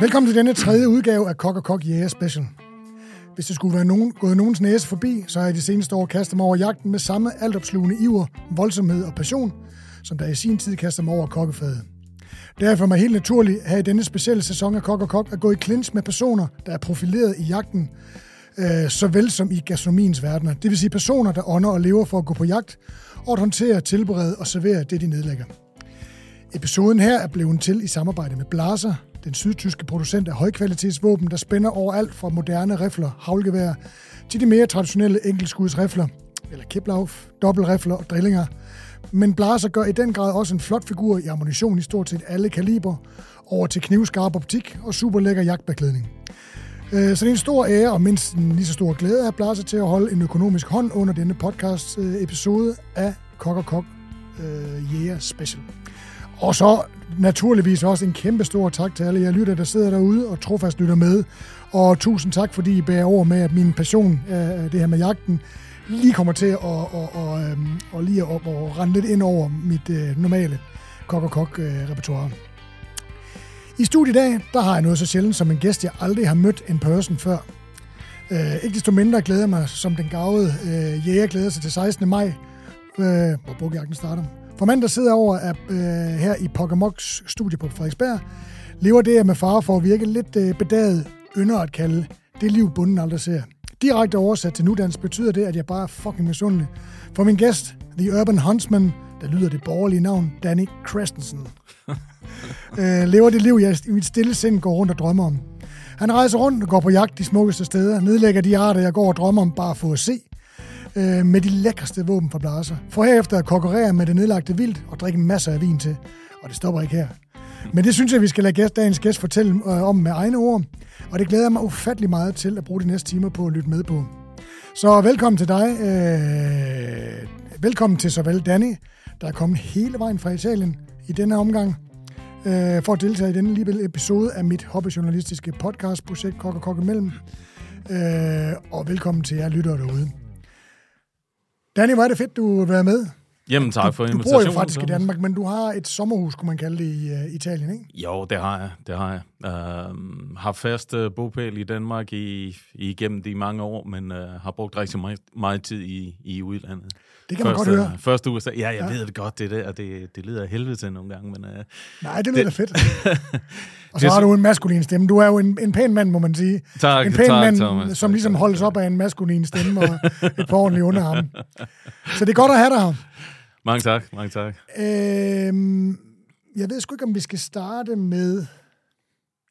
Velkommen til denne tredje udgave af Kok og Kok Jæger Special. Hvis det skulle være nogen, gået nogens næse forbi, så har jeg de seneste år kastet mig over jagten med samme altopslugende iver, voldsomhed og passion, som der i sin tid kastede mig over kokkefadet. Derfor er mig helt naturligt her i denne specielle sæson af Kok og Kok at gå i klins med personer, der er profileret i jagten, øh, såvel som i gastronomiens verdener. Det vil sige personer, der ånder og lever for at gå på jagt, og at håndtere, tilberede og servere det, de nedlægger. Episoden her er blevet til i samarbejde med Blaser, den sydtyske producent af højkvalitetsvåben, der spænder over alt fra moderne rifler, havlgevær, til de mere traditionelle enkeltskudsrifler, eller kiplauf, dobbeltrifler og drillinger. Men Blaser gør i den grad også en flot figur i ammunition i stort set alle kaliber, over til knivskarp optik og super lækker jagtbeklædning. Øh, så det er en stor ære og mindst en lige så stor glæde at Blaser til at holde en økonomisk hånd under denne podcast øh, episode af Kok og Kok øh, Jæger Special. Og så naturligvis også en kæmpe stor tak til alle jer lytter, der sidder derude og trofast lytter med. Og tusind tak, fordi I bærer over med, at min passion af det her med jagten lige kommer til at, og, og, og, og lige at, og rende lidt ind over mit øh, normale kok og kok øh, repertoire. I studiet i dag, der har jeg noget så sjældent som en gæst, jeg aldrig har mødt en person før. Øh, ikke desto mindre glæder jeg mig, som den gavede øh, jæger glæder sig til 16. maj, øh, hvor bukkejagten starter. For manden, der sidder over af, øh, her i Pokémoks studie på Frederiksberg, lever det, jeg med far for at virke lidt øh, bedaget, ynder at kalde det liv, bunden aldrig ser. Direkte oversat til nudansk betyder det, at jeg bare er fucking misundelig. For min gæst, The Urban Huntsman, der lyder det borgerlige navn, Danny Christensen, øh, lever det liv, jeg i mit stille sind går rundt og drømmer om. Han rejser rundt og går på jagt de smukkeste steder, nedlægger de arter, jeg går og drømmer om bare for at se, øh, med de lækreste våben fra blaser. For herefter at konkurrere med det nedlagte vildt og drikke masser af vin til. Og det stopper ikke her. Men det synes jeg, vi skal lade gæst, dagens gæst fortælle øh, om med egne ord. Og det glæder jeg mig ufattelig meget til at bruge de næste timer på at lytte med på. Så velkommen til dig. Øh, velkommen til såvel Danny, der er kommet hele vejen fra Italien i denne omgang, øh, for at deltage i denne lille episode af mit hobbyjournalistiske podcastprojekt Kok og Kok imellem. Øh, og velkommen til jer lyttere derude. Danny, hvor er det fedt, du vil være med. Jamen tak for Du bor invitationen. jo faktisk i. Danmark, men du har et sommerhus, kunne man kalde det, i uh, Italien, ikke? Jo, det har jeg. Det har jeg. Uh, har fast uh, bopæl i Danmark i, igennem de mange år, men uh, har brugt rigtig meget, meget tid i, i udlandet. Det kan man første, godt høre. Første USA. Ja, jeg Ja. ved det godt, det der. Det, det lyder af helvede til nogle gange, men... Uh, Nej, det lyder Det- fedt. Og så Det- har du en maskulin stemme. Du er jo en, en pæn mand, må man sige. tak, En pæn tak, mand, Thomas. som ligesom holdes op af en maskulin stemme og et par ordentlige underarme. Så det er godt at have dig her. Mange tak, mange tak. Øhm, jeg ved sgu ikke, om vi skal starte med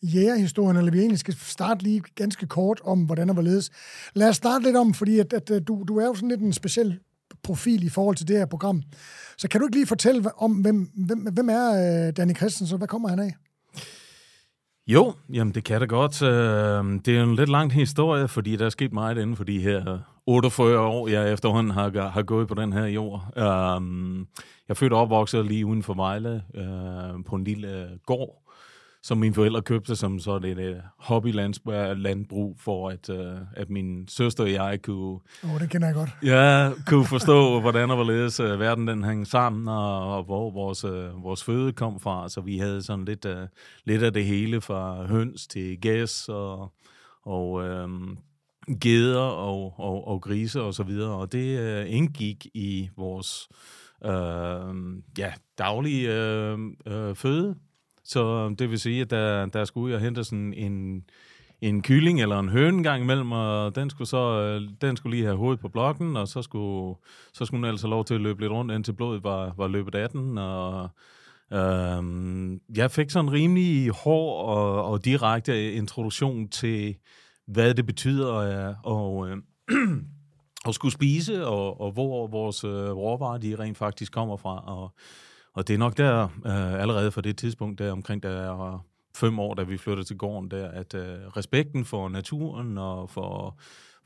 jægerhistorien, eller vi egentlig skal starte lige ganske kort om, hvordan og hvorledes. Lad os starte lidt om, fordi at, at, at du, du er jo sådan lidt en speciel profil i forhold til det her program. Så kan du ikke lige fortælle om, hvem, hvem, hvem er øh, Danny Christensen, hvad kommer han af? Jo, jamen det kan det godt. Øh, det er en lidt lang historie, fordi der er sket meget inden for de her 48 år, jeg efterhånden har, har gået på den her jord. Øh, jeg er født og opvokset lige uden for Vejle øh, på en lille gård, som mine forældre købte som så det et hobbylandbrug for, at, øh, at min søster og jeg kunne Åh, oh, det kender jeg godt. Ja, kunne forstå, hvordan og hvorledes uh, verden den hang sammen, og, og hvor vores, uh, vores føde kom fra. Så vi havde sådan lidt, uh, lidt af det hele, fra høns til gæs og, og um, geder og, og, og grise og så videre. Og det uh, indgik i vores uh, ja, daglige uh, uh, føde. Så det vil sige, at der, der skulle jeg hente sådan en, en kylling eller en høne gang imellem, og den skulle så øh, den skulle lige have hovedet på blokken, og så skulle, så skulle hun altså lov til at løbe lidt rundt, indtil blodet var, var løbet af den, og øhm, jeg fik sådan en rimelig hård og, og direkte introduktion til, hvad det betyder øh, og, øh, at skulle spise, og, og hvor vores øh, råvarer de rent faktisk kommer fra, og og det er nok der, øh, allerede fra det tidspunkt, der omkring der er fem år, da vi flyttede til gården, der, at øh, respekten for naturen og for,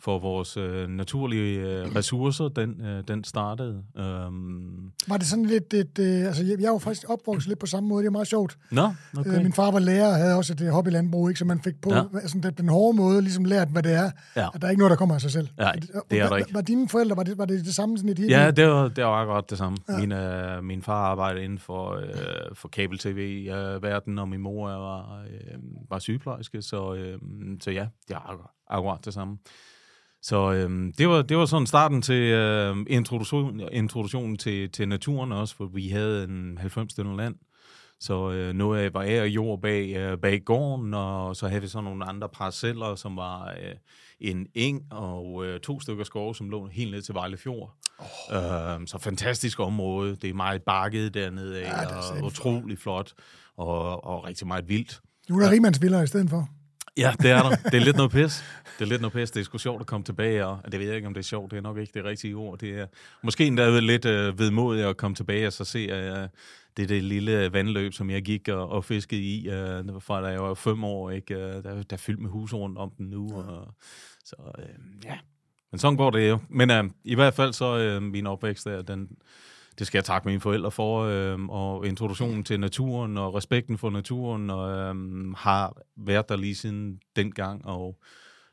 for vores øh, naturlige øh, ressourcer, den, øh, den startede. Øhm. Var det sådan lidt, et, øh, altså jeg, jeg var faktisk opvokset lidt på samme måde, det er meget sjovt. Nå, okay. Øh, min far var lærer og havde også et øh, hobbylandbrug, ikke, så man fik på Ja. altså, den, den hårde måde ligesom lært, hvad det er, Ja. at der er ikke noget, der kommer af sig selv. Nej, det er der var, ikke. Var dine forældre, var det, var det det samme sådan et Ja, det var, det var akkurat det samme. Ja. Min, øh, min far arbejdede inden for, øh, for kabel-tv-verden, og min mor var, øh, var sygeplejerske, så, øh, så ja, det er akkurat, akkurat det samme. Så øh, det, var, det var sådan starten til øh, introduktion, introduktionen til, til naturen også, for vi havde en 90 stønder land. Så øh, noget af var af jord bag, øh, bag gården, og så havde vi så nogle andre parceller, som var øh, en eng og øh, to stykker skove, som lå helt ned til Vejle Fjord. Oh. Øh, så fantastisk område. Det er meget bakket dernede af, Ja, og utrolig flot, og, og rigtig meget vildt. Nu er der rigmandsviller i stedet for. Ja, det er der. Det er lidt noget pis. Det er lidt noget pis. Det er sgu sjovt at komme tilbage, og det ved jeg ikke, om det er sjovt. Det er nok ikke det rigtige ord. Det er måske endda lidt øh, vedmodigt at komme tilbage og så se øh, det, det lille vandløb, som jeg gik og, og fiskede i, øh, fra da jeg var fem år. Ikke? Øh, der, der er fyldt med hus rundt om den nu. Og, så øh, ja, men sådan går det jo. Men øh, i hvert fald så øh, min opvækst der, den, det skal jeg takke mine forældre for, øh, og introduktionen til naturen og respekten for naturen, og øh, har været der lige siden dengang, og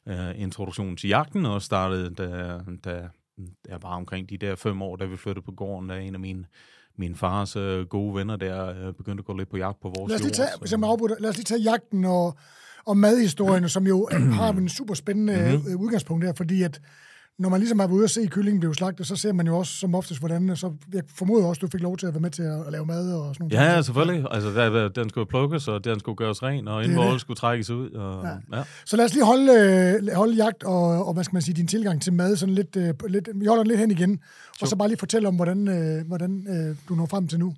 øh, introduktionen til jagten også startede, da, da jeg var omkring de der fem år, da vi flyttede på gården, da en af mine, min fars øh, gode venner der øh, begyndte at gå lidt på jagt på vores Lad os lige jord. tage, så- hvis jeg må afbryde, dig, lad os lige tage jagten og, og madhistorien, som jo har en super spændende Mhm. mm udgangspunkt der, fordi at når man ligesom været ude og se kyllingen blive slagtet, så ser man jo også som oftest, hvordan, så jeg formoder også, du fik lov til at være med til at, at lave mad og sådan noget. Ja, ja, selvfølgelig. Altså, der, den skulle plukkes, og den skulle gøres ren, og er det. skulle trækkes ud. Og, ja. Ja. Så lad os lige holde, øh, holde jagt og, og, hvad skal man sige, din tilgang til mad, sådan lidt, øh, lidt vi holder den lidt hen igen, og så bare lige fortælle om, hvordan, øh, hvordan du når frem til nu.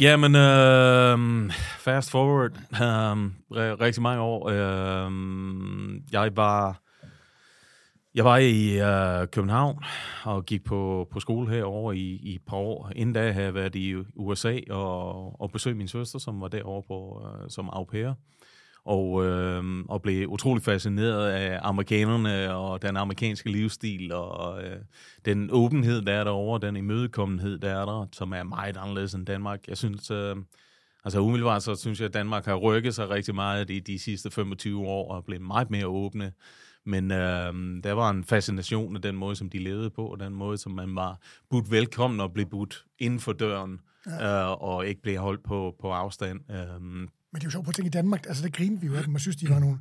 Jamen, øh, fast forward, øh, rigtig mange år. Øh, jeg var jeg var i øh, København og gik på, på skole herovre i, i et par år. Inden da havde jeg været i USA og, og besøgt min søster, som var derovre på, øh, som au pair. Og, øh, og blev utrolig fascineret af amerikanerne og den amerikanske livsstil og øh, den åbenhed, der er derovre, den imødekommenhed, der er der, som er meget anderledes end Danmark. Jeg synes, øh, altså umiddelbart så synes jeg, at Danmark har rykket sig rigtig meget i de sidste 25 år og er blevet meget mere åbne. Men øh, der var en fascination af den måde, som de levede på, og den måde, som man var budt velkommen og blev budt inden for døren, ja. øh, og ikke blev holdt på, på afstand. Øh, Men det er jo sjovt på at tænke i Danmark, altså der griner vi jo af dem, og synes, de var nogle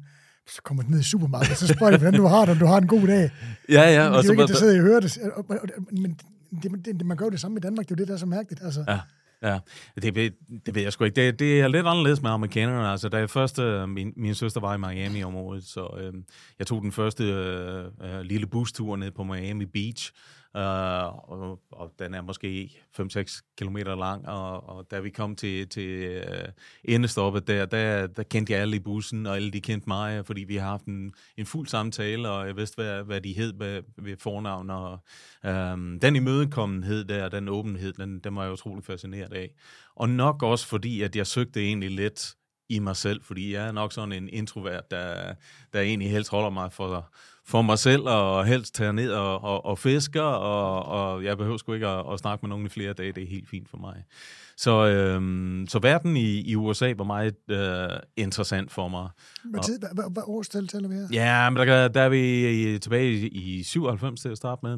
så kommer de ned i supermarkedet, så spørger de, hvordan du har det, om du har en god dag. ja, ja. Men det er jo ikke interesseret i at høre det. Og- og- og- Men det, det, man gør jo det samme i Danmark, det er jo det, der er så mærkeligt. Altså, Ja, ja. Det, ved, det ved jeg sgu ikke. Det, det er lidt anderledes med amerikanerne. Altså, da jeg først, øh, min, min søster var i Miami-området, så øh, jeg tog den første øh, øh, lille bustur ned på Miami Beach, øh, og, og den er måske 5-6 km lang, og, og da vi kom til, til øh, endestoppet der, der, der kendte jeg alle i bussen, og alle de kendte mig, fordi vi har haft en, en fuld samtale, og jeg vidste, hvad, hvad de hed ved, ved fornavn, og øhm, den imødekommenhed der, den åbenhed, den, den var jeg utrolig fascineret af. Og nok også fordi, at jeg søgte egentlig lidt i mig selv, fordi jeg er nok sådan en introvert, der, der egentlig helst holder mig for, for mig selv, og helst tager ned og, og, og fisker, og, og jeg behøver sgu ikke at, at snakke med nogen i flere dage, det er helt fint for mig. Så, øhm, så verden i, i USA var meget øh, interessant for mig. hvad, tid, hvad, hvad, årstal taler vi her? Ja, men der, der er vi tilbage i, i 97 til at starte med.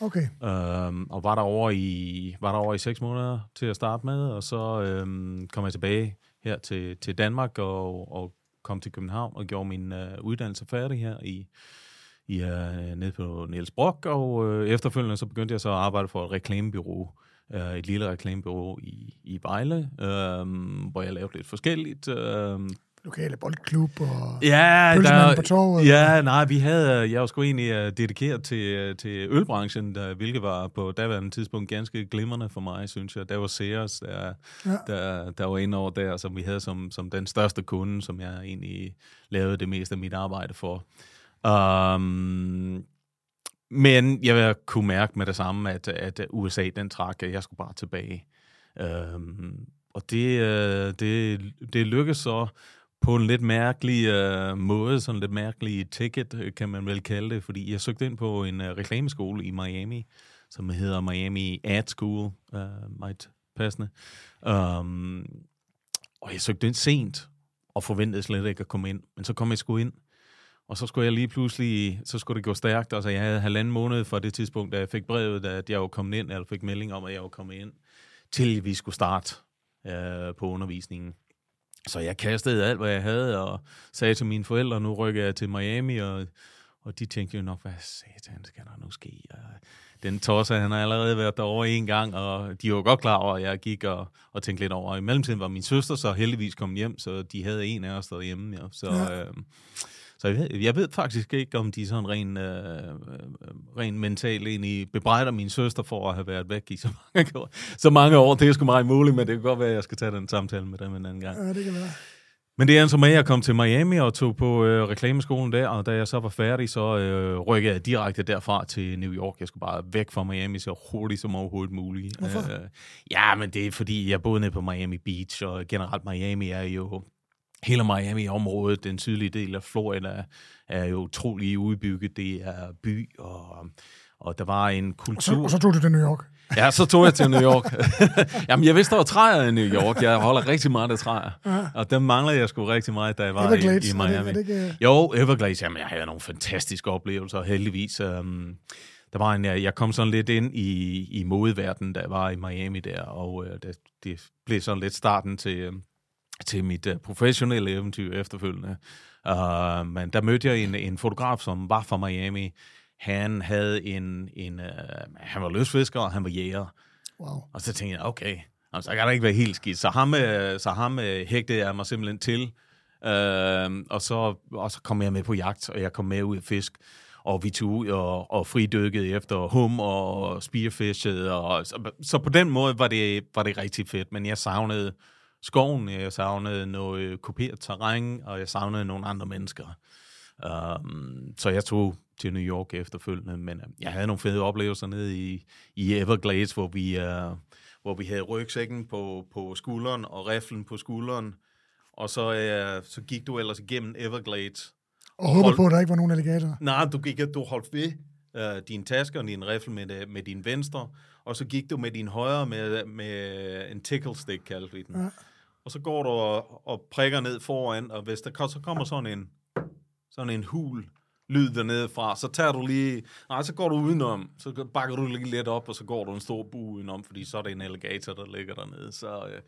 Okay. Øhm, og var der over i var der over i seks måneder til at starte med, og så øhm, kom jeg tilbage her til, til Danmark og, og kom til København og gjorde min øh, uddannelse færdig her i, i øh, nede på Niels Brock, og øh, efterfølgende så begyndte jeg så at arbejde for et reklamebureau, øh, et lille reklamebureau i, i Vejle, øh, hvor jeg lavede lidt forskelligt. Øh, Lokale boldklub og... Ja, Pølsemanden på torvet. Ja, nej, vi havde, jeg var sgu egentlig uh, dedikeret til, uh, til ølbranchen, der, hvilket var på daværende tidspunkt ganske glimrende for mig, synes jeg. Der var Sears, der, ja. der, der var inde over der, som vi havde som, som den største kunde, som jeg egentlig lavede det meste af mit arbejde for. Um, men jeg kunne mærke med det samme, at, at USA, den trak, at jeg skulle bare tilbage. Um, og det, øh, det, det lykkedes så på en lidt mærkelig uh, måde, sådan lidt mærkelig ticket, øh, kan man vel kalde det, fordi jeg søgte ind på en uh, reklameskole i Miami, som hedder Miami Ad School, uh, meget passende. Um, og jeg søgte ind sent, og forventede slet ikke at komme ind. Men så kom jeg sgu ind, og så skulle jeg lige pludselig, så skulle det gå stærkt. Altså, jeg havde halvanden måned fra det tidspunkt, da jeg fik brevet, at jeg var kommet ind, eller fik melding om, at jeg var kommet ind, til vi skulle starte øh, på undervisningen. Så jeg kastede alt, hvad jeg havde, og sagde til mine forældre, nu rykker jeg til Miami, og, og de tænkte jo nok, hvad satan skal der nu ske? Og den tosse, han har allerede været derovre en gang, og de var godt klar over, at jeg gik og, og tænkte lidt over. I mellemtiden var min søster så heldigvis kommet hjem, så de havde en af os derhjemme. Ja. Så, ja. øh, så jeg ved, jeg ved faktisk ikke, om de sådan ren, øh, øh ren mentalt egentlig bebrejder min søster for at have været væk i så mange år. Så mange år, det er sgu meget muligt, men det kan godt være, at jeg skal tage den samtale med dem en anden gang. Ja, det kan være. Men det er altså med, at jeg kom til Miami og tog på øh, reklameskolen der, og da jeg så var færdig, så øh, rykkede jeg direkte derfra til New York. Jeg skulle bare væk fra Miami så hurtigt som overhovedet muligt. Hvorfor? Øh, ja, men det er fordi, jeg boede nede på Miami Beach, og generelt Miami er jo hele Miami-området, den sydlige del af Florida, er jo utrolig udbygget. Det er by, og, og der var en kultur... Og så, og så tog du til New York? Ja, så tog jeg til New York. Jamen, jeg vidste, der var træer i New York. Jeg holder rigtig meget af træer. Ja. Og dem mangler jeg sgu rigtig meget, da jeg var Everglades, i, i Miami. Er det, er det ikke... Jo, Everglades. Jamen, jeg havde nogle fantastiske oplevelser, heldigvis. Um, der var en, jeg kom sådan lidt ind i, i modeverdenen, da jeg var i Miami der, og uh, det, det blev sådan lidt starten til, um, til mit uh, professionelle eventyr efterfølgende. Uh, men der mødte jeg en, en fotograf, som var fra Miami, han havde en, en uh, han var løsfisker, og han var jæger. Wow. Og så tænkte jeg, okay, altså, så kan der ikke være helt skidt. Så ham, uh, så ham uh, hægtede jeg mig simpelthen til, uh, og, så, og så kom jeg med på jagt, og jeg kom med ud af fisk og vi tog ud og, og fridykkede efter hum og spearfishet, og så, så på den måde var det, var det rigtig fedt, men jeg savnede skoven, jeg savnede noget kopieret terræn, og jeg savnede nogle andre mennesker. Um, så jeg tog til New York efterfølgende, men uh, jeg havde nogle fede oplevelser nede i, i Everglades, hvor vi, uh, hvor vi havde rygsækken på, på skulderen og riflen på skulderen, og så, uh, så gik du ellers igennem Everglades. Og, og håber på, at der ikke var nogen alligatorer? Nej, du gik du holdt ved uh, din taske og din rifle med, med din venstre, og så gik du med din højre med, med en tickle stick, kaldte vi den. Ja. Og så går du og, og prikker ned foran, og hvis der så kommer sådan en sådan en hul lyd dernede fra, så tager du lige, nej, så går du udenom, så bakker du lige lidt op, og så går du en stor bu udenom, fordi så er det en alligator, der ligger dernede. Så, øh,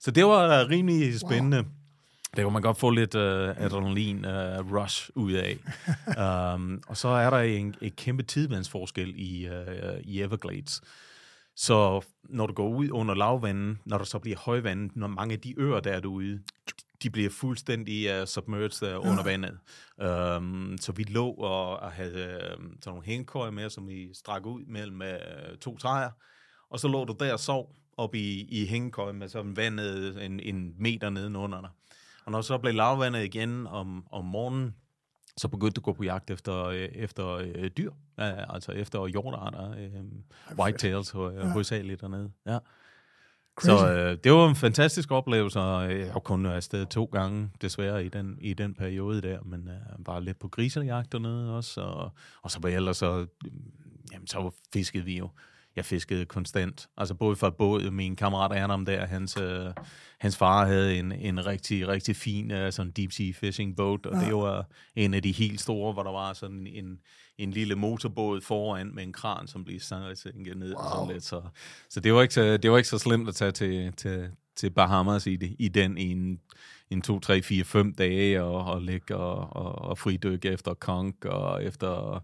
så det var rimelig spændende. Wow. Det kunne man godt få lidt uh, adrenalin uh, rush ud af. um, og så er der en, et kæmpe tidsvandsforskel i, uh, i Everglades. Så når du går ud under lavvandet, når der så bliver højvandet, når mange af de øer, der er derude, de bliver fuldstændig uh, submerged uh, under vandet. Um, så vi lå og, og havde uh, sådan nogle hængekøjer med, som vi strak ud mellem uh, to træer, og så lå du der og sov op i, i hængekøjen med sådan vandet en, en meter nedenunder dig. Og når så blev lavvandet igen om, om morgenen, så begyndte du at gå på jagt efter, øh, efter øh, dyr, øh, altså efter hjortarter, øh, whitetails øh, ja. hovedsageligt dernede. Ja. Crazy. Så øh, det var en fantastisk oplevelse, og jeg har kun været afsted to gange, desværre, i den, i den periode der, men øh, bare lidt på grisejagt dernede også, og, og så var jeg ellers så, jamen, så fiskede vi jo jeg fiskede konstant. Altså både fra båd, min kammerat Adam der, hans, øh, hans far havde en, en rigtig, rigtig fin uh, sådan deep sea fishing boat, og ja. det var en af de helt store, hvor der var sådan en, en lille motorbåd foran med en kran, som blev sænket ned wow. og sådan lidt. Så, så det var ikke så, det var ikke så slemt at tage til, til, til Bahamas i, det, i den i en, en 2, 3, 4, 5 dage og, og ligge og, og, og fridykke efter konk og efter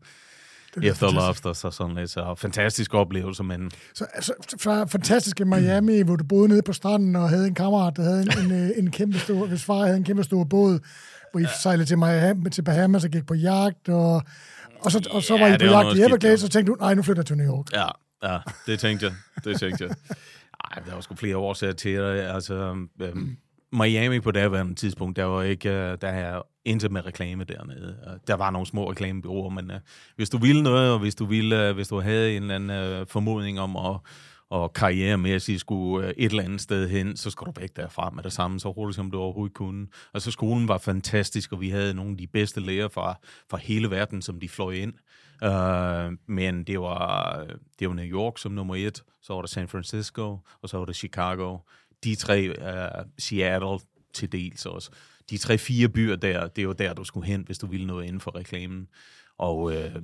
efter Lobsters og sådan lidt. Så fantastisk oplevelse, men... Så altså, fra fantastiske Miami, hvor du boede nede på stranden og havde en kammerat, der havde en, en, en kæmpe stor... Hvis far havde en kæmpe stor båd, hvor I ja. sejlede til, Miami, til Bahamas og gik på jagt, og, og, så, og så ja, var I på jagt i Everglades, og tænkte du, nej, nu flytter jeg til New York. Ja, ja, det tænkte jeg. Det tænkte jeg. Ej, der var sgu flere årsager til det. Altså, øhm, Miami på det tidspunkt, der var ikke, øh, der er intet med reklame dernede. Øh, der var nogle små reklamebyråer, men uh, hvis du ville noget, og hvis du ville, uh, hvis du havde en eller anden uh, formodning om at, og karrieremæssigt skulle et eller andet sted hen, så skulle du væk derfra med det samme, så hurtigt som du overhovedet kunne. Og så skolen var fantastisk, og vi havde nogle af de bedste læger fra, fra hele verden, som de fløj ind. Uh, men det var, det var New York som nummer et, så var det San Francisco, og så var det Chicago. De tre, uh, Seattle til dels også. De tre-fire byer der, det var der, du skulle hen, hvis du ville noget inden for reklamen. Og øh,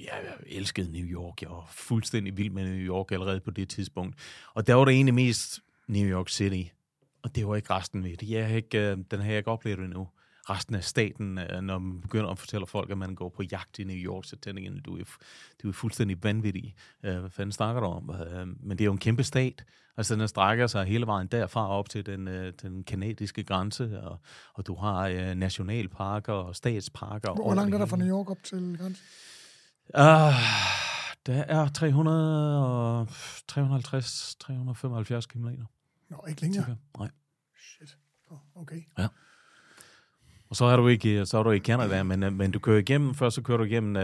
ja, jeg elskede New York. Jeg var fuldstændig vild med New York allerede på det tidspunkt. Og der var det egentlig mest New York City. Og det var ikke resten ved det. Jeg har ikke, øh, den har jeg ikke oplevet endnu resten af staten, øh, når man begynder at fortælle folk, at man går på jagt i New York, så tænker jeg, du er, du er fuldstændig vanvittig. Øh, hvad fanden snakker du om? Øh, men det er jo en kæmpe stat. Altså, den strækker sig hele vejen derfra op til den, den kanadiske grænse, og, og du har nationalparker og statsparker. Hvor langt er der fra New York op til grænsen? Uh, der er 300 og 350, 375 km. Nå, ikke længere? Nej. Shit. Okay. Ja. Og så er du ikke, så er du i Canada, men, øh, men du kører igennem, først så kører du igennem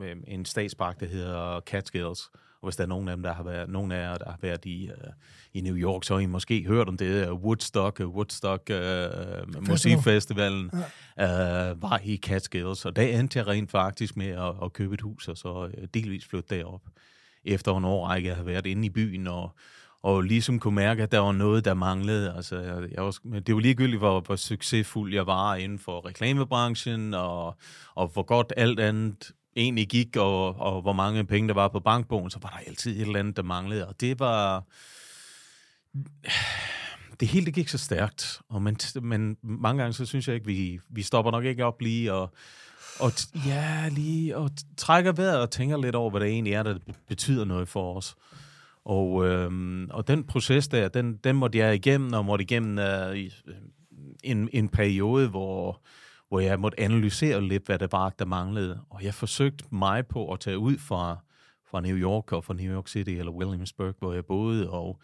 uh, en statspark, der hedder Catskills. Og hvis der er nogen af dem, der har været, nogen af jer, der har været i, uh, i New York, så har I måske hørt om det. Woodstock, Woodstock uh, musikfestivalen ja. uh, var i Catskills. Og der endte jeg rent faktisk med at, at købe et hus, og så delvis flytte derop. Efter en årrække, jeg har været inde i byen og og ligesom kunne mærke, at der var noget, der manglede. Altså, jeg, jeg var, det var ligegyldigt, hvor, hvor succesfuld jeg var inden for reklamebranchen, og, og hvor godt alt andet egentlig gik, og, og hvor mange penge der var på bankbogen, så var der altid et eller andet, der manglede. Og det var... Det hele det gik så stærkt, og men, men mange gange så synes jeg ikke, vi, vi stopper nok ikke op lige og, og ja, lige og trækker vejret og tænker lidt over, hvad det egentlig er, der betyder noget for os. Og, øh, og den proces der, den, den måtte jeg igennem, og måtte igennem øh, øh, en, en periode, hvor, hvor jeg måtte analysere lidt, hvad det var, der manglede. Og jeg forsøgte mig på at tage ud fra, fra New York og fra New York City eller Williamsburg, hvor jeg boede, og,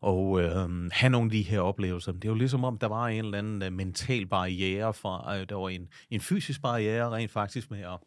og øh, have nogle af de her oplevelser. Det var ligesom om, der var en eller anden øh, mental barriere fra, øh, der var en, en fysisk barriere rent faktisk med at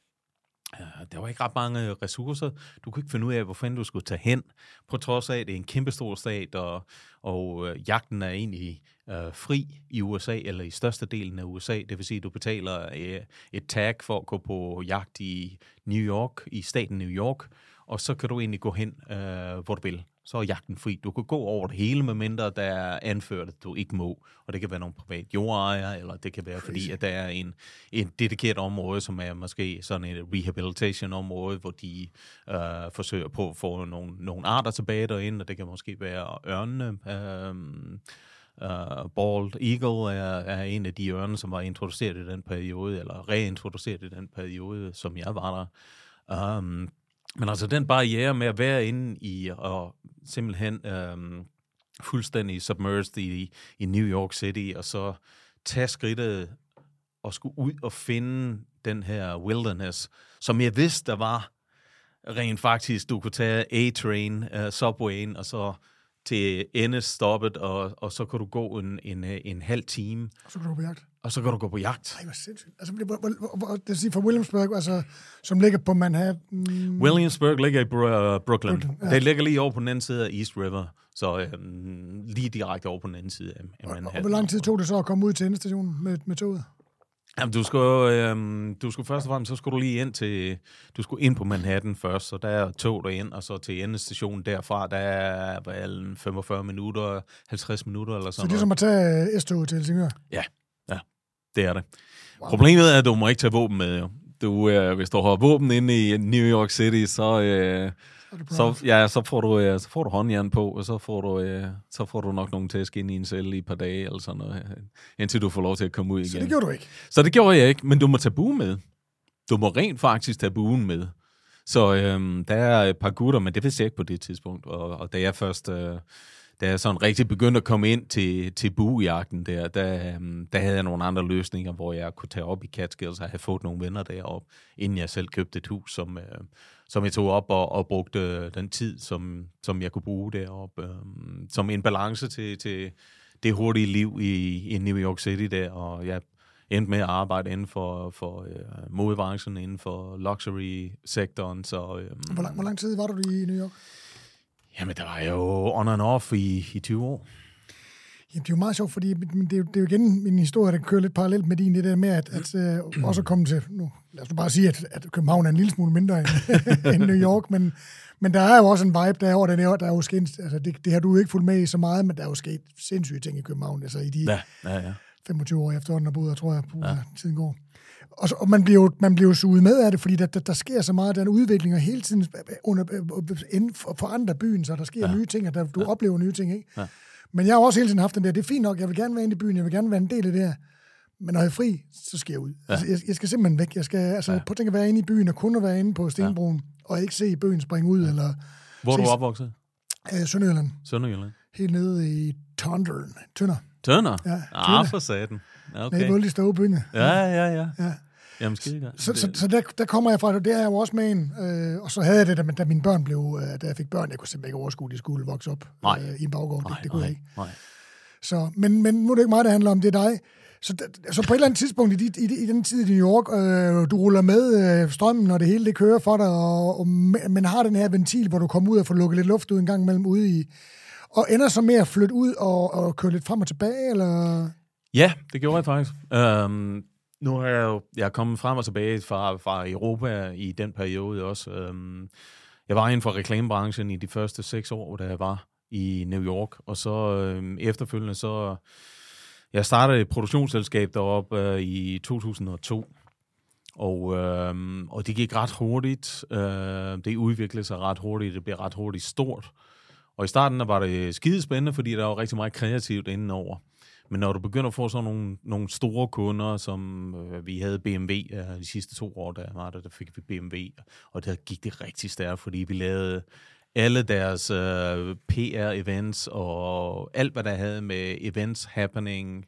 der var ikke ret mange øh, ressourcer. Du kunne ikke finde ud af, hvor fanden du skulle tage hen, på trods af, at det er en kæmpestor stat, og, og øh, jagten er egentlig øh, fri i USA, eller i største delen af USA. Det vil sige, at du betaler øh, et tag for at gå på jagt i New York, i staten New York, og så kan du egentlig gå hen, øh, hvor du vil så er jagten fri. Du kan gå over det hele, med mindre der er anført, at du ikke må. Og det kan være nogle privat jordejere, eller det kan være fordi, at der er en, en dedikeret område, som er måske sådan et rehabilitation-område, hvor de øh, forsøger på at få nogle, nogle arter tilbage derinde, og det kan måske være ørnene. Øh, Uh, Bald Eagle er, er en af de ørne, som var introduceret i den periode, eller reintroduceret i den periode, som jeg var der. Um, men altså den barriere med at være inde i og simpelthen øhm, fuldstændig submerged i, i New York City, og så tage skridtet og skulle ud og finde den her wilderness, som jeg vidste, der var rent faktisk, du kunne tage A-train, uh, subwayen, og så til endestoppet, og, og så kan du gå en, en, øh, en halv time. Og så kan du på jagt. Og så kan du gå på jagt. Nej, hvor sindssygt. Altså, hvor, hvor, hvor, det vil sige fra Williamsburg, altså, som ligger på Manhattan... Williamsburg ligger i Bro- uh, Brooklyn. Brooklyn ja. Det ligger lige over på den anden side af East River, så øhm, lige direkte over på den anden side af Manhattan. Og, og hvor lang tid tog det så at komme ud til endestationen med, med toget? Jamen, du skulle, øhm, du skulle først og fremmest, så skulle du lige ind til, du skulle ind på Manhattan først, så der er tog derind, og så til endestationen derfra, der er vel 45 minutter, 50 minutter eller sådan Så det er som at tage S-toget til Helsingør? Ja, det er det. Wow. Problemet er, at du må ikke tage våben med, jo. Du, øh, hvis du har våben inde i New York City, så, øh, så, ja, så, får du, øh, så får du håndjern på, og så får du, øh, så får du nok nogle tæsk ind i en celle i et par dage, eller sådan noget, indtil du får lov til at komme ud igen. Så det gjorde du ikke? Så det gjorde jeg ikke, men du må tage buen med. Du må rent faktisk tage buen med. Så øh, der er et par gutter, men det vidste jeg ikke på det tidspunkt, og, og da jeg først... Øh, da jeg sådan rigtig begyndte at komme ind til, til bujagten der, der, øhm, der havde jeg nogle andre løsninger, hvor jeg kunne tage op i Catskills og have fået nogle venner deroppe, inden jeg selv købte et hus, som, øh, som jeg tog op og, og brugte øh, den tid, som, som jeg kunne bruge deroppe, øh, som en balance til, til det hurtige liv i, i New York City der, og jeg endte med at arbejde inden for, for øh, modebranchen, inden for luxury-sektoren. Så, øh, hvor, lang, hvor lang tid var du i New York? Jamen, der var jo on and off i, i 20 år. Jamen, det er jo meget sjovt, fordi det er, jo, det er jo igen min historie, der kører lidt parallelt med din, det der med, at, at øh, også komme til, nu, lad os nu bare sige, at, at København er en lille smule mindre end, end New York, men, men der er jo også en vibe derovre, der, der er jo sket, altså det, det har du ikke fulgt med i så meget, men der er jo sket sindssyge ting i København, altså i de Ja, ja, ja. 25 år efterhånden, der boet, tror jeg, på ja. tiden går. Og, så, og man bliver jo man bliver jo suget med af det, fordi der, der, der sker så meget den udvikling, og hele tiden under, inden for, forandrer byen, så der sker ja. nye ting, og der, du ja. oplever nye ting, ikke? Ja. Men jeg har også hele tiden haft den der, det er fint nok, jeg vil gerne være inde i byen, jeg vil gerne være en del af det her, men når jeg er fri, så skal jeg ud. Ja. Altså, jeg, jeg skal simpelthen væk. Jeg skal altså, ja. tænke at være inde i byen, og kun at være inde på Stenbroen, ja. og ikke se byen springe ud. Ja. Eller Hvor er du opvokset? Øh, Sønderjylland. Sønderjylland. Helt nede i Tondern. Tønder. Tønder? Ja, Ah, for saten. Ja, Okay. Nede i Voldelig Ståbynge. Ja, ja, ja. ja. Jamen, skide godt. Så, så, så der, der kommer jeg fra, og det er jeg jo også med en. Øh, og så havde jeg det, da, da mine børn blev, øh, da jeg fik børn, jeg kunne simpelthen ikke overskue, at de skulle vokse op Nej. øh, i en baggård. Nej, det, det kunne nej, jeg ikke. Nej. Så, men, men nu er det ikke mig, det handler om, det er dig. Så, så på et eller andet tidspunkt i, dit, i, i den tid i New York, øh, du ruller med øh, strømmen, og det hele det kører for dig, og, og, men har den her ventil, hvor du kommer ud og får lukket lidt luft ud en gang imellem ude i, og ender så med at flytte ud og, og køre lidt frem og tilbage, eller... Ja, det gjorde jeg faktisk. Um, nu har jeg jo jeg er kommet frem og tilbage fra, fra Europa i den periode også. Um, jeg var inden for reklamebranchen i de første seks år, da jeg var i New York, og så øhm, efterfølgende så... Jeg startede et produktionsselskab deroppe øh, i 2002, og, øhm, og det gik ret hurtigt. Øh, det udviklede sig ret hurtigt. Det blev ret hurtigt stort. Og i starten var det skidespændende, fordi der var rigtig meget kreativt indenover. Men når du begynder at få sådan nogle, nogle store kunder, som øh, vi havde BMW øh, de sidste to år, der var der, der fik vi BMW, og der gik det rigtig stærkt, fordi vi lavede alle deres øh, PR-events og alt, hvad der havde med events happening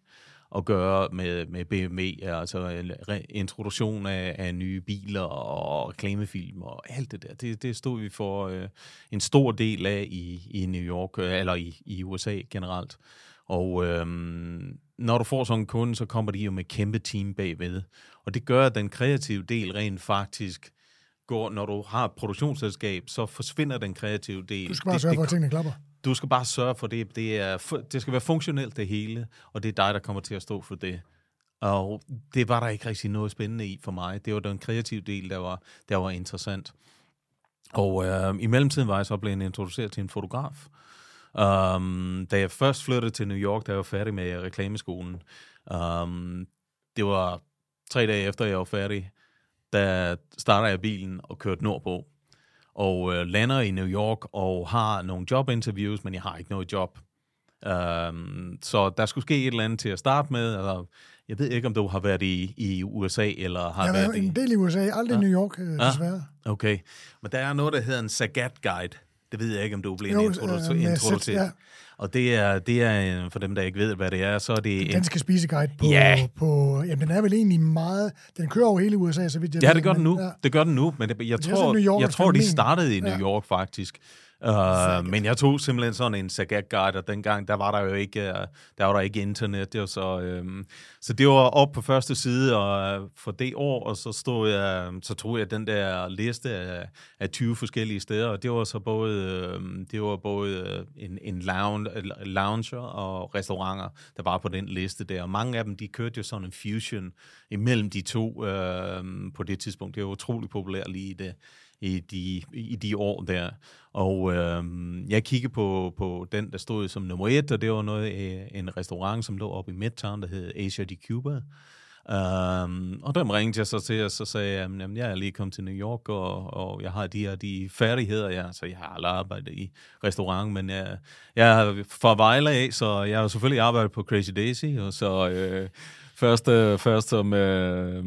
at gøre med, med BMW, altså introduktion af, af nye biler og reklamefilm og alt det der. Det, det stod vi for øh, en stor del af i, i New York, øh, eller i, i USA generelt. Og øhm, når du får sådan en kunde, så kommer de jo med kæmpe team bagved. Og det gør, at den kreative del rent faktisk går, når du har et produktionsselskab, så forsvinder den kreative del. Du skal bare det, sørge for, at tingene klapper du skal bare sørge for det. Det, er, det skal være funktionelt det hele, og det er dig, der kommer til at stå for det. Og det var der ikke rigtig noget spændende i for mig. Det var den kreative del, der var, der var interessant. Og øh, i mellemtiden var jeg så blevet introduceret til en fotograf. Um, da jeg først flyttede til New York, da jeg var færdig med reklameskolen, um, det var tre dage efter, jeg var færdig, der starter jeg bilen og kørte nordpå. Og øh, lander i New York og har nogle jobinterviews, men jeg har ikke noget job. Um, så der skulle ske et eller andet til at starte med. Altså, jeg ved ikke, om du har været i, i USA, eller har Jeg været været i... en del i USA, aldrig i New York, øh, desværre. Okay, men der er noget, der hedder en Sagat Guide. Det ved jeg ikke, om du er blevet Jo, introduceret. øh, sæt, ja. Og det er, det er, øh, for dem, der ikke ved, hvad det er, så er det... En, Danske spiseguide på, Ja. på... Jamen, den er vel egentlig meget... Den kører over hele USA, så vidt jeg ja, ved. det gør den nu. Ja. Det gør den nu, men det, jeg, sådan tror, New York jeg tror, de startede i New Ja. York faktisk. Uh, men jeg tog simpelthen sådan en Sagat Guide, og dengang, der var der jo ikke, uh, der var der ikke internet. Det var så, um, så det var op på første side og, uh, for det år, og så, stod jeg, så tog jeg den der liste af, af 20 forskellige steder, og det var så både, um, det var både en, en lounge, lounger og restauranter, der var på den liste der. Og mange af dem, de kørte jo sådan en fusion imellem de to uh, på det tidspunkt. Det var utrolig populært lige i det i de, i de år der. Og øh, jeg kiggede på, på den, der stod som nummer et, og det var noget øh, en restaurant, som lå oppe i Midtown, der hed Asia de Cuba. Um, og dem ringte jeg så til, og så sagde jeg, at jeg er lige kommet til New York, og, og jeg har de her de færdigheder. Ja, så jeg har aldrig arbejdet i restaurant, men jeg, jeg er fra Vejle af, så jeg har selvfølgelig arbejdet på Crazy Daisy, og så øh, først, øh, først som, øh,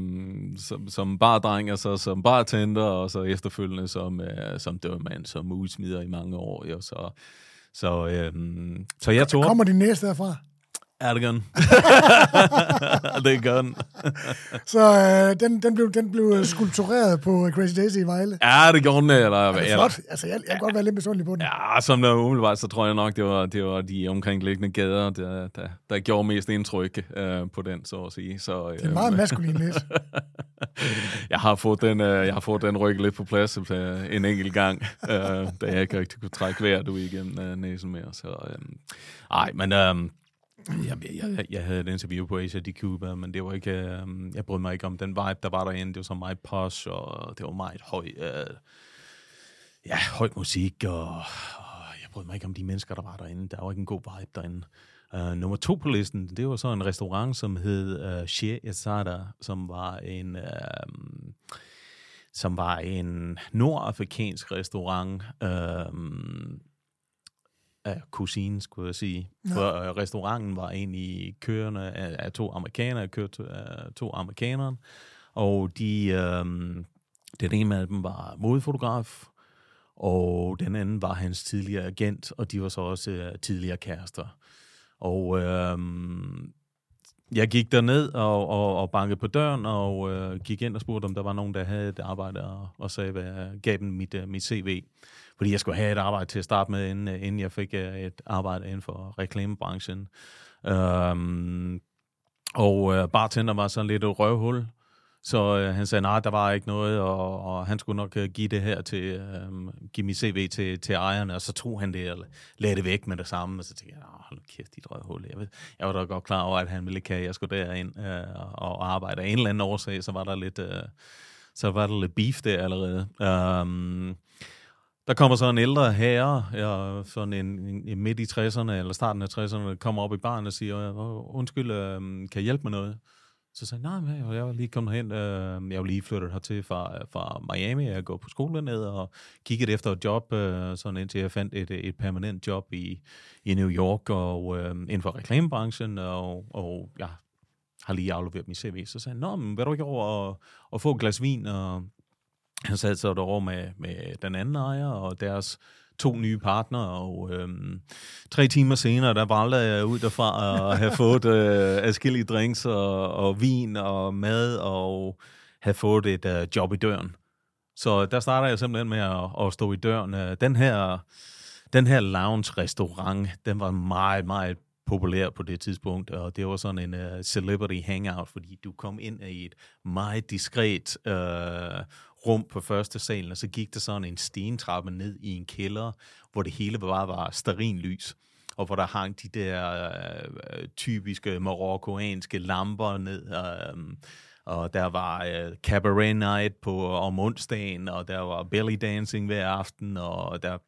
som, som bardreng, og så som bartender, og så efterfølgende som, øh, som dørmand, som udsmider i mange år. Jo, så, så, øh, så jeg tog... Kommer din næste derfra? Er det det gør den. Så øh, den, den, blev, den blev skulptureret på Crazy Daisy i Vejle. Ja, det gjorde den, eller... Det er eller flot. Altså, jeg, jeg kan godt være lidt misundelig på den. Ja, som der umiddelbart, så tror jeg nok, det var, det var de omkringliggende gader, der, der, der gjorde mest indtryk øh, på den, så at sige. Så, Det er en meget maskulin læs. jeg har fået den, øh, jeg har fået den ryg lidt på plads øh, en enkelt gang, øh, da jeg ikke rigtig kunne trække vejret ud igennem øh, næsen mere. Så, øh, ej, men øh, jeg, jeg, jeg havde et interview på Asia de Cuba, men det var ikke, øh, jeg brød mig ikke om den vibe, der var derinde. Det var så meget posh, og det var meget høj, øh, ja, høj musik, og, og jeg brød mig ikke om de mennesker, der var derinde. Der var ikke en god vibe derinde. Uh, nummer to på listen, det var så en restaurant, som hed øh, uh, Che Esada, som var en... Uh, som var en nordafrikansk restaurant øh, af kusine, skulle jeg sige. Ja. For uh, restauranten var egentlig kørende af, af to amerikanere, kørte af to amerikanere, og de, uh, den ene af dem var modefotograf, og den anden var hans tidligere agent, og de var så også uh, tidligere kærester. Og øh, jeg gik derned og, og, og bankede på døren, og øh, gik ind og spurgte, om der var nogen, der havde et arbejde, og, og sagde, hvad jeg gav dem mit, uh, mit CV. Fordi jeg skulle have et arbejde til at starte med, inden, øh, inden jeg fik øh, et arbejde inden for reklamebranchen. Øhm, og øh, bartender var sådan lidt et røvhul, så øh, han sagde, nej, der var ikke noget, og, og han skulle nok øh, give det her til, øh, give min CV til, til ejerne, og så tog han det og lagde det væk med det samme, og så tænkte jeg, hold kæft, dit røvhul. Jeg, ved, jeg var da godt klar over, at han ville ikke have, at jeg skulle derind øh, og arbejde. Af en eller anden årsag, så var der lidt, øh, så var der lidt beef der allerede. Um, der kommer så en ældre herre, ja, sådan en, en, midt i 60'erne, eller starten af 60'erne, kommer op i baren og siger, undskyld, øh, kan jeg hjælpe med noget? Så sagde jeg, nej, jeg var lige kommet hen, øh, jeg var lige flyttet hertil fra, fra Miami, jeg går på skole ned og kiggede efter et job, øh, sådan indtil jeg fandt et, et permanent job i, i New York og øh, inden for reklamebranchen, og, og jeg har lige afleveret min CV. Så sagde han, nå, men vil du ikke over og, og få et glas vin? Og han sad så derovre med, med den anden ejer og deres to nye partnere, og øhm, tre timer senere, der valgte jeg ud derfra at have fået øh, afskillige drinks og, og vin og mad, og have fået et øh, job i døren. Så der starter jeg simpelthen med at, at stå i døren. Øh, den her, den her lounge-restaurant, den var meget, meget populær på det tidspunkt, og det var sådan en uh, celebrity hangout, fordi du kom ind i et meget diskret uh, rum på første salen, og så gik der sådan en stentrappe ned i en kælder, hvor det hele bare var starinlys og hvor der hang de der øh, typiske marokkoanske lamper ned, øh, og der var øh, cabaret night på om onsdagen, og der var belly dancing hver aften, og der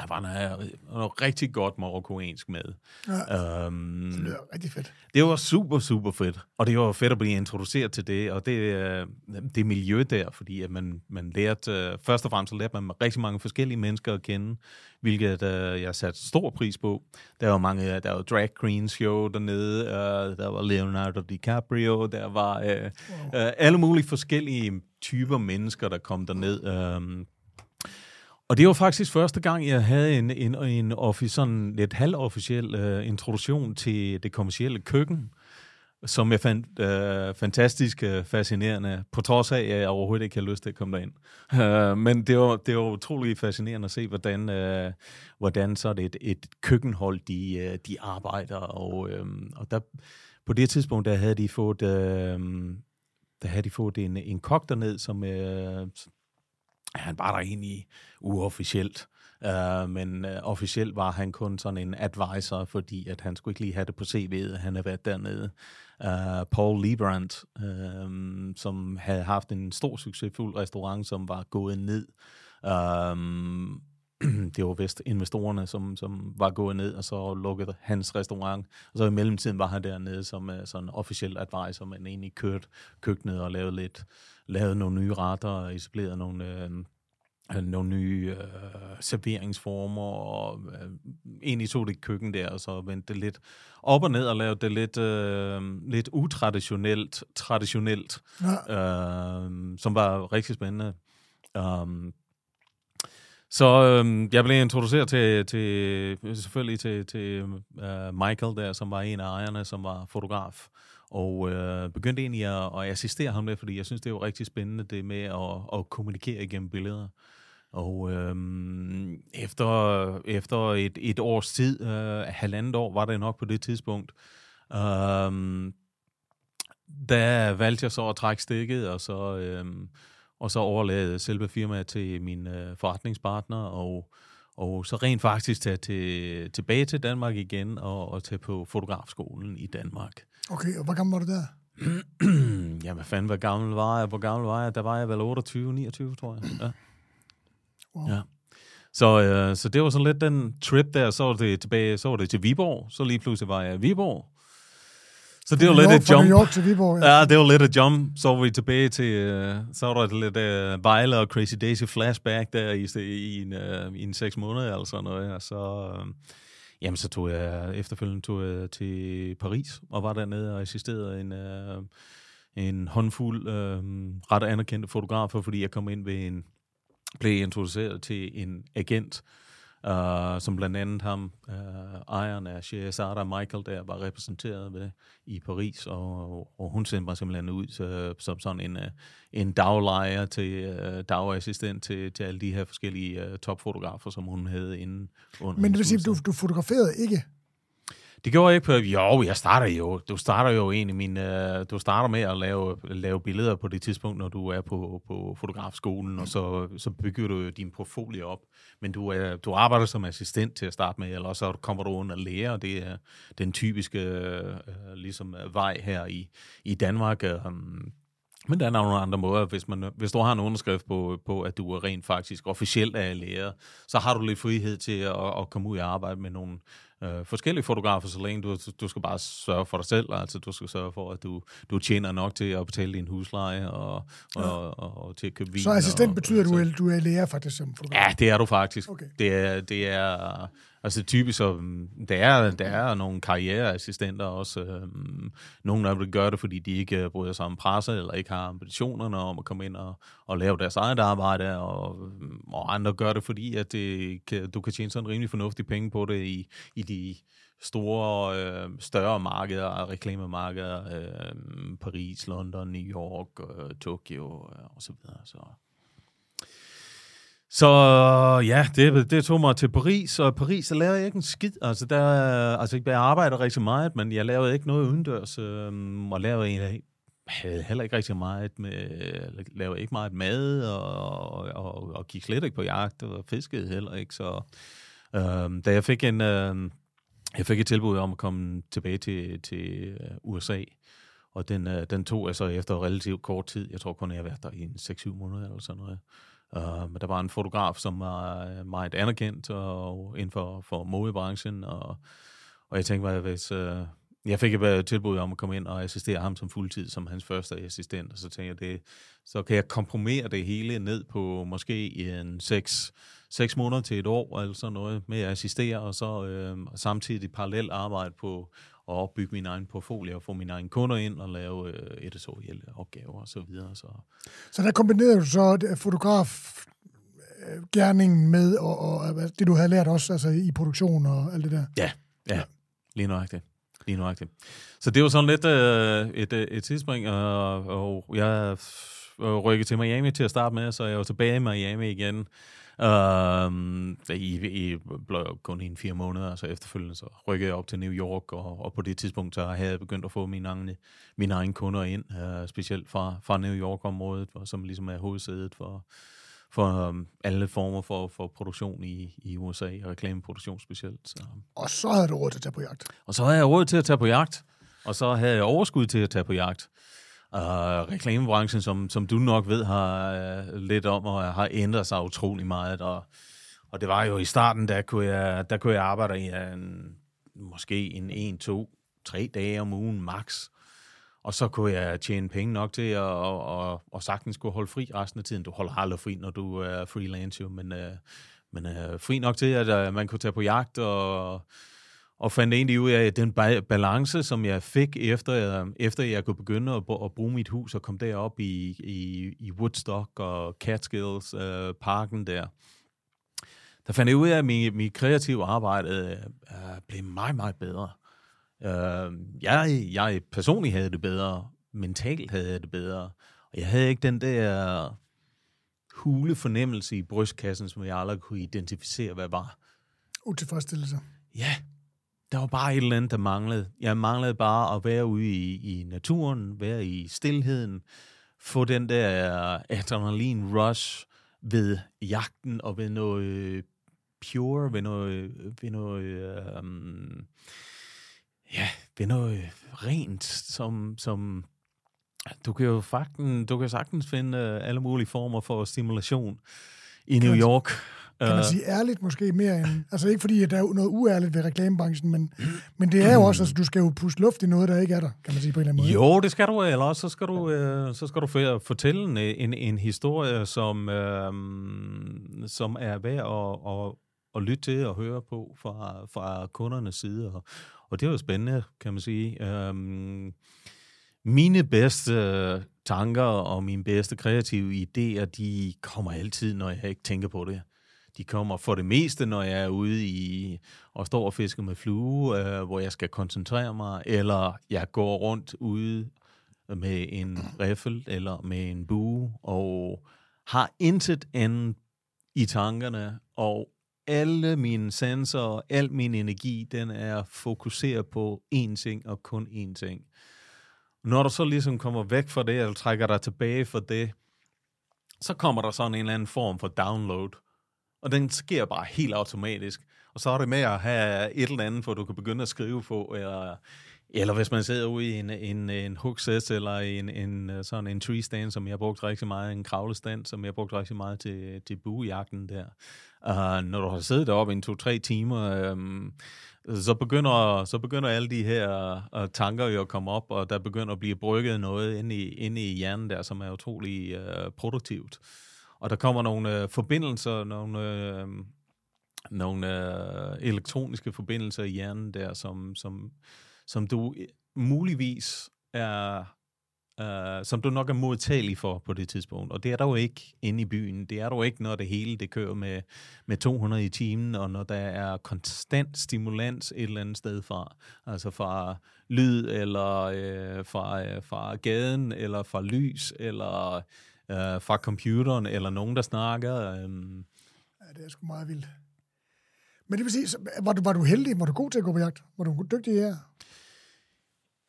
der var noget, noget rigtig godt marokkoansk med. Ja, um, det lyder rigtig fedt. Det var super, super fedt. Og det var fedt at blive introduceret til det, og det, øh, det miljø der, fordi at man, man lærte, øh, først og fremmest lærte man rigtig mange forskellige mennesker at kende, hvilket uh, jeg satte stor pris på. Der var mange, der var drag queen show dernede, uh, der var Leonardo DiCaprio, der var uh, wow. uh, alle mulige forskellige typer mennesker, der kom derned. Uh, og det var faktisk første gang, jeg havde en, en, en office, sådan lidt halvofficiel uh, introduktion til det kommercielle køkken, som jeg fandt uh, fantastisk uh, fascinerende, på trods af, at jeg overhovedet ikke havde lyst til at komme derind. Uh, men det var, det var utrolig fascinerende at se, hvordan, uh, hvordan så et, et køkkenhold, de, uh, de arbejder. Og, uh, og der, på det tidspunkt, der havde de fået... Uh, der havde de fået en, en kok derned, som, uh, han var der egentlig uofficielt. Uh, men uh, officielt var han kun sådan en advisor, fordi at han skulle ikke lige have det på CV'et, at han havde været dernede. Uh, Paul Liebrandt, uh, som havde haft en stor succesfuld restaurant, som var gået ned. Uh, det var vist investorerne, som, som var gået ned, og så lukkede hans restaurant. Og så i mellemtiden var han dernede som uh, sådan officiel advisor, men egentlig kørte køkkenet og lavede lidt, lavede nogle nye retter og etableret nogle, øh, nogle nye øh, serveringsformer, og øh, egentlig tog det køkken der, og så vendte det lidt op og ned og lavede det lidt, øh, lidt utraditionelt, traditionelt, ja. øh, som var rigtig spændende. Um, så øh, jeg blev introduceret til, til selvfølgelig til, til uh, Michael der, som var en af ejerne, som var fotograf og øh, begyndte egentlig at, at assistere ham med, fordi jeg synes, det var rigtig spændende, det med at, at kommunikere igennem billeder. Og øh, efter, efter et, et års tid, øh, halvandet år var det nok på det tidspunkt, øh, der valgte jeg så at trække stikket, og så, øh, og så overlade selve firmaet til min øh, forretningspartner, og, og så rent faktisk tage til, tilbage til Danmark igen, og, og tage på fotografskolen i Danmark. Okay, og hvor gammel var du der? ja, hvad fanden, hvor gammel var jeg? Hvor gammel var jeg? Der var jeg vel 28, 29, tror jeg. Ja. Wow. ja. Så, øh, så det var sådan lidt den trip der, så var det tilbage, så var det til Viborg, så lige pludselig var jeg i Viborg. Så det var lidt et jump. New York til Viborg, ja. Ja, det var lidt et jump. Så var vi tilbage til, øh, så var der lidt øh, Vejle og Crazy Daisy flashback der i, i, en, øh, i en seks måneder eller sådan noget. Og så, øh, jamen, så tog jeg efterfølgende tog jeg til Paris og var dernede og assisterede en, øh, en håndfuld øh, ret anerkendte fotografer, fordi jeg kom ind ved en, blev introduceret til en agent, Uh, som blandt andet ham, uh, ejeren af Sherazada Michael, der var repræsenteret ved i Paris, og, og hun sendte mig simpelthen ud så, som sådan en, uh, en daglejer til uh, dagassistent til, til alle de her forskellige uh, topfotografer, som hun havde inden under Men det vil sige, du, du fotograferede ikke? Det gjorde jeg ikke på... Jo, jeg starter jo. Du starter jo egentlig min... Uh, du starter med at lave, lave billeder på det tidspunkt, når du er på, på fotografskolen, og så, så bygger du jo din portfolio op. Men du, er, du arbejder som assistent til at starte med, eller så kommer du under lærer. Det er den typiske uh, ligesom, vej her i, i Danmark. Um, men der er nogle andre måder. Hvis, man, hvis du har en underskrift på, på, at du er rent faktisk officielt er lærer, så har du lidt frihed til at, at komme ud og arbejde med nogle øh, forskellige fotografer, så længe du, du skal bare sørge for dig selv. Altså, du skal sørge for, at du, du tjener nok til at betale din husleje og, og, ja. og, og, og til at købe vin. Så assistent og, betyder, at du er, du er lærer faktisk som fotograf? Ja, det er du faktisk. Okay. Det er, det er altså typisk, så, mm, der, er, der er nogle karriereassistenter også. Øhm, nogle af dem gør det, fordi de ikke øh, bryder sig om presse, eller ikke har ambitionerne om at komme ind og, og lave deres eget arbejde, og, mm, og andre gør det, fordi at det kan, du kan tjene sådan rimelig fornuftige penge på det i, i de store, øh, større markeder, reklamemarkeder, øh, Paris, London, New York, øh, Tokyo øh, og så videre. Så. Så ja, det, det tog mig til Paris, og i Paris, der lavede jeg ikke en skid. Altså, der, altså jeg arbejder rigtig meget, men jeg lavede ikke noget udendørs, øh, og lavede egentlig havde heller ikke rigtig meget med, lavede ikke meget mad, og, og, og gik slet ikke på jagt, og fiskede heller ikke, så øh, da jeg fik en, øh, jeg fik et tilbud om at komme tilbage til, til øh, USA, og den, øh, den tog jeg så efter relativt kort tid. Jeg tror kun, jeg har været der i en 6-7 måneder eller sådan noget. Uh, der var en fotograf, som var øh, meget anerkendt og inden for, for modebranchen, og, og jeg tænkte mig, hvis... Uh, jeg fik et tilbud om at komme ind og assistere ham som fuldtid, som hans første assistent, og så tænkte jeg, det, så kan jeg komprimere det hele ned på måske en seks, seks måneder til et år, eller sådan noget, med at assistere, og så øh, samtidig parallelt arbejde på at opbygge min egen portfolio, og få mine egne kunder ind, og lave øh, editorielle opgaver, og så videre. Så, så der kombinerede du så fotograf gerningen med, og, og det du havde lært også altså i produktion og alt det der? Ja, ja, lige nøjagtigt. Lige nøjagtigt. Så det var sådan lidt øh, et, et tidsspring, og, og jeg rykket til Miami til at starte med, så jeg var tilbage i Miami igen. Um, i, i kun i en fire måneder, altså efterfølgende så rykkede jeg op til New York, og, og på det tidspunkt så havde jeg begyndt at få mine egne, mine egne kunder ind, uh, specielt fra, fra New York-området, som ligesom er hovedsædet for, for um, alle former for, for produktion i, i USA, og reklameproduktion specielt. Så. Og så havde du råd til at tage på jagt. Og så havde jeg råd til at tage på jagt, og så havde jeg overskud til at tage på jagt. Uh, reklamebranchen, som, som du nok ved, har uh, lidt om og har ændret sig utrolig meget. Og, og det var jo i starten, der kunne jeg, der kunne jeg arbejde i øh, en, måske en, en, to, tre dage om ugen max. Og så kunne jeg tjene penge nok til at og, og, og sagtens kunne holde fri resten af tiden. Du holder aldrig fri, når du er freelance, jo, men, uh, men uh, fri nok til, at uh, man kunne tage på jagt og og fandt egentlig ud af, at den balance, som jeg fik, efter, efter jeg kunne begynde at, at bruge mit hus og komme derop i, i, i Woodstock og Catskills, øh, parken der, der fandt jeg ud af, at mit, mit kreative arbejde øh, blev meget, meget bedre. Øh, jeg, jeg personligt havde det bedre, mentalt havde jeg det bedre, og jeg havde ikke den der hule fornemmelse i brystkassen, som jeg aldrig kunne identificere, hvad var. Utilfredsstillelse. Ja, der var bare et eller andet, der manglede. Jeg manglede bare at være ude i, i naturen, være i stillheden, få den der adrenalin rush ved jagten og ved noget pure, ved noget, ved noget, um, ja, ved noget rent, som, som du kan jo faktisk, du kan sagtens finde alle mulige former for stimulation i New York. Kan man øh. sige ærligt måske mere end... Altså ikke fordi, at der er noget uærligt ved reklamebranchen, men, men det er jo også, altså du skal jo puste luft i noget, der ikke er der, kan man sige på en eller anden måde. Jo, det skal du, eller også så skal du, øh, så skal du fortælle en, en, en historie, som, øh, som er værd at, at, at lytte til og høre på fra, fra kundernes side. Og, og det er jo spændende, kan man sige. Øh, mine bedste tanker og mine bedste kreative idéer, de kommer altid, når jeg ikke tænker på det. De kommer for det meste, når jeg er ude i og står og fisker med flue, øh, hvor jeg skal koncentrere mig, eller jeg går rundt ude med en riffel eller med en bue, og har intet andet i tankerne, og alle mine sensorer, al min energi, den er fokuseret på én ting og kun én ting. Når du så ligesom kommer væk fra det, eller trækker dig tilbage fra det, så kommer der sådan en eller anden form for download. Og den sker bare helt automatisk. Og så er det med at have et eller andet, hvor du kan begynde at skrive på, eller, eller hvis man sidder ude i en, en, en hookset, eller en, en, sådan en tree stand, som jeg har brugt rigtig meget, en kravlestand, som jeg har brugt rigtig meget til, til buejagten der. Uh, når du har siddet deroppe i en to-tre timer, um, så begynder, så begynder alle de her uh, tanker jo at komme op, og der begynder at blive brygget noget inde i, inde i hjernen der, som er utrolig uh, produktivt. Og der kommer nogle øh, forbindelser, nogle, øh, nogle øh, elektroniske forbindelser i hjernen der, som, som, som du øh, muligvis er øh, som du nok er modtagelig for på det tidspunkt. Og det er der jo ikke inde i byen. Det er der jo ikke, når det hele det kører med, med 200 i timen, og når der er konstant stimulans et eller andet sted fra. Altså fra lyd, eller øh, fra, øh, fra gaden, eller fra lys, eller øh, fra computeren, eller nogen, der snakker. Øh. Ja, det er sgu meget vildt. Men det vil sige, var du, var du heldig? Var du god til at gå på jagt? Var du dygtig her?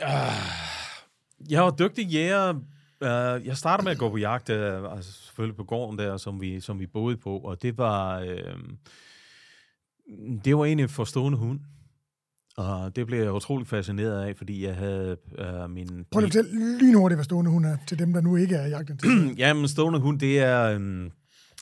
Uh, jeg var dygtig jæger. Uh, jeg startede med at gå på jagt, uh, altså selvfølgelig på gården der, som vi, som vi boede på, og det var, uh, det var egentlig en forstående hund. Og det blev jeg utrolig fascineret af, fordi jeg havde uh, min... Prøv at fortælle det var stående hund er, til dem, der nu ikke er jagten. Jamen, stående hund, det er... Um,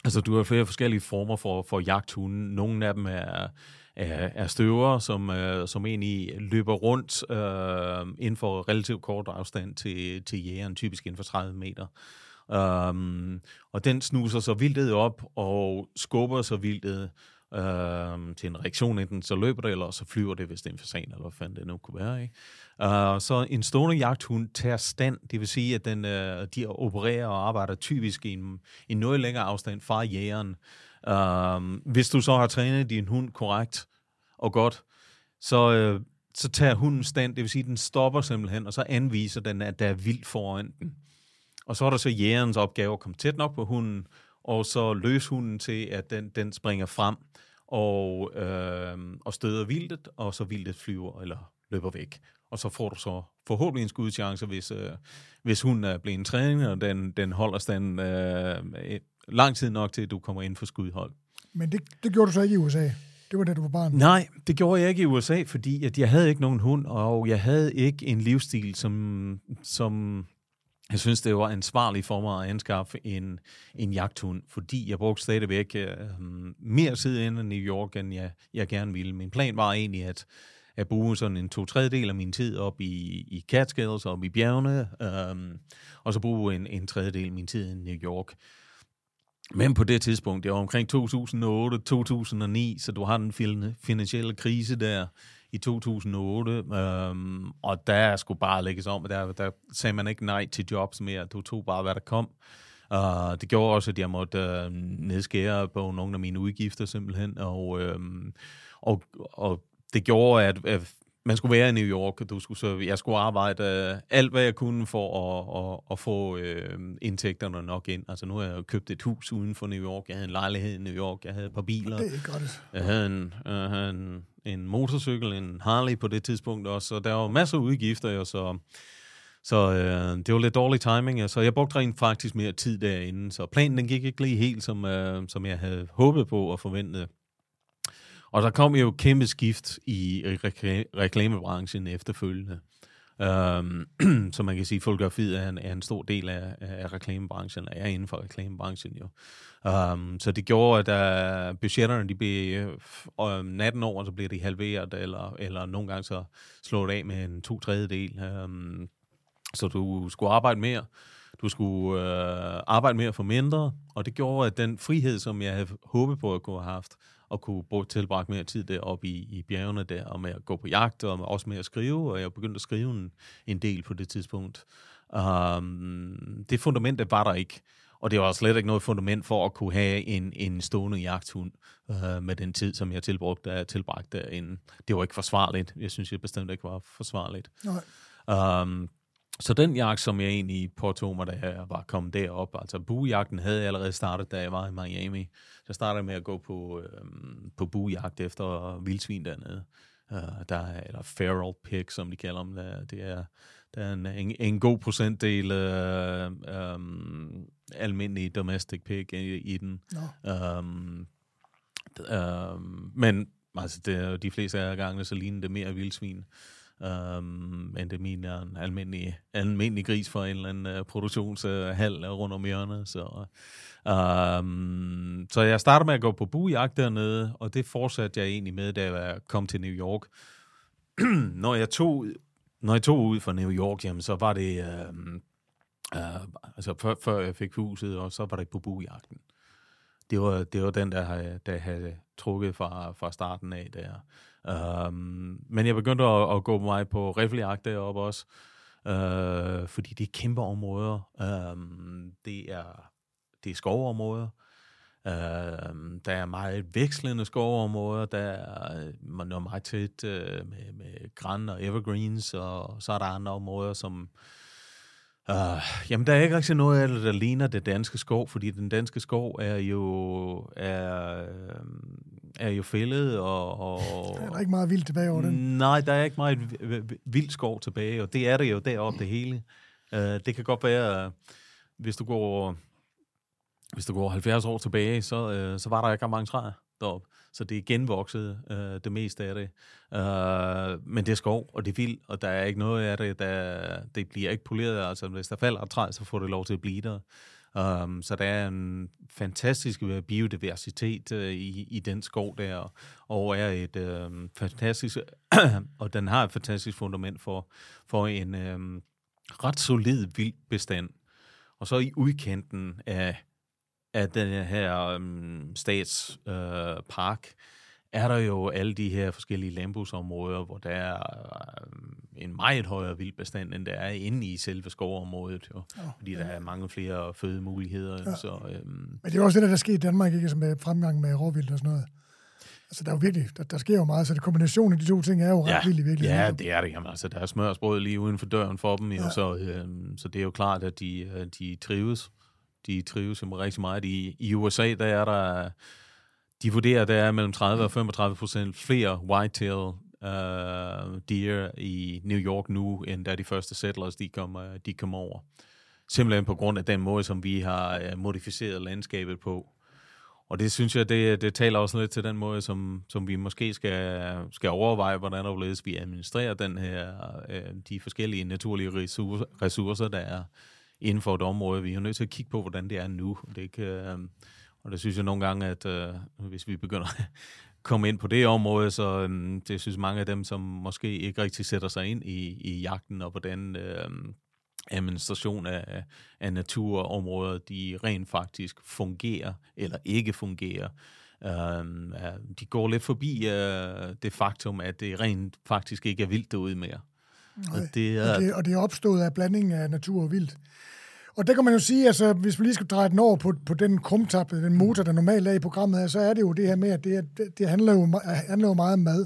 altså, du har flere forskellige former for, for jagthunde. Nogle af dem er er, er støver, som, øh, som egentlig løber rundt øh, inden for relativt kort afstand til, til jægeren, typisk inden for 30 meter. Um, og den snuser så vildtet op og skubber så vildtet øh, til en reaktion, enten så løber det, eller så flyver det, hvis det er en fasan, eller hvad fanden det nu kunne være. Ikke? Øh, så en stående jagthund tager stand, det vil sige, at den, øh, de opererer og arbejder typisk i en, en noget længere afstand fra jægeren. Øh, hvis du så har trænet din hund korrekt og godt, så, Øh, så tager hunden stand, det vil sige, at den stopper simpelthen, og så anviser den, at der er vildt foran den. Og så er der så jægerens opgave at komme tæt nok på hunden, og så løse hunden til, at den, den springer frem og, øh, og støder vildtet, og så vildtet flyver eller løber væk. Og så får du så forhåbentlig en skudchance, hvis, øh, hvis hunden er blevet en træning, og den, den holder stand øh, lang tid nok til, at du kommer ind for skudhold. Men det, det gjorde du så ikke i USA? Det var da du var barn? Nej, det gjorde jeg ikke i USA, fordi at jeg havde ikke nogen hund, og jeg havde ikke en livsstil, som, som jeg synes, det var ansvarligt for mig at anskaffe en, en jagthund, fordi jeg brugte stadigvæk øh, mere tid inde i New York, end jeg, jeg gerne ville. Min plan var egentlig at, at bruge sådan en to tredjedel af min tid op i, i Catskills, op i bjergene, øh, og så bruge en, en tredjedel af min tid i New York. Men på det tidspunkt, det var omkring 2008-2009, så du har den finansielle krise der i 2008, øhm, og der skulle bare lægges om, der, der sagde man ikke nej til jobs mere, du tog bare, hvad der kom. Uh, det gjorde også, at jeg måtte uh, nedskære på nogle af mine udgifter simpelthen, og, øhm, og, og det gjorde, at, at man skulle være i New York, og du skulle, så jeg skulle arbejde øh, alt, hvad jeg kunne for at, at, at få øh, indtægterne nok ind. Altså nu har jeg købt et hus uden for New York, jeg havde en lejlighed i New York, jeg havde et par biler. Det er godt. Jeg havde en, jeg havde en, en motorcykel, en Harley på det tidspunkt også, så der var masser af udgifter, og så... Så øh, det var lidt dårlig timing, så jeg brugte rent faktisk mere tid derinde. Så planen den gik ikke lige helt, som, øh, som jeg havde håbet på og forventet. Og der kom jo kæmpe skift i reklamebranchen efterfølgende. Um, så man kan sige, at fotografiet er en, er en stor del af, af reklamebranchen, er inden for reklamebranchen jo. Um, så det gjorde, at uh, budgetterne de blev um, 18 år, så blev de halveret, eller, eller nogle gange så slået af med en to tredjedel. Um, så du skulle arbejde mere, du skulle uh, arbejde mere for mindre, og det gjorde, at den frihed, som jeg havde håbet på at kunne have haft, og kunne bruge tilbragt mere tid deroppe i, i bjergene der, og med at gå på jagt, og også med at skrive, og jeg begyndte at skrive en, en del på det tidspunkt. Um, det fundament det var der ikke, og det var slet ikke noget fundament for at kunne have en, en stående jagthund uh, med den tid, som jeg tilbrugte, tilbragt derinde. Det var ikke forsvarligt. Jeg synes jeg bestemt ikke var forsvarligt. Nej. Um, så den jagt, som jeg egentlig påtog mig, da jeg var kommet derop, altså buejagten havde jeg allerede startet, da jeg var i Miami. Så startede jeg med at gå på, øh, på buejagt efter vildsvin dernede. Uh, der er, eller feral pig, som de kalder dem. Der, det er, der er en, en, en god procentdel øh, øh, almindelig domestic pig i, i den. No. Um, øh, men altså, det, de fleste af gangene, så ligner det mere vildsvin. Um, men det min er en almindelig, almindelig gris for en eller anden uh, produktionshal uh, rundt om hjørnet. Så, um, så jeg startede med at gå på bujagt dernede, og det fortsatte jeg egentlig med, da jeg kom til New York. når, jeg tog, når jeg tog ud fra New York, jamen, så var det... Uh, uh, altså før, før jeg fik huset, og så var det på bujagten. Det var, det var den, der, der havde trukket fra, fra starten af der. Um, men jeg begyndte at, at gå mig på riffeljagt deroppe også, uh, fordi det er kæmpe områder. Um, det er det er skovområder. Uh, der er meget vekslende skovområder. Der er, man er meget tæt uh, med, med græn og evergreens, og så er der andre områder, som Uh, jamen, der er ikke rigtig noget af det, der ligner det danske skov, fordi den danske skov er jo er, er jo fældet, og, og... Der er ikke meget vildt tilbage over den. Nej, der er ikke meget vildt skov tilbage, og det er det jo deroppe det hele. Uh, det kan godt være, hvis du går hvis du går 70 år tilbage, så, uh, så var der ikke mange træer deroppe. Så det er genvokset, uh, det meste af det. Uh, men det er skov, og det er vildt, og der er ikke noget af det, der, det bliver ikke poleret. Altså, hvis der falder et træ, så får det lov til at blive der. Um, så der er en fantastisk øh, biodiversitet uh, i, i den skov der, og er et um, fantastisk, og den har et fantastisk fundament for, for en um, ret solid vild bestand. Og så i udkanten af, af den her um, statspark, uh, er der jo alle de her forskellige landbrugsområder, hvor der er øh, en meget højere vildbestand, end der er inde i selve skovområdet, jo, ja, fordi ja. der er mange flere fødemuligheder. Ja. Så, øhm, Men det er også det, der sker i Danmark, ikke, som med fremgang med råvildt og sådan noget. Altså, der er jo virkelig, der, der sker jo meget, så det kombinationen af de to ting er jo ja, ret vildt virkelig. Ja, det er det. Jamen, altså, der er smørsbrød lige uden for døren for dem, ja. jo, så, øhm, så det er jo klart, at de, øh, de trives. De trives jo rigtig meget. I, I USA, der er der de vurderer, at der er mellem 30 og 35 procent flere whitetail uh, øh, deer i New York nu, end da de første settlers de kom, uh, de kom over. Simpelthen på grund af den måde, som vi har uh, modificeret landskabet på. Og det synes jeg, det, det taler også lidt til den måde, som, som vi måske skal, skal overveje, hvordan overledes vi administrerer den her, uh, de forskellige naturlige ressourcer, der er inden for et område. Vi er nødt til at kigge på, hvordan det er nu. Det kan. Uh, og det synes jeg nogle gange, at øh, hvis vi begynder at komme ind på det område, så øh, det synes mange af dem, som måske ikke rigtig sætter sig ind i, i jagten, og hvordan øh, administration af, af naturområder, de rent faktisk fungerer eller ikke fungerer. Øh, de går lidt forbi øh, det faktum, at det rent faktisk ikke er vildt derude mere. Nej, og, det er, og, det, og det er opstået af blandingen af natur og vildt. Og der kan man jo sige, altså hvis vi lige skal dreje den over på, på den krumtap, den motor, der normalt er i programmet her, så er det jo det her med, at det, det, det handler, jo, handler jo meget om mad.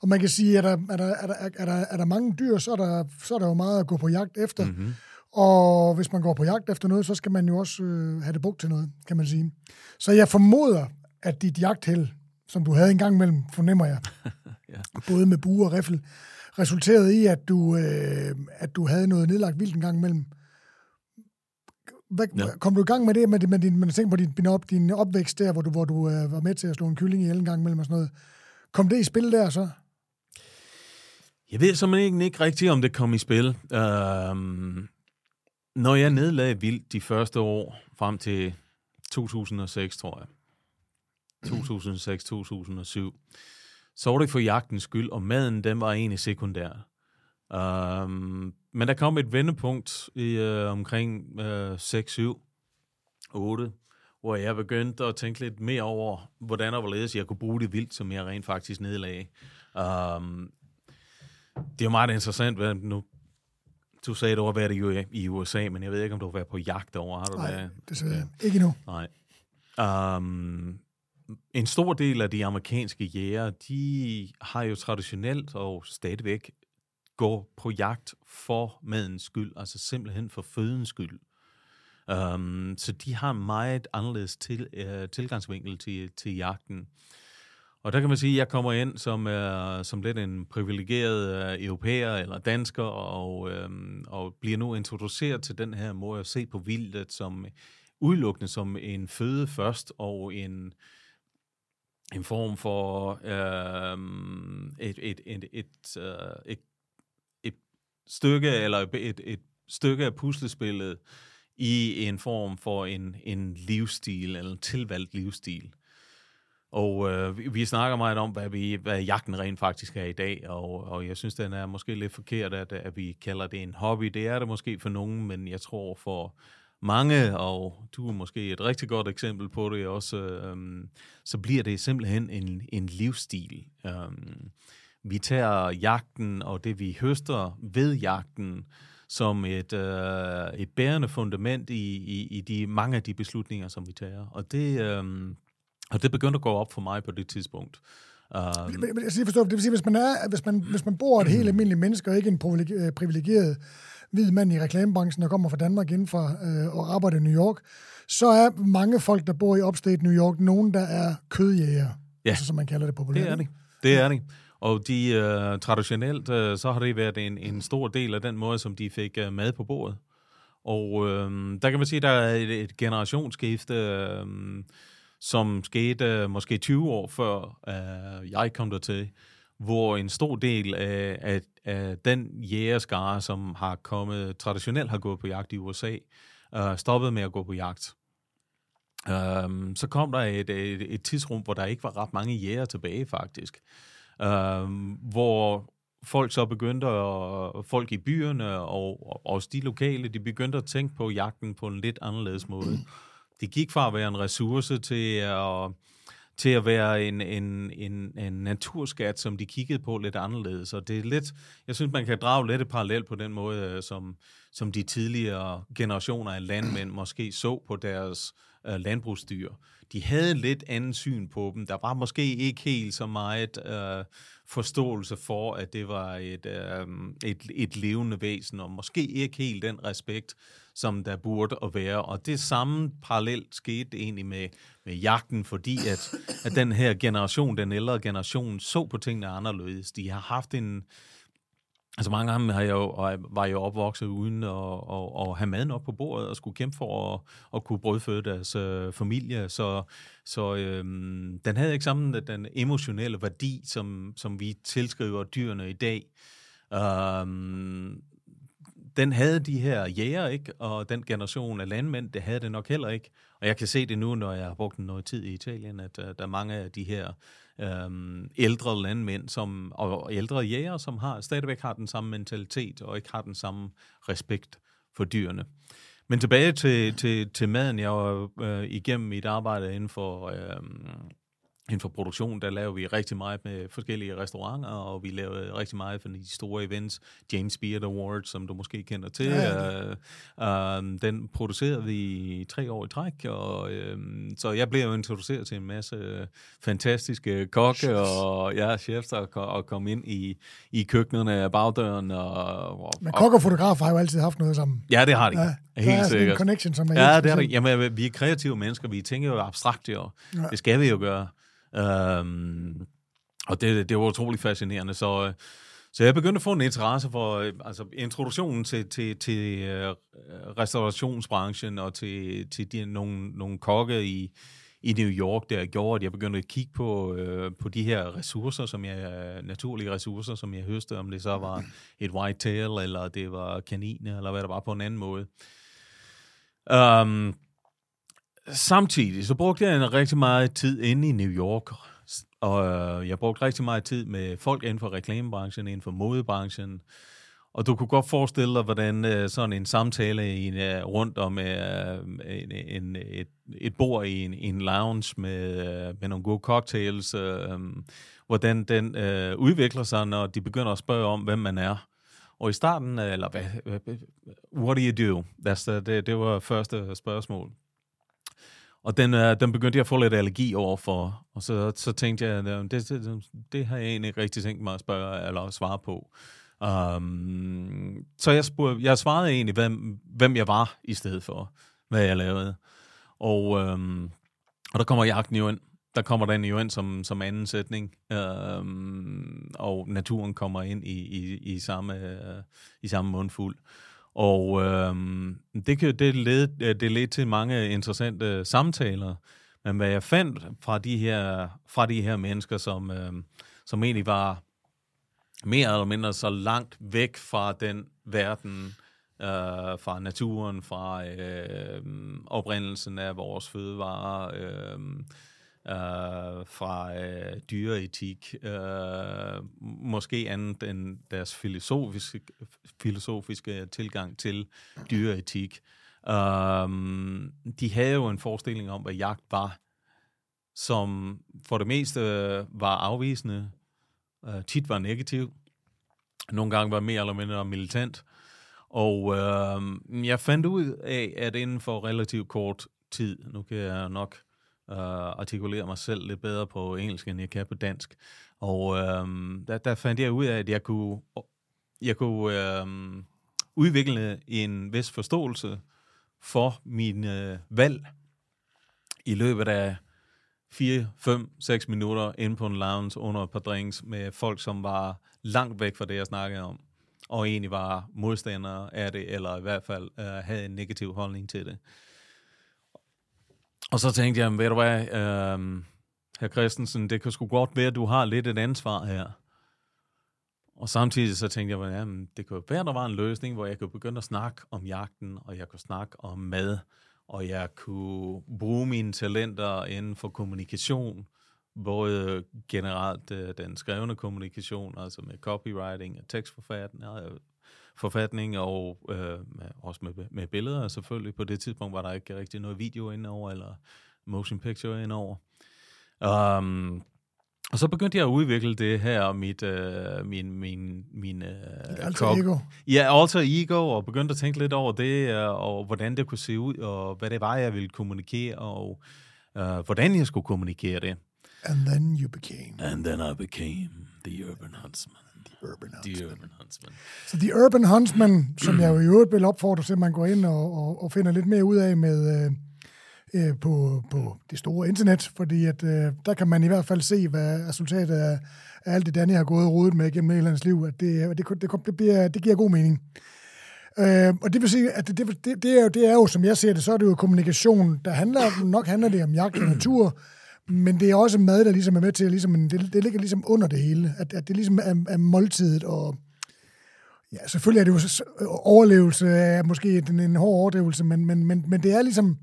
Og man kan sige, at er der, er der, er der, er der, er der mange dyr, så er der, så er der jo meget at gå på jagt efter. Mm-hmm. Og hvis man går på jagt efter noget, så skal man jo også øh, have det brugt til noget, kan man sige. Så jeg formoder, at dit jagtheld, som du havde en gang imellem, fornemmer jeg, ja. både med bue og riffel, resulterede i, at du, øh, at du havde noget nedlagt vildt en gang imellem. Hvad, ja. Kom du i gang med det, med, med din, med ting på din, din, op, din opvækst der, hvor du, hvor du øh, var med til at slå en kylling i en gang imellem og sådan noget? Kom det i spil der så? Jeg ved simpelthen ikke rigtigt, om det kom i spil. Um, når jeg nedlagde vildt de første år, frem til 2006, tror jeg, 2006-2007, så var det for jagtens skyld, og maden, den var egentlig sekundær. Um, men der kom et vendepunkt i uh, omkring uh, 6, 7, 8, hvor jeg begyndte at tænke lidt mere over, hvordan og hvorledes jeg kunne bruge det vildt, som jeg rent faktisk nedlagde. Um, det er jo meget interessant, hvad nu du sagde, du har været i, i USA, men jeg ved ikke, om du har været på jagt over. Har du Nej, det, det jeg ikke endnu. Nej. Um, en stor del af de amerikanske jæger, de har jo traditionelt og stadigvæk gå på jagt for madens skyld, altså simpelthen for fødens skyld. Um, så de har meget anderledes til, uh, tilgangsvinkel til, til jagten. Og der kan man sige, at jeg kommer ind som, uh, som lidt en privilegeret uh, europæer eller dansker, og, uh, og bliver nu introduceret til den her måde at se på vildt som udelukkende som en føde først, og en, en form for uh, et, et, et, et, uh, et stykke, eller et, et stykke af puslespillet i en form for en, en livsstil, eller en tilvalgt livsstil. Og øh, vi, vi snakker meget om, hvad, vi, hvad jagten rent faktisk er i dag, og, og jeg synes, den er måske lidt forkert, at, at vi kalder det en hobby. Det er det måske for nogen, men jeg tror for mange, og du er måske et rigtig godt eksempel på det også, øh, så bliver det simpelthen en, en livsstil. Øh, vi tager jagten og det, vi høster ved jagten, som et, øh, et bærende fundament i, i, i de mange af de beslutninger, som vi tager. Og det, øh, og det begyndte at gå op for mig på det tidspunkt. Um, jeg siger, forstå, det vil sige, hvis man, er, hvis man, hvis man bor et helt almindeligt menneske, og ikke en øh, privilegeret hvid mand i reklamebranchen, der kommer fra Danmark inden for, øh, og arbejder i New York, så er mange folk, der bor i upstate New York, nogen, der er kødjæger, ja. altså, som man kalder det populært. Det er det. Det er det. Og de uh, traditionelt, uh, så har det været en, en stor del af den måde, som de fik uh, mad på bordet. Og uh, der kan man sige, at der er et, et generationsskifte, uh, som skete uh, måske 20 år før uh, jeg kom der til, hvor en stor del af, af, af den jægerskare, som har kommet traditionelt har gået på jagt i USA, uh, stoppede med at gå på jagt. Um, så kom der et, et, et tidsrum, hvor der ikke var ret mange jæger tilbage faktisk, øh, hvor folk så begyndte, at, folk i byerne og, og også de lokale, de begyndte at tænke på jagten på en lidt anderledes måde. Det gik fra at være en ressource til at, til at være en, en, en, en naturskat, som de kiggede på lidt anderledes. Og det er lidt, jeg synes, man kan drage lidt et parallel på den måde, øh, som, som de tidligere generationer af landmænd måske så på deres uh, landbrugsdyr. De havde lidt anden syn på dem. Der var måske ikke helt så meget øh, forståelse for, at det var et, øh, et, et levende væsen, og måske ikke helt den respekt, som der burde at være. Og det samme parallelt skete egentlig med, med jagten, fordi at, at den her generation, den ældre generation, så på tingene anderledes. De har haft en... Altså mange af dem har jo, var jo opvokset uden at, at, at have maden op på bordet og skulle kæmpe for at, at kunne brødføde deres øh, familie. Så, så øhm, den havde ikke sammen den emotionelle værdi, som, som vi tilskriver dyrene i dag. Øhm, den havde de her jæger ikke, og den generation af landmænd, det havde det nok heller ikke. Og jeg kan se det nu, når jeg har brugt noget tid i Italien, at uh, der er mange af de her øhm, ældre landmænd som, og ældre jæger, som har, stadigvæk har den samme mentalitet og ikke har den samme respekt for dyrene. Men tilbage til, til, til maden. Jeg var øh, igennem mit arbejde inden for, øhm, inden for produktion, der laver vi rigtig meget med forskellige restauranter, og vi laver rigtig meget for de store events. James Beard Awards, som du måske kender til, ja, ja. Uh, uh, den producerede vi i tre år i træk, og uh, så jeg blev jo introduceret til en masse fantastiske kokke og ja, chefs, og, og kom ind i, i køkkenerne af bagdøren. Og, og, Men kok og fotograf har jo altid haft noget sammen. Ja, det har de. Ja, Helt der er sikkert. en connection, som er Ja, det er det. Jamen, vi er kreative mennesker, vi tænker jo abstrakt, jo. Ja. Det skal vi jo gøre. Øhm, og det, det var utrolig fascinerende. Så, øh, så jeg begyndte at få en interesse for øh, altså, introduktionen til, til, til øh, restaurationsbranchen og til, til de, nogle, nogle kokke i, i New York, der gjorde, at jeg begyndte at kigge på, øh, på de her ressourcer, som jeg, naturlige ressourcer, som jeg høste, om det så var et white tail, eller det var kaniner, eller hvad der var på en anden måde. Um, Samtidig så brugte jeg en rigtig meget tid inde i New York, og øh, jeg brugte rigtig meget tid med folk inden for reklamebranchen, inden for modebranchen, og du kunne godt forestille dig, hvordan øh, sådan en samtale i en, øh, rundt om øh, en, en, et, et bord i en, en lounge med, øh, med nogle gode cocktails, øh, hvordan den øh, udvikler sig, når de begynder at spørge om, hvem man er. Og i starten, eller hvad, what do you do? That's the, det, det var første spørgsmål. Og den, øh, den begyndte jeg at få lidt allergi overfor, og så, så tænkte jeg, det, det, det har jeg egentlig ikke rigtig tænkt mig at spørge eller svare på. Um, så jeg, spurgte, jeg svarede egentlig, hvem, hvem jeg var i stedet for, hvad jeg lavede. Og, øhm, og der kommer jagten jo ind. Der kommer den jo ind som, som anden sætning, øhm, og naturen kommer ind i, i, i, samme, øh, i samme mundfuld. Og øh, det, det, led, øh, det led til mange interessante samtaler. Men hvad jeg fandt fra de her, fra de her mennesker, som, øh, som egentlig var mere eller mindre så langt væk fra den verden, øh, fra naturen, fra øh, oprindelsen af vores fødevarer, øh, øh, fra øh, dyreetik, øh, måske andet end deres filosofiske, filosofiske tilgang til dyreetik. Øh, de havde jo en forestilling om, hvad jagt var, som for det meste øh, var afvisende, øh, tit var negativ, nogle gange var mere eller mindre militant, og øh, jeg fandt ud af, at inden for relativt kort tid, nu kan jeg nok øh, artikulere mig selv lidt bedre på engelsk, end jeg kan på dansk. Og øh, der, der fandt jeg ud af, at jeg kunne, jeg kunne øh, udvikle en vis forståelse for mine øh, valg i løbet af 4, 5, 6 minutter inde på en lounge under et par drinks med folk, som var langt væk fra det, jeg snakkede om, og egentlig var modstandere af det, eller i hvert fald øh, havde en negativ holdning til det. Og så tænkte jeg, ved du hvad, øh, herr Christensen, det kan sgu godt være, at du har lidt et ansvar her. Og samtidig så tænkte jeg, at det kunne være, der var en løsning, hvor jeg kunne begynde at snakke om jagten, og jeg kunne snakke om mad, og jeg kunne bruge mine talenter inden for kommunikation, både generelt øh, den skrevne kommunikation, altså med copywriting og tekstforfatning, forfatning og øh, også med, med billeder selvfølgelig. På det tidspunkt var der ikke rigtig noget video indover eller motion picture indover. Um, og så begyndte jeg at udvikle det her, mit, uh, min, min, min uh, alter ego. Ja, alter ego, og begyndte at tænke lidt over det, uh, og hvordan det kunne se ud, og hvad det var, jeg ville kommunikere, og uh, hvordan jeg skulle kommunikere det. And then you became. And then I became the urban huntsman. Urban Huntsman. The Urban Huntsman. Så The Urban Huntsman, som jeg jo i øvrigt vil opfordre til, at man går ind og, og, og finder lidt mere ud af med, øh, øh, på, på det store internet, fordi at, øh, der kan man i hvert fald se, hvad resultatet af, af alt det, Danny har gået og rodet med gennem hele hans liv, at det, det, det, det, bliver, det giver god mening. Øh, og det vil sige, at det, det, det, er jo, det er jo, som jeg ser det, så er det jo kommunikation, der handler, nok handler det om jagt og natur, men det er også mad, der ligesom er med til, ligesom, det, det ligger ligesom under det hele, at, at det ligesom er, er måltidet, og ja, selvfølgelig er det jo overlevelse af måske en, en hård overdrivelse, men, men, men, men det er ligesom,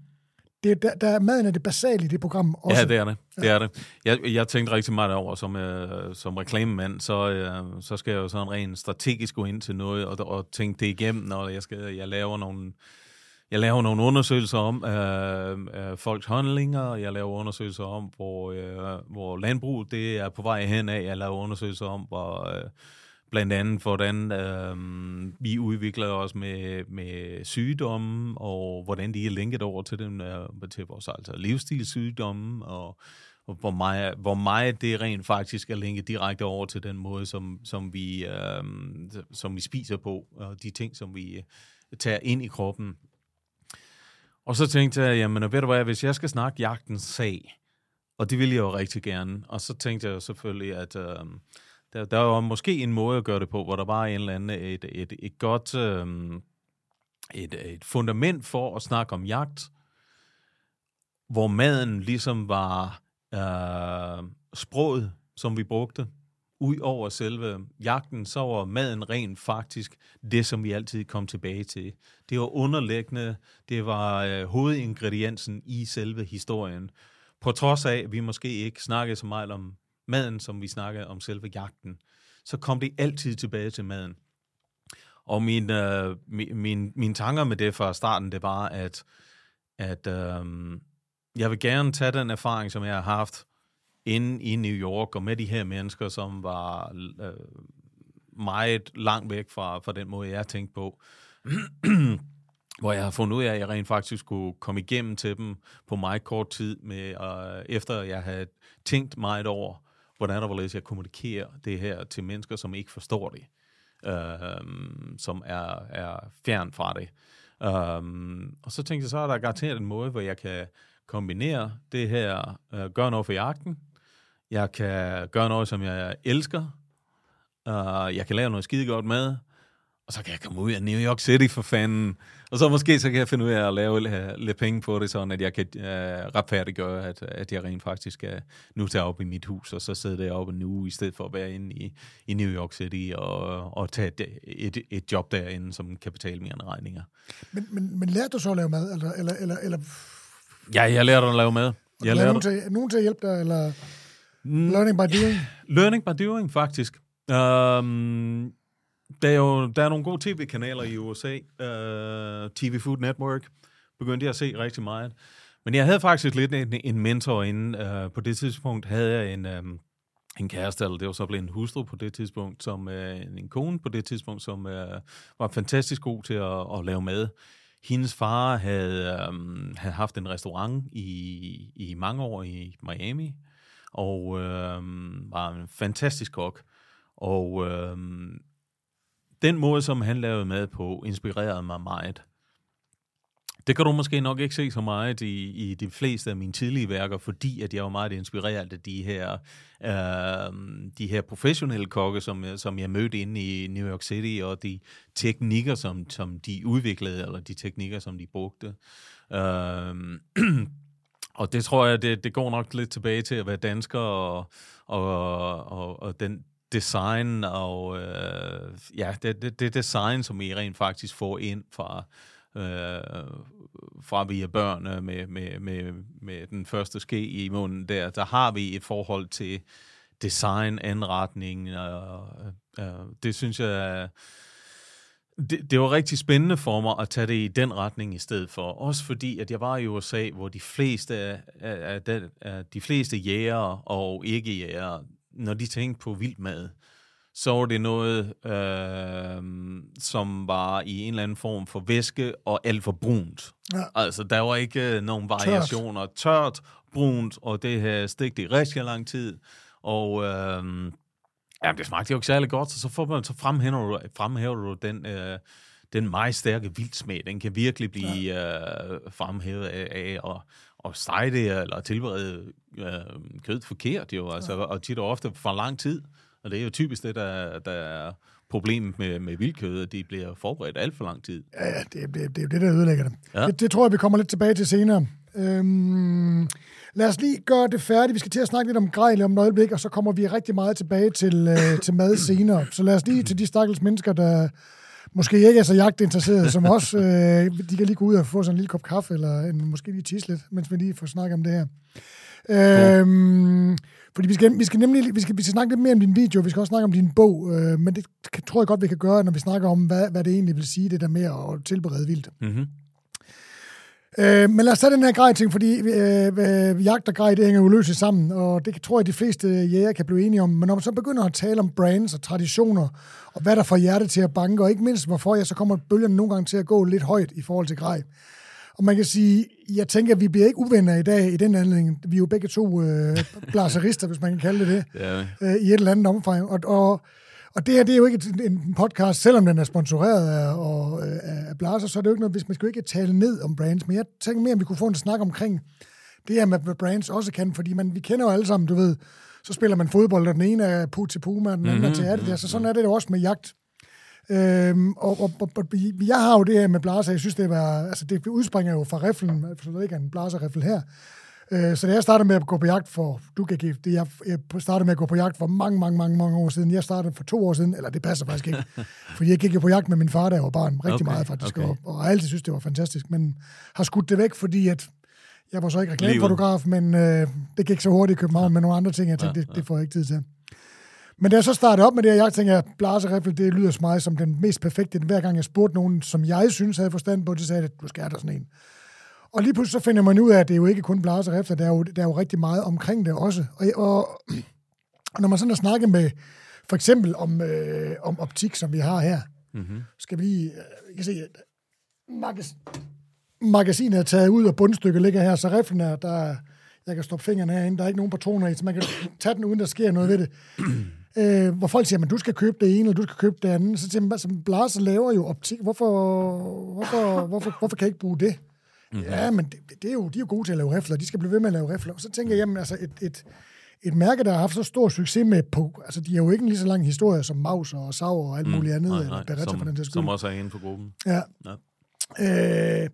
det, der, der, maden er det basale i det program også. Ja, det er det. det, er det. Jeg, jeg tænkte rigtig meget over, som, uh, som reklamemand, så, uh, så skal jeg jo sådan rent strategisk gå ind til noget og, og tænke det igennem, når jeg, skal, jeg laver nogle jeg laver nogle undersøgelser om øh, øh, folks handlinger, jeg laver undersøgelser om, hvor, øh, hvor landbrug det er på vej hen af, jeg laver undersøgelser om, hvor, øh, blandt andet, hvordan øh, vi udvikler os med, med sygdomme, og hvordan de er linket over til, dem, øh, til vores altså livsstilssygdomme, og, og hvor, meget, hvor meget det rent faktisk er linket direkte over til den måde, som, som, vi, øh, som vi spiser på, og de ting, som vi øh, tager ind i kroppen. Og så tænkte jeg, jamen ved du hvad, hvis jeg skal snakke jagtens sag, og det ville jeg jo rigtig gerne, og så tænkte jeg selvfølgelig, at øh, der, der var måske en måde at gøre det på, hvor der var en eller anden, et, et, et godt øh, et, et fundament for at snakke om jagt, hvor maden ligesom var øh, sproget, som vi brugte, ud over selve jagten, så var maden rent faktisk det, som vi altid kom tilbage til. Det var underliggende, det var øh, hovedingrediensen i selve historien. På trods af, at vi måske ikke snakkede så meget om maden, som vi snakkede om selve jagten, så kom det altid tilbage til maden. Og min, øh, min, min, mine tanker med det fra starten, det var, at, at øh, jeg vil gerne tage den erfaring, som jeg har haft inde i New York, og med de her mennesker, som var øh, meget langt væk fra, fra den måde, jeg tænkte på, hvor jeg har fundet ud af, at jeg rent faktisk kunne komme igennem til dem på meget kort tid, med, øh, efter jeg havde tænkt meget over, hvordan og hvorledes jeg kommunikerer det her til mennesker, som ikke forstår det, øh, som er, er fjern fra det. Øh, og så tænkte jeg, så er der garanteret en måde, hvor jeg kan kombinere det her, øh, gøre noget for jagten, jeg kan gøre noget, som jeg elsker, uh, jeg kan lave noget skide godt mad, og så kan jeg komme ud af New York City for fanden. Og så måske så kan jeg finde ud af at lave lidt penge på det, sådan at jeg kan uh, retfærdiggøre, at, at jeg rent faktisk skal nu tage op i mit hus, og så sidde deroppe nu, i stedet for at være inde i, i New York City og, og tage et, et, et job derinde, som kan betale mine regninger. Men, men, men lærte du så at lave mad? Eller, eller, eller, eller... Ja, jeg lærte at lave mad. Jeg lærte... nogen, til, nogen til at hjælpe dig, eller learning by doing? Learning by doing, faktisk. Um, der er jo der er nogle gode tv-kanaler i USA. Uh, øh, TV Food Network begyndte jeg at se rigtig meget. Men jeg havde faktisk lidt en, en mentor inden. Uh, øh, på det tidspunkt havde jeg en, um, en kæreste, eller det var så blevet en hustru på det tidspunkt, som uh, en kone på det tidspunkt, som uh, var fantastisk god til at, at lave mad. Hendes far havde, um, havde haft en restaurant i, i mange år i Miami, og øh, var en fantastisk kok. Og øh, den måde, som han lavede mad på, inspirerede mig meget. Det kan du måske nok ikke se så meget i, i de fleste af mine tidlige værker, fordi at jeg var meget inspireret af de her, øh, de her professionelle kokke, som, som jeg mødte inde i New York City, og de teknikker, som, som de udviklede, eller de teknikker, som de brugte. Øh, og det tror jeg, det, det går nok lidt tilbage til at være dansker, og, og, og, og den design, og øh, ja, det, det, det design, som I rent faktisk får ind fra, øh, fra vi er børn med, med, med, med den første ske i munden der, der har vi et forhold til design, anretning, og øh, øh det synes jeg det, det var rigtig spændende for mig at tage det i den retning i stedet for. Også fordi, at jeg var i USA, hvor de fleste af, af, den, af de fleste jæger og ikke-jæger, når de tænkte på vildmad, så var det noget, øh, som var i en eller anden form for væske og alt for brunt. Ja. Altså, der var ikke øh, nogen variationer. Tørt, Tørt brunt, og det her stigt i rigtig lang tid. Og... Øh, Ja, det smagte jo ikke særlig godt, så, så, får man, så fremhæver, du, fremhæver du den, øh, den meget stærke vildsmag. Den kan virkelig blive ja. øh, fremhævet af, af at, at stege det eller tilberede øh, kød forkert, jo, altså, ja. og tit og ofte for lang tid. Og det er jo typisk det, der, der er problemet med, med vildkød, at de bliver forberedt alt for lang tid. Ja, ja det, det, det er jo det, der ødelægger det. Ja. det. Det tror jeg, vi kommer lidt tilbage til senere. Øhm, lad os lige gøre det færdigt. Vi skal til at snakke lidt om grejl om et øjeblik, og så kommer vi rigtig meget tilbage til, øh, til mad senere. Så lad os lige til de stakkels mennesker, der måske ikke er så jagtinteresserede som os. Øh, de kan lige gå ud og få sådan en lille kop kaffe, eller en, måske lige tisse lidt, mens vi lige får snakket om det her. Øhm, fordi vi skal, vi skal nemlig vi skal, vi skal snakke lidt mere om din video, vi skal også snakke om din bog, øh, men det kan, tror jeg godt, vi kan gøre, når vi snakker om, hvad, hvad det egentlig vil sige, det der med at tilberede vildt. Mm-hmm. Øh, men lad os tage den her grej ting, fordi øh, øh, jagt og grej, det hænger løst sammen, og det tror jeg, de fleste jæger kan blive enige om. Men når man så begynder at tale om brands og traditioner, og hvad der får hjertet til at banke, og ikke mindst hvorfor, ja, så kommer bølgerne nogle gange til at gå lidt højt i forhold til grej. Og man kan sige, jeg tænker, at vi bliver ikke uvenner i dag i den anledning. Vi er jo begge to øh, blaserister, hvis man kan kalde det det, Ja, øh, i et eller andet omfang. Og, og, og det her, det er jo ikke en podcast, selvom den er sponsoreret af, og, øh, af Blaser, så er det jo ikke noget, hvis man skal jo ikke tale ned om brands, men jeg tænker mere, om vi kunne få en snak omkring det her med, hvad brands også kan, fordi man, vi kender jo alle sammen, du ved, så spiller man fodbold, og den ene er Put til Puma, og den anden mm-hmm. er til Adidas, så sådan er det jo også med jagt. Øhm, og, og, og, og, jeg har jo det her med blaser, jeg synes, det var, altså det udspringer jo fra riflen, for der ikke er en blaserriffel her. Øh, så da jeg startede med at gå på jagt for, du kan give, det jeg, jeg startede med at gå på jagt for mange, mange, mange, mange år siden. Jeg startede for to år siden, eller det passer faktisk ikke, fordi jeg gik jo på jagt med min far, da jeg var barn, rigtig Okay, meget faktisk, okay. og, og jeg altid synes, det var fantastisk, men har skudt det væk, fordi at jeg var så ikke reklamefotograf, men øh, det gik så hurtigt i København med nogle andre ting, jeg tænkte, Ja, det, det får jeg ikke tid til. Men da jeg så startede op med det her jagt, tænkte jeg, blaserriffel, det lyder for mig som den mest perfekte. Hver gang jeg spurgte nogen, som jeg synes havde forstand på det, så sagde jeg, du skal have dig sådan en. Og lige pludselig så finder man ud af, at det er jo ikke kun blaserriffel, der er jo, der er jo rigtig meget omkring det også. Og, og, og når man sådan har snakket med, for eksempel om, øh, om optik, som vi har her, mm-hmm. skal vi lige, øh, jeg kan se, at magas, magasinet er taget ud, og bundstykket ligger her, så riflen er, der er- jeg kan stoppe fingrene herinde, der er ikke nogen patroner i, så man kan tage den, uden der sker noget ved det. Øh, hvor folk siger, at du skal købe det ene, eller du skal købe det andet, så siger man, som Blaser laver jo optik, hvorfor, hvorfor, hvorfor, hvorfor kan jeg ikke bruge det? Mm-hmm. Ja, men det, det er jo, de er jo gode til at lave rifler, de skal blive ved med at lave rifler. Og så tænker jeg, jamen altså, et, et, et mærke, der har haft så stor succes med på, altså de har jo ikke en lige så lang historie som Maus og Sauer og alt muligt andet, Nej, eller nej, Beretta for den som, der skyld. som også er inde for gruppen. Ja. Ja. Øh,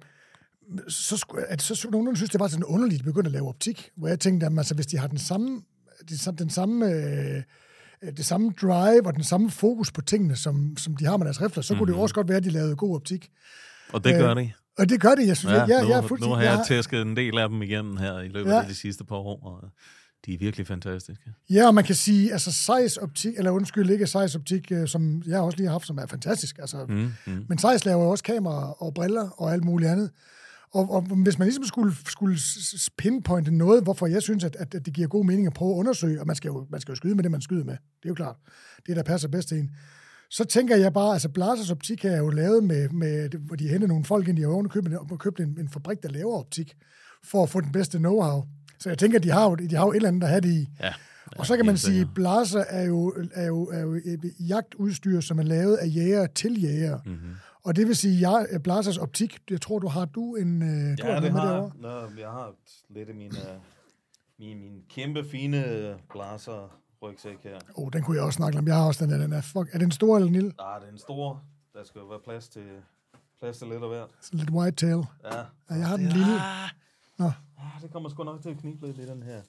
så, skulle, at, så skulle nogen synes, det var sådan underligt, at de begyndte at lave optik, hvor jeg tænkte, at altså, hvis de har den samme, de, den samme, øh, det samme drive og den samme fokus på tingene, som, som de har med deres rifler, så mm-hmm. kunne det jo også godt være, at de lavede god optik. Og det Øh, gør de. Og det gør det, jeg synes. Ja, jeg, jeg, nu, jeg er nu har jeg jeg, tæsket en del af dem igennem her i løbet Ja. af de sidste par år, og de er virkelig fantastiske. Ja, og man kan sige, altså Zeiss optik, eller undskyld, ikke Zeiss optik, øh, som jeg også lige har haft, som er fantastisk. Altså, mm, mm. Men Zeiss laver jo også kameraer og briller og alt muligt andet. Og, og hvis man ligesom skulle, skulle pinpointe noget, hvorfor jeg synes, at, at, at det giver god mening at prøve at undersøge, og man skal, jo, man skal jo skyde med det, man skyder med. Det er jo klart. Det, der passer bedst til en. Så tænker jeg bare, altså Blasers optik er jo lavet med, med hvor de henter nogle folk ind, de har jo købt, købt en, en fabrik, der laver optik, for at få den bedste know-how. Så jeg tænker, de har jo, de har jo et eller andet at have det i. Ja. Og så kan man sige, at Blaser er jo, er, jo, er jo et jagtudstyr, som er lavet af jæger til jæger. Mhm. Mm-hmm. Og det vil sige, at Blasers optik, jeg tror, du har du en... øh, Du Ja, har det med har derovre. jeg. Nå, jeg har lidt af min, uh, min, min kæmpe fine blaser rygsæk her. Oh, den kunne jeg også snakke om. Jeg har også den der. Den er, fuck, er den stor eller en lille? Ah, det er stor. Der skal jo være plads til, plads til lidt af hvert. Sådan lidt white tail. Ja. Ja, jeg har den lille. Nå. ah, det kommer sgu nok til at knibe lidt i den her.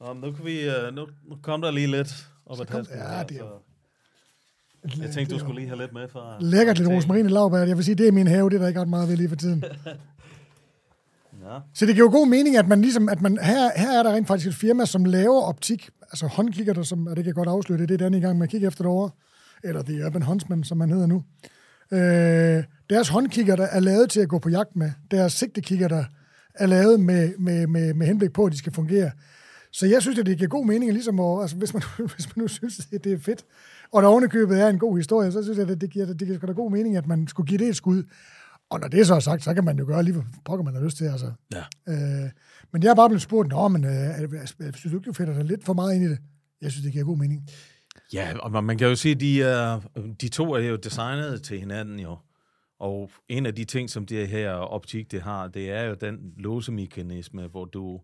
Nå, men nu kan vi, uh, nu, nu kom der lige lidt op ad tasken ja, her, det er så Jeg tænkte, du skulle lige have lidt med fra... Lækkert lidt rosmarine lavbær. Jeg vil sige, det er min have. Det er der ikke ret meget ved lige for tiden. Ja. Så det giver jo god mening, at man ligesom, at man, her, her er der rent faktisk et firma, som laver optik, altså håndkigger, der, som, og det kan jeg godt afsløre, det er det, den i gang med at kigge efter derovre, eller The Urban Huntsman, som man hedder nu. Øh, deres håndkigger, der er lavet til at gå på jagt med, deres sigtekigger, der er lavet med, med, med, med henblik på, at de skal fungere. Så jeg synes, at det giver god mening, ligesom at, altså, hvis, man, hvis man nu synes, at det er fedt, og der ovenikøbet er en god historie, så synes jeg, at det giver, det giver sgu da god mening, at man skulle give det et skud. Og når det så er sagt, så kan man jo gøre lige, hvad pokker man har lyst til. Altså. Ja. Øh, men jeg er bare blevet spurgt, Nå, men øh, synes du ikke, du fætter dig lidt for meget ind i det? Jeg synes, det giver god mening. Ja, og man kan jo sige, de, er, de to er jo designet til hinanden jo. Og en af de ting, som det her optik det har, det er jo den låsemekanisme, hvor du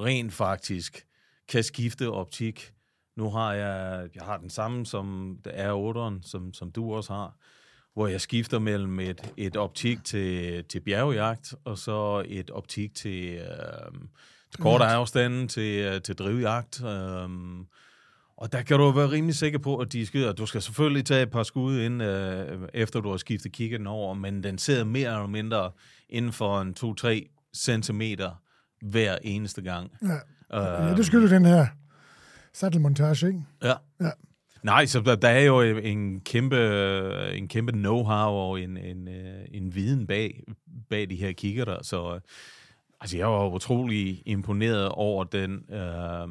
rent faktisk kan skifte optik. Nu har jeg, jeg har den samme som R8'eren, som, som du også har, hvor jeg skifter mellem et, et optik til, til bjergjagt, og så et optik til, øh, til korte afstande, til, til drivjagt. Øh, og der kan du være rimelig sikker på, at de skyder. Du skal selvfølgelig tage et par skud ind, øh, efter du har skiftet kiggen over, men den sidder mere eller mindre inden for en 2-3 centimeter hver eneste gang. Ja, Øh, ja det skylder den her sattelmontage, ikke? Ja. Ja. Nej, så der, der er jo en kæmpe, en kæmpe know-how og en, en, øh, en viden bag, bag de her kigger Så øh, altså, jeg var utrolig imponeret over den, øh,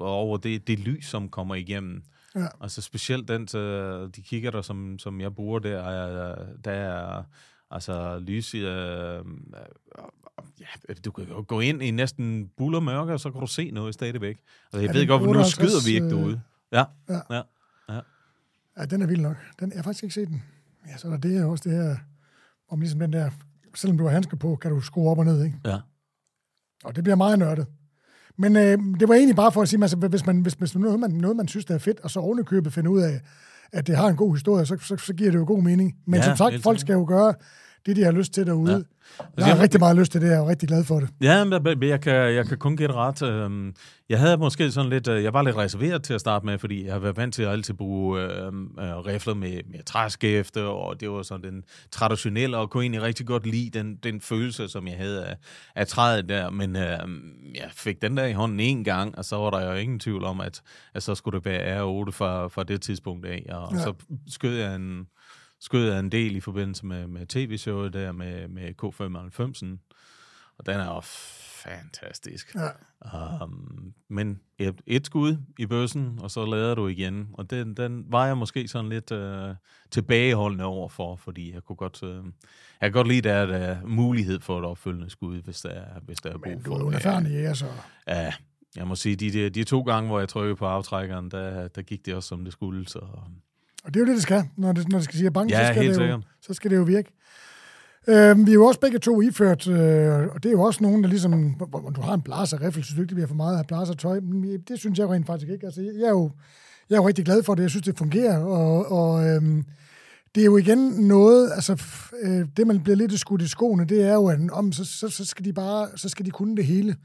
over det, det lys, som kommer igennem. Ja. Altså specielt den, de kigger der, som, som jeg bruger der, er, der er altså lys i, øh, ja, du kan gå ind i næsten bullermørke, og så kan du se noget stadigvæk. Altså, jeg ved godt, nu skyder vi ikke derude. Ja, ja. ja. ja. Ja, den er vild nok. Den, jeg har faktisk ikke set den. Ja, så er der det også det her, om ligesom den der, selvom du har handsker på, kan du skrue op og ned, ikke? Ja. Og det bliver meget nørdet. Men øh, det var egentlig bare for at sige, altså, hvis, man, hvis, hvis noget, man, noget, man synes, der er fedt, og så ovenikøbet finde ud af, at det har en god historie, så, så, så giver det jo god mening. Men ja, som sagt, folk skal jo gøre det, de har lyst til derude. Ja. Jeg har jeg, rigtig meget lyst til det, jeg er rigtig glad for det. Ja, men jeg kan, jeg kan kun gætte ret. Øhm, jeg havde måske sådan lidt, øh, jeg var lidt reserveret til at starte med, fordi jeg har været vant til at altid bruge øh, øh, rifler med, med træskæfte, og det var sådan den traditionelle, og kunne egentlig rigtig godt lide den, den følelse, som jeg havde af, af træet der. Men øh, jeg fik den der i hånden en gang, og så var der jo ingen tvivl om, at, at så skulle det være R8 fra, fra det tidspunkt af. Og ja. så skød jeg en skød jeg en del i forbindelse med, med tv-showet der med, med K95'en. Og den er jo fantastisk. Ja. Um, men et, et skud i bøssen, og så lader du igen. Og den, den var jeg måske sådan lidt uh, tilbageholdende over for, fordi jeg kunne godt, uh, jeg kan godt lide, at der er mulighed for et opfølgende skud, hvis der er, hvis der er brug for det. Men du er erfaren ja, så... Ja, jeg må sige, de, de, de to gange, hvor jeg trykkede på aftrækkeren, der, der gik det også, som det skulle, så og det er jo det, det skal. Når det, når det skal sige bank, ja, så, skal det jo, så skal det jo virke. Øh, vi er jo også begge to iført, øh, og det er jo også nogen, der ligesom, du har en blaser riffel, synes du ikke, det bliver for meget at have blaser tøj, men det synes jeg rent faktisk ikke. Altså, jeg er jo, jeg er jo rigtig glad for det, jeg synes, det fungerer, og, og øh, det er jo igen noget, altså øh, det, man bliver lidt skudt i skoene, det er jo, at om, så, så, så, skal de bare, så skal de kunne det hele.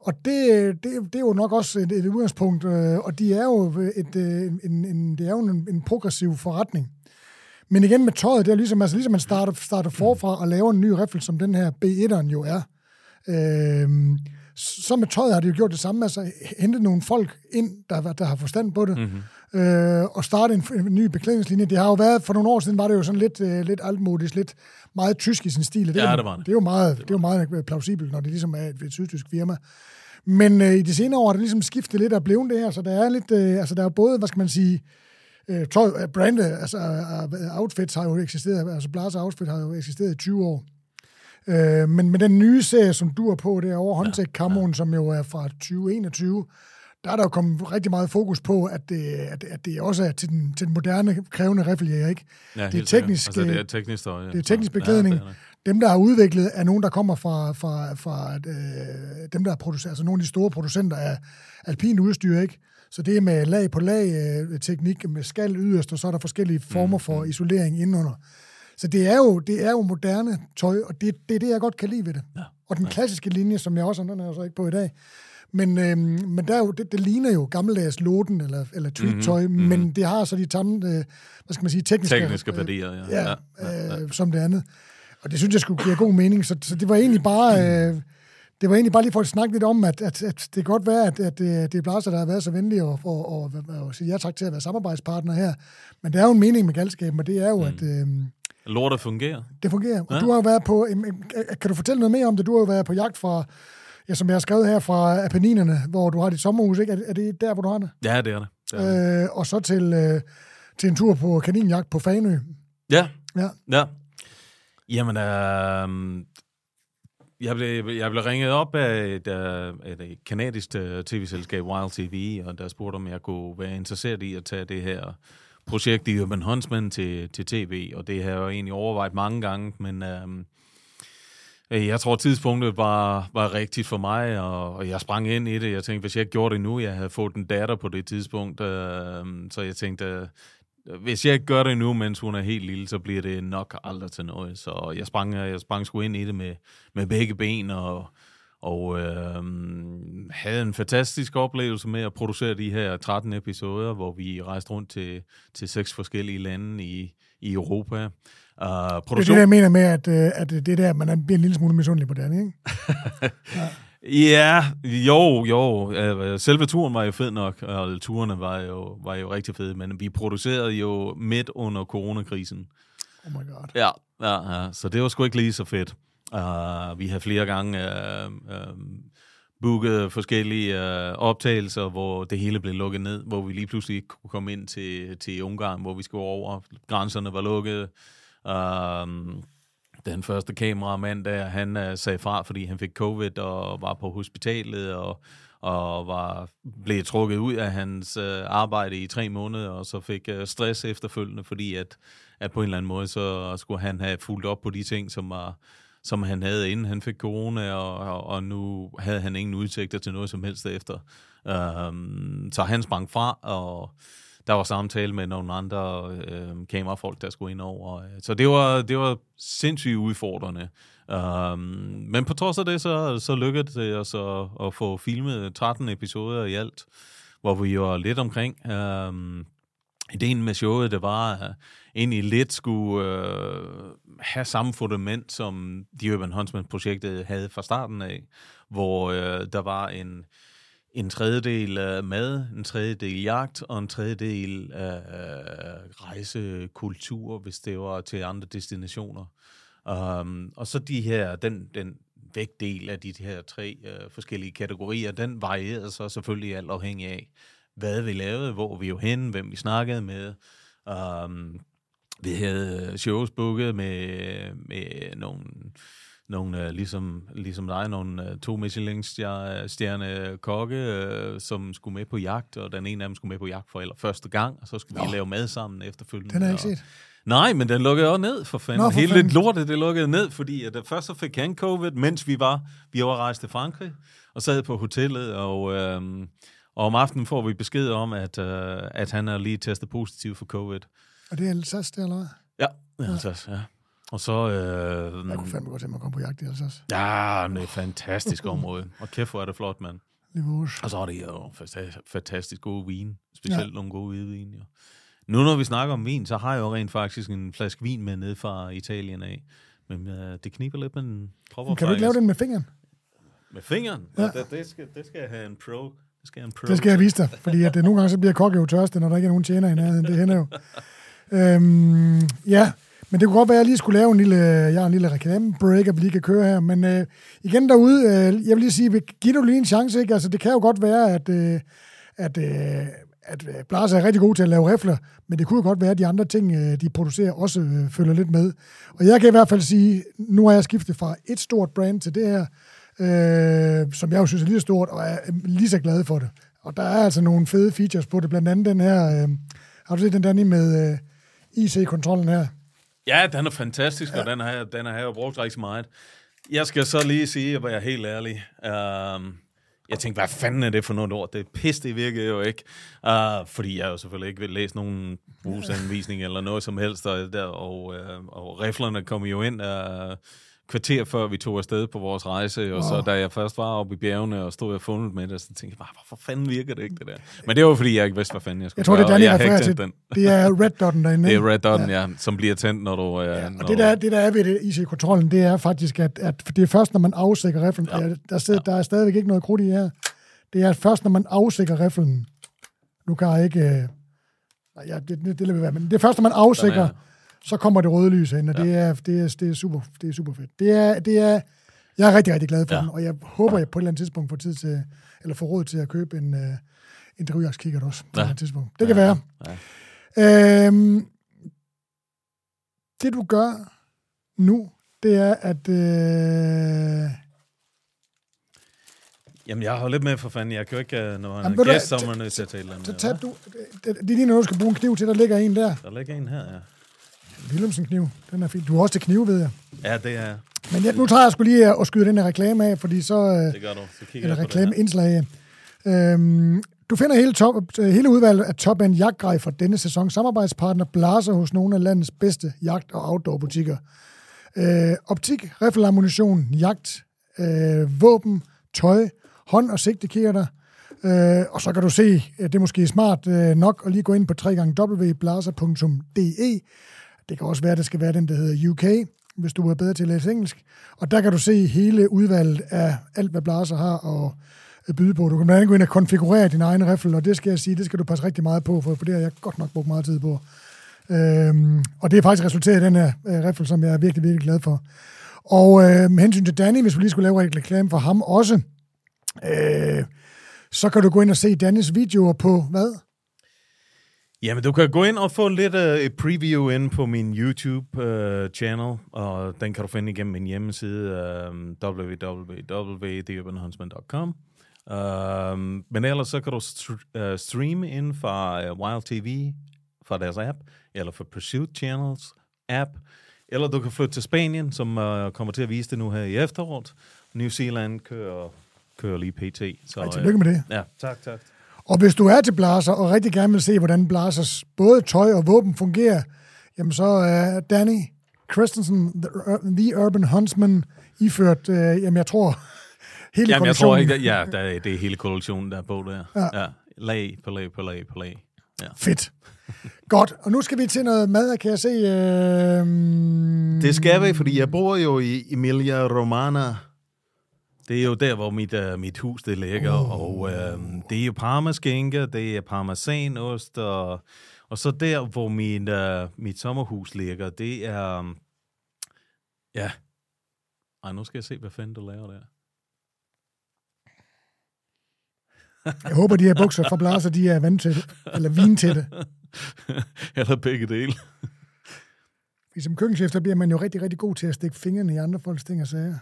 Og det, det, det er jo nok også et, et udgangspunkt, øh, og de er jo et, øh, en, en, det er jo en, en progressiv forretning. Men igen med tøjet, det er ligesom, altså ligesom man starter, starter forfra og laver en ny riffel, som den her B1'eren jo er. Øh, så med tøjet har de jo gjort det samme, altså hentet nogle folk ind, der, der har forstand på det, mm-hmm. øh, og starte en, en ny beklædningslinje. Det har jo været, for nogle år siden var det jo sådan lidt, øh, lidt altmodisk, lidt meget tysk i sin stil. Det, ja, det, var det. det er jo meget, det, det er meget plausibelt, når det ligesom er et, et sydtysk firma. Men øh, i de senere år har det ligesom skiftet lidt og blevet det her, så der er lidt, øh, altså der er både, hvad skal man sige, øh, tøj, øh, brande, altså uh, outfits har jo eksisteret, altså Blaser Outfit har jo eksisteret i 20 år. Øh, men med den nye serie, som du er på, det er over Håndtæk Camoen, ja. som jo er fra 2021, der er der jo kommet rigtig meget fokus på, at det, at, at det også er til den, til den moderne, krævende riffeljæger, ikke? Ja, det er teknisk, altså, det er teknisk, ja. det er teknisk beklædning. Ja, det er det dem, der har udviklet, er nogen, der kommer fra, fra, fra øh, dem, der er produceret, altså nogle af de store producenter af alpin udstyr, ikke? Så det er med lag på lag øh, teknik, med skal yderst, og så er der forskellige former for mm. isolering indenunder. Så det er jo, det er jo moderne tøj, og det, det er det, jeg godt kan lide ved det. Ja. Og den klassiske linje, som jeg også, den er jeg så ikke på i dag, men, øhm, men der er jo, det, det ligner jo gammeldags loden eller, eller tweed-tøj, mm-hmm. men det har så de samme, øh, hvad skal man sige, tekniske, tekniske værdier, ja. Ja, ja, ja, ja. Øh, som det andet. Og det synes jeg skulle give god mening, så, så det var egentlig bare... Øh, det var egentlig bare lige for at snakke lidt om, at, at, at det kan godt være, at, at det, det er Blaser, der har været så venlig og, og, og, og sige ja tak til at være samarbejdspartner her. Men det er jo en mening med galskaben, og det er jo, mm. at... Øh, Lortet fungerer. Det fungerer. Og ja. du har jo været på... Kan du fortælle noget mere om det? Du har jo været på jagt fra... Ja, som jeg har skrevet her fra Apenninerne, hvor du har dit sommerhus, ikke? Er det der, hvor du har det? Ja, det er det. det, er det. Øh, og så til, øh, til en tur på kaninjagt på Fanø. Ja. Ja. ja. Jamen, øh, jeg, blev, jeg blev ringet op af et, øh, et, et kanadisk øh, tv-selskab, Wild TV, og der spurgte, om jeg kunne være interesseret i at tage det her projekt i Urban Huntsman til, til tv, og det har jeg jo egentlig overvejet mange gange, men øhm, øh, jeg tror, tidspunktet var, var rigtigt for mig, og, og jeg sprang ind i det. Jeg tænkte, hvis jeg ikke gjorde det nu, jeg havde fået en datter på det tidspunkt, øh, så jeg tænkte, øh, hvis jeg ikke gør det nu, mens hun er helt lille, så bliver det nok aldrig til noget. Så jeg sprang, jeg sprang sgu ind i det med, med begge ben, og, og øh, havde en fantastisk oplevelse med at producere de her 13 episoder, hvor vi rejste rundt til, til seks forskellige lande i, i Europa. Uh, produktion... Det er det, jeg mener med, at, øh, at det der, man bliver en lille smule misundelig på det, ikke? ja. Ja, jo, jo. Øh, selve turen var jo fed nok, og turene var jo, var jo rigtig fede, men vi producerede jo midt under coronakrisen. Oh my god. Ja, ja, ja. så det var sgu ikke lige så fedt. Uh, vi har flere gange uh, uh, booket forskellige uh, optagelser, hvor det hele blev lukket ned, hvor vi lige pludselig ikke kunne komme ind til, til Ungarn, hvor vi skulle over. Grænserne var lukket. Uh, den første kameramand der, han uh, sagde fra, fordi han fik covid og var på hospitalet og, og var blev trukket ud af hans uh, arbejde i tre måneder, og så fik uh, stress efterfølgende, fordi at, at på en eller anden måde, så skulle han have fulgt op på de ting, som var som han havde inden han fik corona, og, og, og nu havde han ingen udsigter til noget som helst efter. Um, så han sprang fra, og der var samtale med nogle andre øh, kamerafolk, der skulle ind over. Øh, så det var, det var sindssygt udfordrende. Um, men på trods af det, så, så lykkedes det os at, at få filmet 13 episoder i alt, hvor vi var lidt omkring. Um, ideen med showet, det var at egentlig lidt skulle Uh, have samme fundament, som The Urban Huntsman-projektet havde fra starten af, hvor øh, der var en en tredjedel af mad, en tredjedel jagt og en tredjedel af rejsekultur, hvis det var til andre destinationer. Um, og så de her, den, den vægtdel af de her tre øh, forskellige kategorier, den varierede så selvfølgelig alt afhængig af, hvad vi lavede, hvor vi jo hen, hvem vi snakkede med. Um, vi havde shows booket med, med nogle nogle, øh, ligesom, ligesom dig, nogle øh, to Michelin-stjerne kokke, øh, som skulle med på jagt, og den ene af dem skulle med på jagt for eller første gang, og så skulle Nå. vi lave mad sammen efterfølgende. Den har jeg ikke set. Nej, men den lukkede også ned for fanden. Nå, for Hele fanden. lortet, det lukkede ned, fordi at først så fik han covid, mens vi var, vi var rejst til Frankrig, og sad på hotellet, og, øh, og om aftenen får vi besked om, at, øh, at han er lige testet positiv for covid. Og det er Alsace, det eller hvad? Ja, det er Alsace, ja. Og så... Øh, jeg kunne fandme godt tænke mig at komme på jagt i Alsace. Ja, det er et fantastisk område. Og kæft, hvor er det flot, mand. Livos. Og så er det jo fantastisk gode vin. Specielt ja. nogle gode hvidvin, jo. Nu når vi snakker om vin, så har jeg jo rent faktisk en flaske vin med ned fra Italien af. Men uh, det kniber lidt med den propper Kan du ikke lave den med fingeren? Med fingeren? Ja. Det, det, skal, det skal jeg have en pro. Det skal jeg, en pro det skal jeg vise dig, fordi at det, nogle gange så bliver kokke jo tørste, når der ikke er nogen tjener i nærheden. Det hænder jo. øhm, ja, men det kunne godt være, at jeg lige skulle lave en lille, jeg har en lille reklame-break, at vi lige kan køre her. Men øh, igen derude, øh, jeg vil lige sige, giv du lige en chance, ikke? Altså, det kan jo godt være, at, øh, at, øh, at øh, Blase er rigtig god til at lave rifler, men det kunne jo godt være, at de andre ting, øh, de producerer, også øh, følger lidt med. Og jeg kan i hvert fald sige, nu har jeg skiftet fra et stort brand til det her, øh, som jeg jo synes er lige stort, og er øh, lige så glad for det. Og der er altså nogle fede features på det, blandt andet den her, øh, har du set den der med øh, IC-kontrollen her? Ja, den er fantastisk, ja. og den har, den har jeg brugt rigtig meget. Jeg skal så lige sige, at jeg er helt ærlig. Uh, jeg tænkte, hvad fanden er det for noget ord? Det er pisse, det virkede jo ikke. Uh, fordi jeg jo selvfølgelig ikke vil læse nogen brugsanvisning eller noget som helst. Og, der, og, uh, og riflerne kom jo ind uh, kvarter før vi tog afsted på vores rejse, og oh. så da jeg først var oppe i bjergene og stod og fundet med det, så tænkte jeg bare, hvorfor fanden virker det ikke det der? Men det var fordi, jeg ikke vidste, hvad fanden jeg skulle Jeg tror, det er den, jeg refererer til. Den. Det er red dot'en derinde. Det er red dot'en, ja. ja, som bliver tændt, når du... Ja, ja, når og det der, det der er ved det IC-kontrollen, det er faktisk, at, at det er først, når man afsikker riflen. Ja. Der, der, ja. der er stadigvæk ikke noget krudt i her. Det er først, når man afsikker riflen. Nu kan jeg ikke... Øh, ja, det, det, det, det være, men det er først, når man afsikker så kommer det røde lys ind, og ja. det, er, det, er, det, er super, det er super fedt. Det er, det er, jeg er rigtig, rigtig glad for ja. den, og jeg håber, jeg på et eller andet tidspunkt får tid til, eller får råd til at købe en, uh, en drivjagtskikkert også på ja. et tidspunkt. Det kan ja. være. Ja. Øhm, det du gør nu, det er, at... Øh, Jamen, jeg har lidt med for fanden. Jeg kan jo ikke, øh, når han er gæst, så er man nødt til at tage et eller andet. Tag, du, det, det, det er lige noget, du skal bruge en kniv til. Der ligger en der. Der ligger en her, ja. Willemsen kniv. Den er fin. Du har også til kniv, ved jeg. Ja, det er... Men jeg, nu tager jeg skulle lige at skyde den her reklame af, fordi så... Øh, det gør du. Så kigger jeg reklameindslag af. Øhm, du finder hele, top, hele udvalget af top end jagtgrej for denne sæson. Samarbejdspartner Blaser hos nogle af landets bedste jagt- og outdoor-butikker. Øh, optik, riffelammunition, jagt, øh, våben, tøj, hånd- og sigtekirter. Øh, og så kan du se, det er måske smart øh, nok at lige gå ind på www.blaser.de det kan også være, at det skal være den, der hedder UK. hvis du er bedre til at læse engelsk. Og der kan du se hele udvalget af alt, hvad Blaser har og byde på. Du kan blandt andet gå ind og konfigurere din egen riffel, og det skal jeg sige, det skal du passe rigtig meget på, for, for det har jeg godt nok brugt meget tid på. Øhm, og det er faktisk resulteret i den her øh, riffel, som jeg er virkelig, virkelig glad for. Og øh, med hensyn til Danny, hvis vi lige skulle lave en reklame for ham også, øh, så kan du gå ind og se Dannys videoer på, hvad? Jamen, du kan gå ind og få lidt uh, et preview ind på min YouTube-channel, uh, og den kan du finde igennem min hjemmeside, uh, www.theurbanhuntsman.com. Uh, men ellers så kan du st- uh, streame ind fra uh, Wild TV, fra deres app, eller fra Pursuit Channels app, eller du kan flytte til Spanien, som uh, kommer til at vise det nu her i efteråret. New Zealand kører, kører lige PT. Så, Ej, tillykke med det. Ja, tak, tak. Og hvis du er til Blaser og rigtig gerne vil se, hvordan Blasers både tøj og våben fungerer, jamen så er Danny Christensen, the, the Urban Huntsman, iført, øh, jamen jeg tror, hele Jamen, jeg tror kollektionen. ikke, ja, der, er- det er hele kollektionen, der er på der. Ja. Ja. Lag på lag på lag på lag. Ja. Fedt. Godt, og nu skal vi til noget mad, kan jeg se. Øh, Det skal vi, fordi jeg bor jo i Emilia Romana. Det er jo der, hvor mit, uh, mit hus det ligger, oh. og uh, det er jo parmaskinke, det er parmesanost, og, og så der, hvor min, uh, mit sommerhus ligger, det er... Um, ja. Ej, nu skal jeg se, hvad fanden du laver der. jeg håber, de her bukser fra Blaser, de er vandtætte, eller vintætte. Eller begge dele. Fordi som køkkenchef, der bliver man jo rigtig, rigtig god til at stikke fingrene i andre folks ting og sager.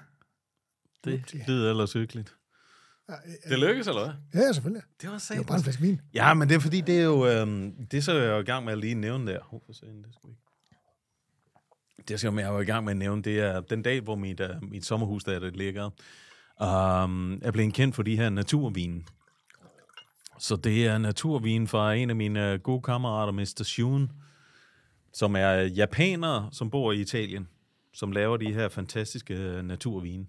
Det lyder ellers hyggeligt. Det lykkes, eller hvad? Ja, selvfølgelig. Det var Det jo bare en flaske vin. Ja, men det er fordi, det er jo... Øhm, det så jeg jo i gang med at lige nævne der. Hvorfor det skal ikke. Det som jeg jo i gang med at nævne, det er den dag, hvor mit, uh, mit sommerhus, der det ligger, um, er blevet kendt for de her naturvine. Så det er naturvin fra en af mine gode kammerater, Mr. Shun, som er japaner, som bor i Italien, som laver de her fantastiske naturvine.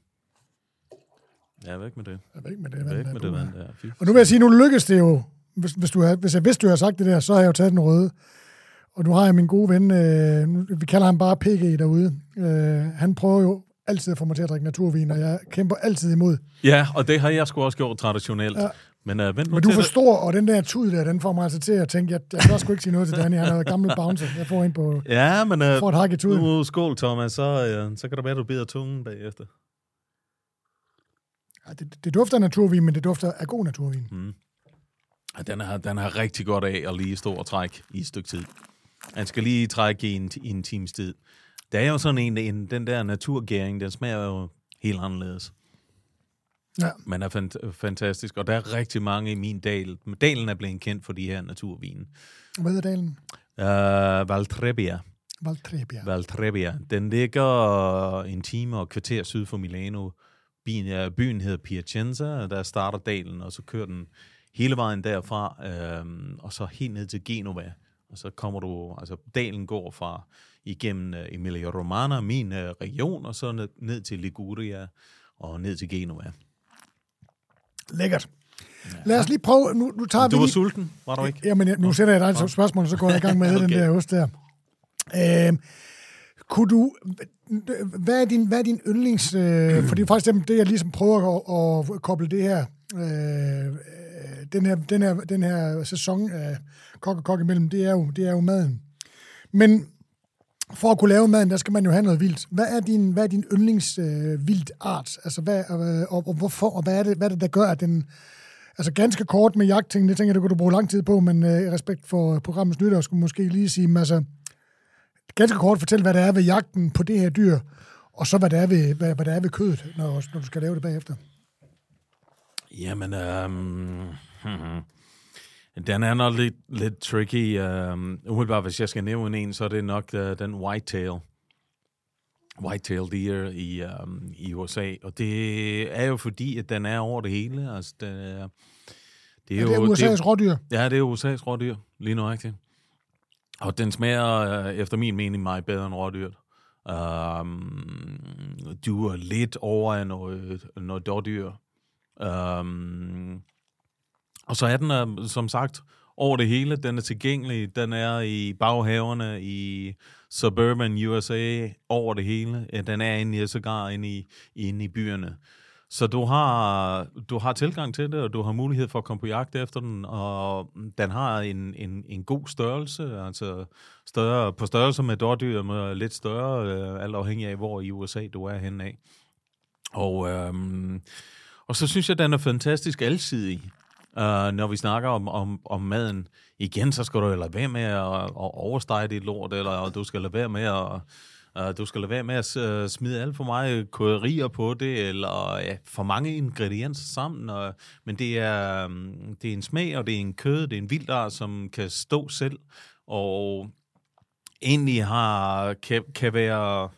Ja, væk med det. Jeg ved ikke med det Væk der med du det vand der. Fy Og nu vil jeg sige, nu lykkes det jo. Hvis, hvis, du har, hvis jeg vidste, du havde sagt det der, så har jeg jo taget den røde. Og nu har jeg min gode ven, øh, vi kalder ham bare PG derude. Øh, han prøver jo altid at få mig til at drikke naturvin, og jeg kæmper altid imod. Ja, og det har jeg sgu også gjort traditionelt. Ja. Ja. Men uh, vent nu Men du forstår, og den der tud der, den får mig altså til at tænke, at jeg kan sgu ikke sige noget til Danny. Han er gammel bouncer. Jeg får ind på Ja, men uh, for et hak i tuden. nu skål, Thomas, så, uh, så kan det være, at du bider tungen bagefter. Ja, det, det dufter af naturvin, men det dufter af god naturvin. Mm. Ja, Den har, den har rigtig godt af at lige stå og trække i et stykke tid. Han skal lige trække i en, i en times tid. Der er jo sådan en, en den der naturgæring, den smager jo helt anderledes. Ja. Men er fant- fantastisk, og der er rigtig mange i min dal. Dalen er blevet kendt for de her naturvine. Hvad er dalen? Uh, Valtrebbia. Valtrebia. Valtrebbia. Den ligger en time og kvarter syd for Milano. Byen, øh, byen hedder Piacenza, og der starter dalen, og så kører den hele vejen derfra, øhm, og så helt ned til Genova. Og så kommer du, altså dalen går fra igennem øh, Emilia Romagna, min øh, region, og så ned, ned til Liguria og ned til Genova. Lækkert. Lad os lige prøve, nu, nu tager Du vi var lige... sulten, var du ikke? Jamen, jeg- nu sætter jeg dig et spørgsmål, og så går jeg i gang med okay. den der ost der. Øh, kunne du... Hvad er din, hvad er din yndlings... Øh, for det faktisk det, det, jeg ligesom prøver at, at koble det her... Øh, den her, den her, den her sæson af kok og kok imellem, det er jo, det er jo maden. Men for at kunne lave maden, der skal man jo have noget vildt. Hvad er din, hvad er din yndlings øh, vildt art? Altså, hvad, øh, og, og, hvorfor, og hvad er, det, hvad er det, der gør, at den... Altså, ganske kort med jagtting, det tænker jeg, det kunne du bruge lang tid på, men øh, i respekt for programmets nytår, skulle måske lige sige, men altså, ganske kort fortæl, hvad der er ved jagten på det her dyr, og så hvad der er ved, hvad, hvad der er ved kødet, når, når du skal lave det bagefter. Jamen, øhm, hmm, den er nok lidt, lidt tricky. Øhm, umiddelbart, hvis jeg skal nævne en, så er det nok uh, den whitetail. Whitetail deer i, um, i USA. Og det er jo fordi, at den er over det hele. Altså, er, det Er det er USA's rådyr. Ja, det er USA's rådyr, lige nøjagtigt. Og den smager, øh, efter min mening, meget bedre end rådyrt. Um, du er lidt over af noget, noget dårdyr. Um, og så er den, øh, som sagt, over det hele. Den er tilgængelig. Den er i baghaverne i suburban USA over det hele. Den er inde i, sågar inde i, inde i byerne. Så du har, du har tilgang til det, og du har mulighed for at komme på jagt efter den, og den har en, en, en god størrelse, altså større, på størrelse med dårdyr, med lidt større, øh, alt afhængig af, hvor i USA du er henne af. Og, øhm, og så synes jeg, at den er fantastisk alsidig, Uh, når vi snakker om, om, om maden. Igen, så skal du lade være med at, at overstege dit lort, eller du skal lade være med at Uh, du skal lade være med at uh, smide alt for meget krydderier på det, eller ja, for mange ingredienser sammen. Og, men det er, um, det er en smag, og det er en kød, det er en vildart, som kan stå selv, og egentlig har, kan, kan være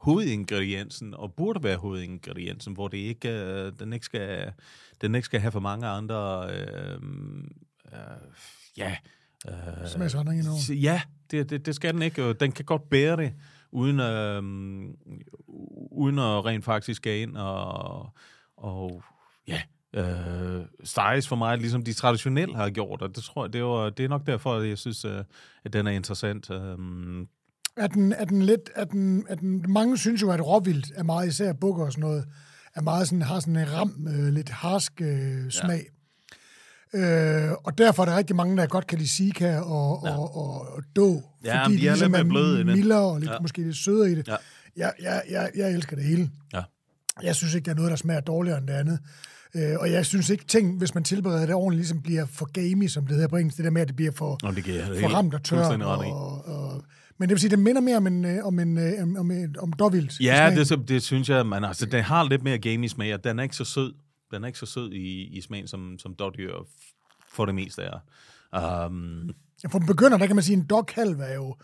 hovedingrediensen, og burde være hovedingrediensen, hvor det ikke, den, ikke skal, den ikke skal have for mange andre... Uh, uh, ja... Uh, Smagsretninger Ja, det, det, det skal den ikke. Den kan godt bære det, uden, øh, uden at rent faktisk gå ind og, og ja, øh, steges for mig, ligesom de traditionelle har gjort, og det tror jeg, det er, det er nok derfor, at jeg synes, øh, at den er interessant. Øh. Er den, er den lidt, er den, er den, mange synes jo, at råvildt er meget, især bukker og sådan noget, er meget sådan, har sådan en ram, øh, lidt harsk øh, smag. Ja. Øh, og derfor er der rigtig mange, der godt kan lide Sika og, ja. og, og, og Då, ja, fordi de er, ligesom lidt bløde er mildere og lidt, ja. måske lidt sødere i det. Ja. Jeg, jeg, jeg, jeg elsker det hele. Ja. Jeg synes ikke, der er noget, der smager dårligere end det andet. Øh, og jeg synes ikke, ting, hvis man tilbereder det ordentligt, ligesom bliver for gamey, som det hedder på engelsk, det der med, at det bliver for, Nå, det for ramt og tørt. Og, og, men det vil sige, det minder mere om en, øh, om en, øh, om, om, om dovildt. Ja, det, det synes jeg, men altså, det har lidt mere gamey smag, og den er ikke så sød. Den er ikke så sød i, i smagen, som, som dårdyr for det meste er. Um, ja, for en begynder, der kan man sige, en doghalv er jo,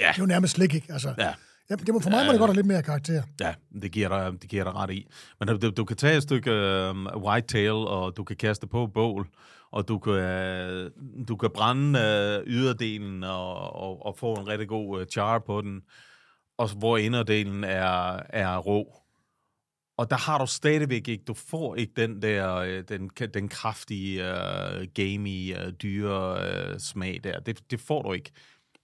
ja. det er jo nærmest slik, ikke? Altså, ja. Ja, det må, for mig må det godt have lidt mere karakter. Ja, det giver dig, det giver dig ret i. Men du, du kan tage et stykke um, whitetail, og du kan kaste på bål, og du kan, du kan brænde uh, yderdelen og, og, og få en rigtig god uh, char på den, og hvor inderdelen er, er rå. Og der har du stadigvæk ikke, du får ikke den der, øh, den, den kraftige, uh, gamey, uh, dyre uh, smag der. Det, det får du ikke.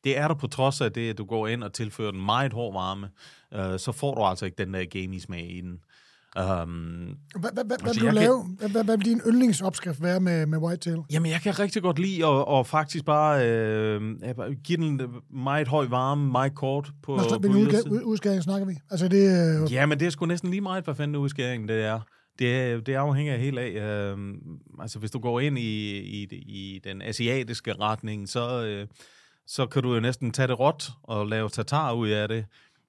Det er der på trods af det, at du går ind og tilfører den meget hård varme, uh, så får du altså ikke den der gamey smag i den. Um, hvad, hvad, hvad, hvad vil du lave? Kan, hvad, hvad vil din yndlingsopskrift være med, med Whitetail? Jamen, jeg kan rigtig godt lide at, at faktisk bare øh, give den meget høj varme, meget kort på, Nå, på udga- udskæring snakker vi? Altså, det, øh... Ja, men det er sgu næsten lige meget, hvad fanden udskæring det er. Det, det afhænger helt af, øh, altså hvis du går ind i, i, i den asiatiske retning, så, øh, så kan du jo næsten tage det råt og lave tatar ud af det.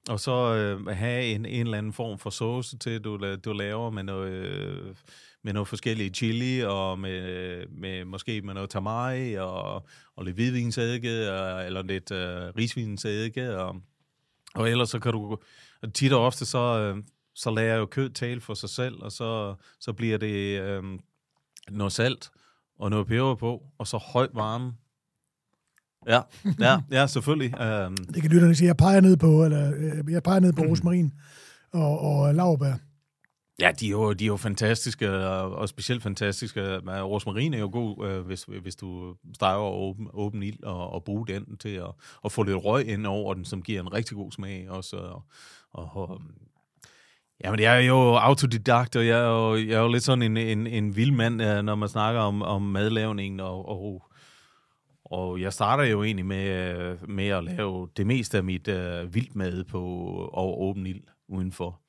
Og så øh, have en, en eller anden form for sauce til, du, du laver med noget, øh, med noget forskellige chili, og med, med måske med noget tamari, og, og lidt hvidvinsedike, eller lidt øh, risvinsedike, og, og ellers så kan du, tit og ofte så, øh, så lader jeg jo kød tale for sig selv, og så, så bliver det øh, noget salt og noget peber på, og så højt varme, Ja, ja, ja selvfølgelig. Um, det kan lytterne sige, jeg peger ned på, eller øh, jeg peger ned på mm. rosmarin og, og lavbær. Ja, de er jo, de er jo fantastiske, og specielt fantastiske. Rosmarin er jo god, øh, hvis, hvis du steger åben, åben ild og, og bruger den til at, at få lidt røg ind over den, som giver en rigtig god smag også. Og, og, Jamen, jeg er jo autodidakt, og jeg er jo, jeg er jo lidt sådan en, en, en vild mand, når man snakker om, om madlavningen, og, og og jeg starter jo egentlig med, med at lave det meste af mit uh, vildmad på over åben ild udenfor.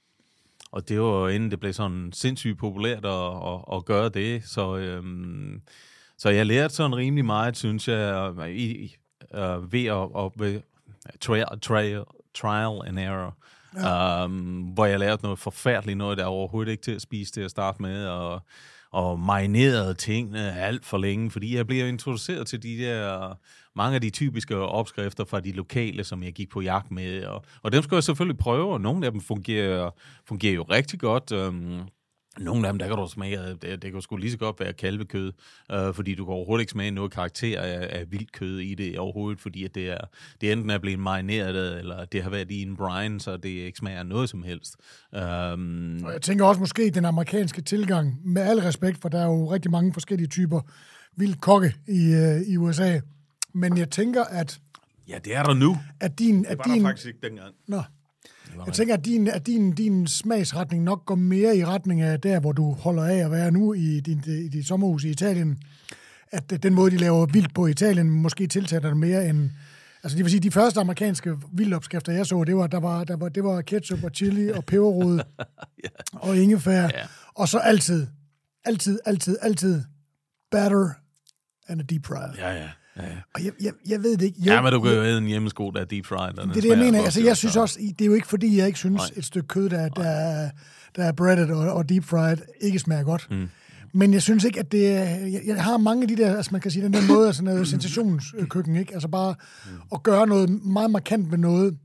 Og det var inden det blev sådan sindssygt populært at, at, at gøre det. Så, øhm, så jeg lærte sådan rimelig meget, synes jeg, i, uh, ved at, at ved, trial, trial, trial and error. Ja. Um, hvor jeg lærte noget forfærdeligt noget, der overhovedet ikke til at spise til at starte med, og og marinerede tingene alt for længe, fordi jeg bliver introduceret til de der, mange af de typiske opskrifter fra de lokale, som jeg gik på jagt med, og, og dem skal jeg selvfølgelig prøve, og nogle af dem fungerer, fungerer jo rigtig godt. Øhm, nogle af dem, der kan du smage, det, det kan sgu lige så godt være kalvekød, øh, fordi du kan overhovedet ikke smage noget karakter af, af vildt kød i det overhovedet, fordi at det, er, det enten er blevet marineret, eller det har været i en brine, så det ikke smager noget som helst. Um, og jeg tænker også måske den amerikanske tilgang, med al respekt, for der er jo rigtig mange forskellige typer vild kokke i, øh, i USA. Men jeg tænker, at, Ja, det er der nu. at din... At Det var der din faktisk ikke dengang. nå, jeg tænker, at din, at din, din smagsretning nok går mere i retning af der, hvor du holder af at være nu i din, i dit sommerhus i Italien. At øh, den måde, de laver vildt på i Italien, måske tiltaler det mere end... Altså, det vil sige, de første amerikanske vildopskrifter, jeg så, det var, der var, der var, det var ketchup og chili og peberrod og ingefær. Ja. Og så altid, altid, altid, altid batter and a deep fryer. Ja, ja. Ja. Og jeg, jeg, jeg ved det ikke. Jo, Ja, men du kan jo æde en hjemmesko, der er deep fried. det er det, jeg mener. Altså, jo, jeg synes så- også, det er jo ikke fordi, jeg ikke synes, Nej. et stykke kød, der, der, er- der er breaded og, og deep fried, ikke smager godt. Mm. Men jeg synes ikke, at det. Jeg, jeg har mange af de der, altså man kan sige, den der måde, altså noget sensationskøkken, ikke? Altså bare at gøre noget meget markant med noget.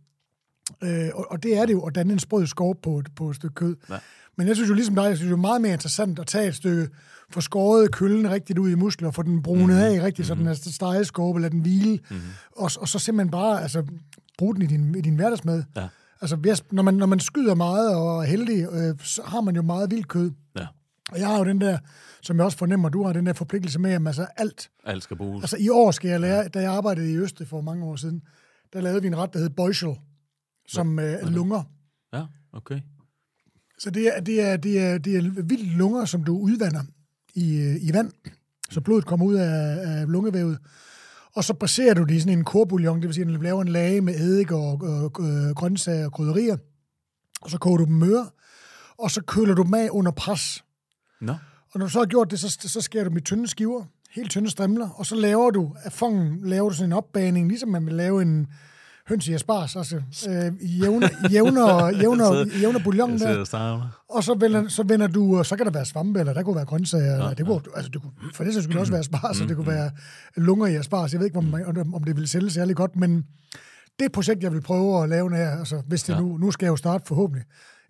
Øh, og, og det er det jo, at danne en sprød skov på, et- på et stykke kød. Ja. Men jeg synes jo ligesom dig, jeg synes er meget mere interessant at tage et stykke, få skåret køllen rigtigt ud i muskler, få den brunet Mhm. af rigtigt, så den er stegeskorpe, lade den hvile, og, og så simpelthen bare altså, bruge den i din, i din hverdagsmad. Ja. Altså, når man, når man skyder meget og er heldig, øh, så har man jo meget vildt kød. Ja, Og jeg har jo den der, som jeg også fornemmer, du har den der forpligtelse med, at altså alt. alt skal bruges. Altså i år skal jeg lære, da jeg arbejdede i Østrig for mange år siden, der lavede vi en ret, der hed Beuschel, som øh, er lunger. Ja, okay. Så det er, det er, det er, det er vildt lunger, som du udvander i, øh, i vand, så blodet kommer ud af, af lungevævet. Og så baserer du det i sådan en korbouillon, det vil sige, at du laver en lage med eddike og, og, og grøntsager og krydderier. Og så koger du dem møre, og så køler du dem af under pres. Nå, Og når du så har gjort det, så, så skærer du dem i tynde skiver, helt tynde strimler, og så laver du af fongen, laver du sådan en opbaning, ligesom man vil lave en høns i asparges, altså øh, jævner, jævner, jævner, jævner bouillon der. og så vender, så vender du, så kan der være svampe, eller der kunne være grøntsager, eller det kunne, altså det kunne, for det så skulle også være asparges, og det kunne være lunger i asparges. Jeg ved ikke, om, man, om det ville sælge særlig godt, men det er et projekt, jeg vil prøve at lave, jeg, altså, hvis det Ja. nu, nu skal jeg jo starte forhåbentlig.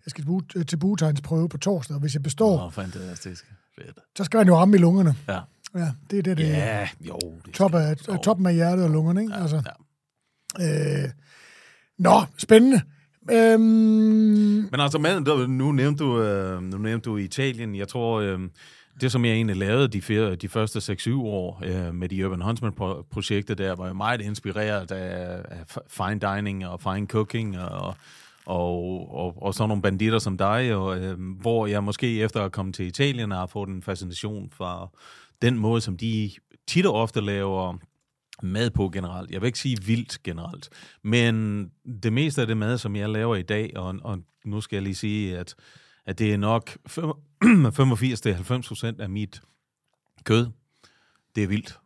Jeg skal til buetegnsprøve på torsdag, og hvis jeg består, Åh, fantastisk. Fedt. så skal han jo ramme i lungerne. Ja. Ja, det er det, det er. Ja, jo. Det Top af, jo. toppen af hjertet og lungerne, ikke? Altså, Ja øh, nå, spændende. Øhm, Men altså, maden, der, nu, nævnte du, øh, nu nævnte du Italien. Jeg tror, øh, det som jeg egentlig lavede de, fire, de første 6-7 år øh, med de Urban Huntsman-projekter der, var jeg meget inspireret af, af fine dining og fine cooking og, og, og, og sådan nogle banditter som dig, og, øh, hvor jeg måske efter at komme til Italien har fået en fascination for den måde, som de tit og ofte laver mad på generelt. Jeg vil ikke sige vildt generelt, men det meste af det mad, som jeg laver i dag, og, og nu skal jeg lige sige, at, at det er nok 85-90% af mit kød, det er vildt.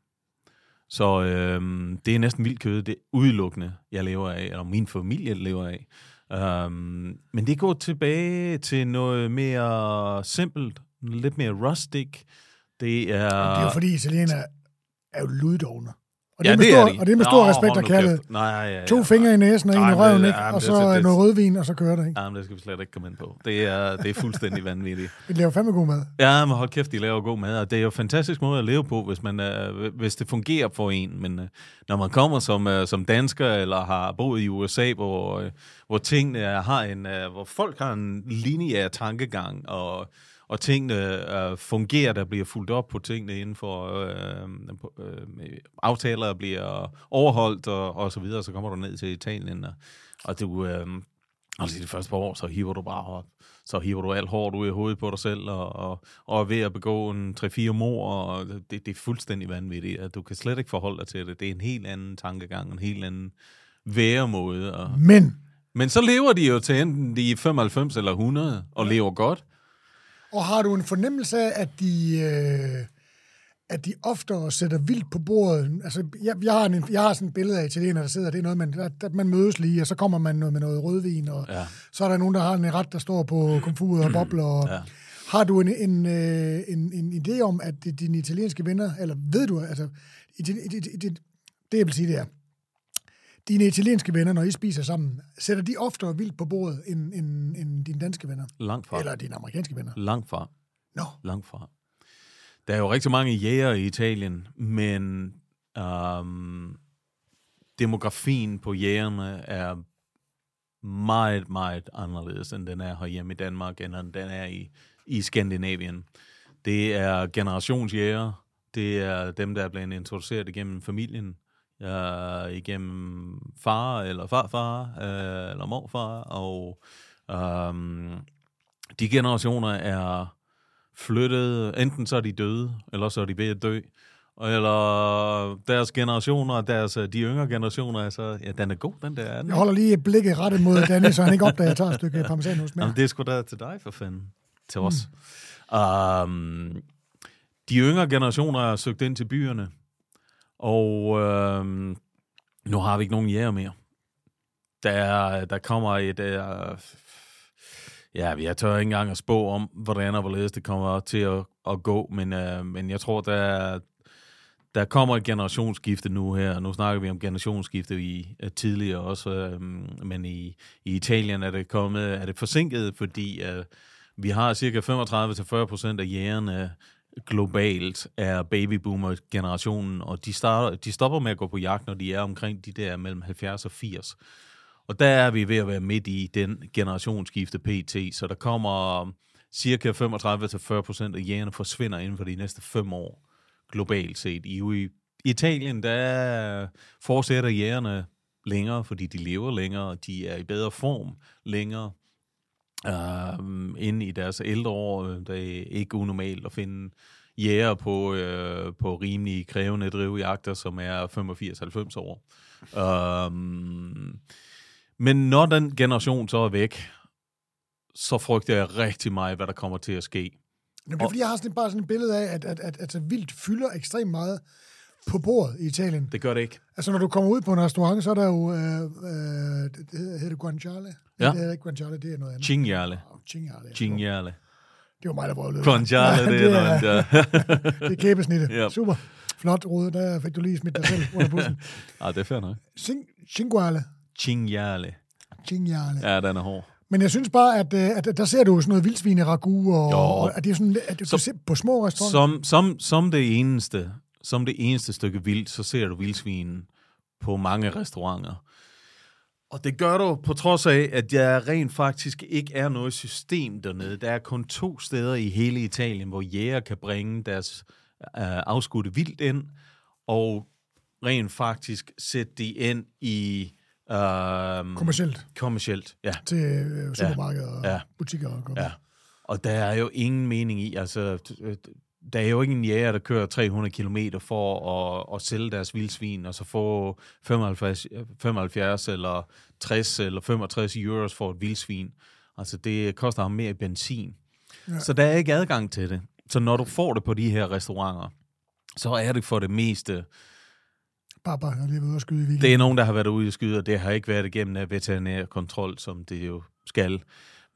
Så øhm, det er næsten vildt kød, det er udelukkende, jeg lever af, eller min familie lever af. Øhm, men det går tilbage til noget mere simpelt, lidt mere rustic. Det er... det er jo fordi, italiener er jo luddogne. Og det, ja, er det stor, er de. og det er med Nå, stor respekt hold og kærlighed. kæft. Nej, ja, ja. To fingre i næsen og en i Nej, røven, det- ikke? og det- så det- noget rødvin, og så kører det, ikke? Jamen, det skal vi slet ikke komme ind på. Det er, det er fuldstændig vanvittigt. Vi laver fandme god mad. Ja, men hold kæft, de laver god mad, og det er jo en fantastisk måde at leve på, hvis, man, øh, hvis det fungerer for en. Men øh, når man kommer som, øh, som dansker, eller har boet i USA, hvor, øh, hvor tingene er- har en, øh, hvor folk har en lineær tankegang, og, og tingene øh, fungerer, der bliver fuldt op på tingene inden for øh, øh, aftaler bliver overholdt, og, og så videre, så kommer du ned til Italien, og, og du... Øh, Altså de første par år, så hiver du bare op. Så hiver du alt hårdt ud i hovedet på dig selv, og, og, og er ved at begå en 3-4 mor, og det, det er fuldstændig vanvittigt. At du kan slet ikke forholde dig til det. Det er en helt anden tankegang, en helt anden væremåde. Og, Men, men så lever de jo til enten de er 95 eller 100, og lever godt. Og har du en fornemmelse af, at de, øh, at de oftere sætter vildt på bordet? Altså, jeg, jeg, har, en, jeg har sådan et billede af italiener, der sidder, det er noget, man, der, der, man mødes lige, og så kommer man noget med noget rødvin, og Ja. så er der nogen, der har en ret, der står på komfuret og bobler. Og, Ja. Har du en, en, øh, en, en idé om, at dine italienske venner, eller ved du, altså, det, det, det, det jeg vil sige, det er, dine italienske venner, når I spiser sammen, sætter de oftere vildt på bordet end, end, end dine danske venner? Langt fra. Eller dine amerikanske venner? Langt fra. Nå, Langt fra. Der er jo rigtig mange jæger i Italien, men um, demografien på jægerne er meget, meget anderledes, end den er herhjemme i Danmark, end den er i, i Skandinavien. Det er generationsjæger Det er dem, der er blevet introduceret igennem familien, øh, igennem far eller farfar øh, eller morfar, og øh, de generationer er flyttet, enten så er de døde, eller så er de ved at dø, eller deres generationer, deres, de yngre generationer, altså, ja, den er god, den der. Den. Jeg holder lige blikket rettet mod Danny, så han ikke opdager, at jeg tager et stykke parmesanost med. Jamen, det er sgu da til dig, for fanden. Til os. Mm. Um, de yngre generationer er søgt ind til byerne, og øh, nu har vi ikke nogen jæger mere. Der, der kommer et... Øh, ja, jeg tør ikke engang at spå om, hvordan og hvorledes det kommer til at, at gå, men, øh, men jeg tror, der, der kommer et generationsskifte nu her. Nu snakker vi om generationsskifte i uh, tidligere også, øh, men i, i Italien er det kommet, er det forsinket, fordi uh, vi har cirka 35-40% af jægerne globalt er babyboomer-generationen, og de, starter, de stopper med at gå på jagt, når de er omkring de der mellem 70 og 80. Og der er vi ved at være midt i den generationsskifte PT, så der kommer cirka 35-40% af jægerne forsvinder inden for de næste fem år globalt set. I, I Italien, der fortsætter jægerne længere, fordi de lever længere, og de er i bedre form længere. Uh, inde i deres ældre år, det er ikke unormalt at finde jæger på, uh, på rimelig krævende drivjagter, som er 85-90 år. Uh, men når den generation så er væk, så frygter jeg rigtig meget, hvad der kommer til at ske. Det er fordi, jeg har sådan, bare sådan et billede af, at, at, at, at, at vildt fylder ekstremt meget på bordet i Italien. Det gør det ikke. Altså, når du kommer ud på en restaurant, så er der jo... Øh, øh, det hedder det guanciale? Ja. Det hedder ikke guanciale, det er noget andet. Cinghiale. Oh, Cinghiale. Cinghiale. Det var mig, der brøvlede. Guanciale, det er noget andet. ja. det er kæbesnittet. Ja. Super. Flot, Rode. Der fik du lige smidt dig selv under bussen. Ah, det er fair nok. Cing- Cinguale. Cinghiale. Cinghiale. Ja, den er hård. Men jeg synes bare, at, øh, at der ser du sådan noget vildsvin i ragu, og, Jo. og at det er sådan, at du Så- ser på små restauranter. Som, som, som det eneste, som det eneste stykke vildt, så ser du vildsvinen på mange restauranter. Og det gør du på trods af, at der rent faktisk ikke er noget system dernede. Der er kun to steder i hele Italien, hvor jæger kan bringe deres øh, afskudte vildt ind, og rent faktisk sætte de ind i øh, Kommercielt kommercielt. Ja. til øh, supermarkeder og Ja. butikker. Og Ja, og der er jo ingen mening i, altså, øh, der er jo ikke en jæger, der kører 300 km for at, at sælge deres vildsvin, og så få 75, 75 eller 60 eller 65 euros for et vildsvin. Altså, det koster ham mere i benzin. Ja. Så der er ikke adgang til det. Så når du får det på de her restauranter, så er det for det meste bare, jeg har lige været ude og skyde i weekenden. det er nogen, der har været ude i skyde, og det har ikke været igennem af veterinær kontrol, som det jo skal.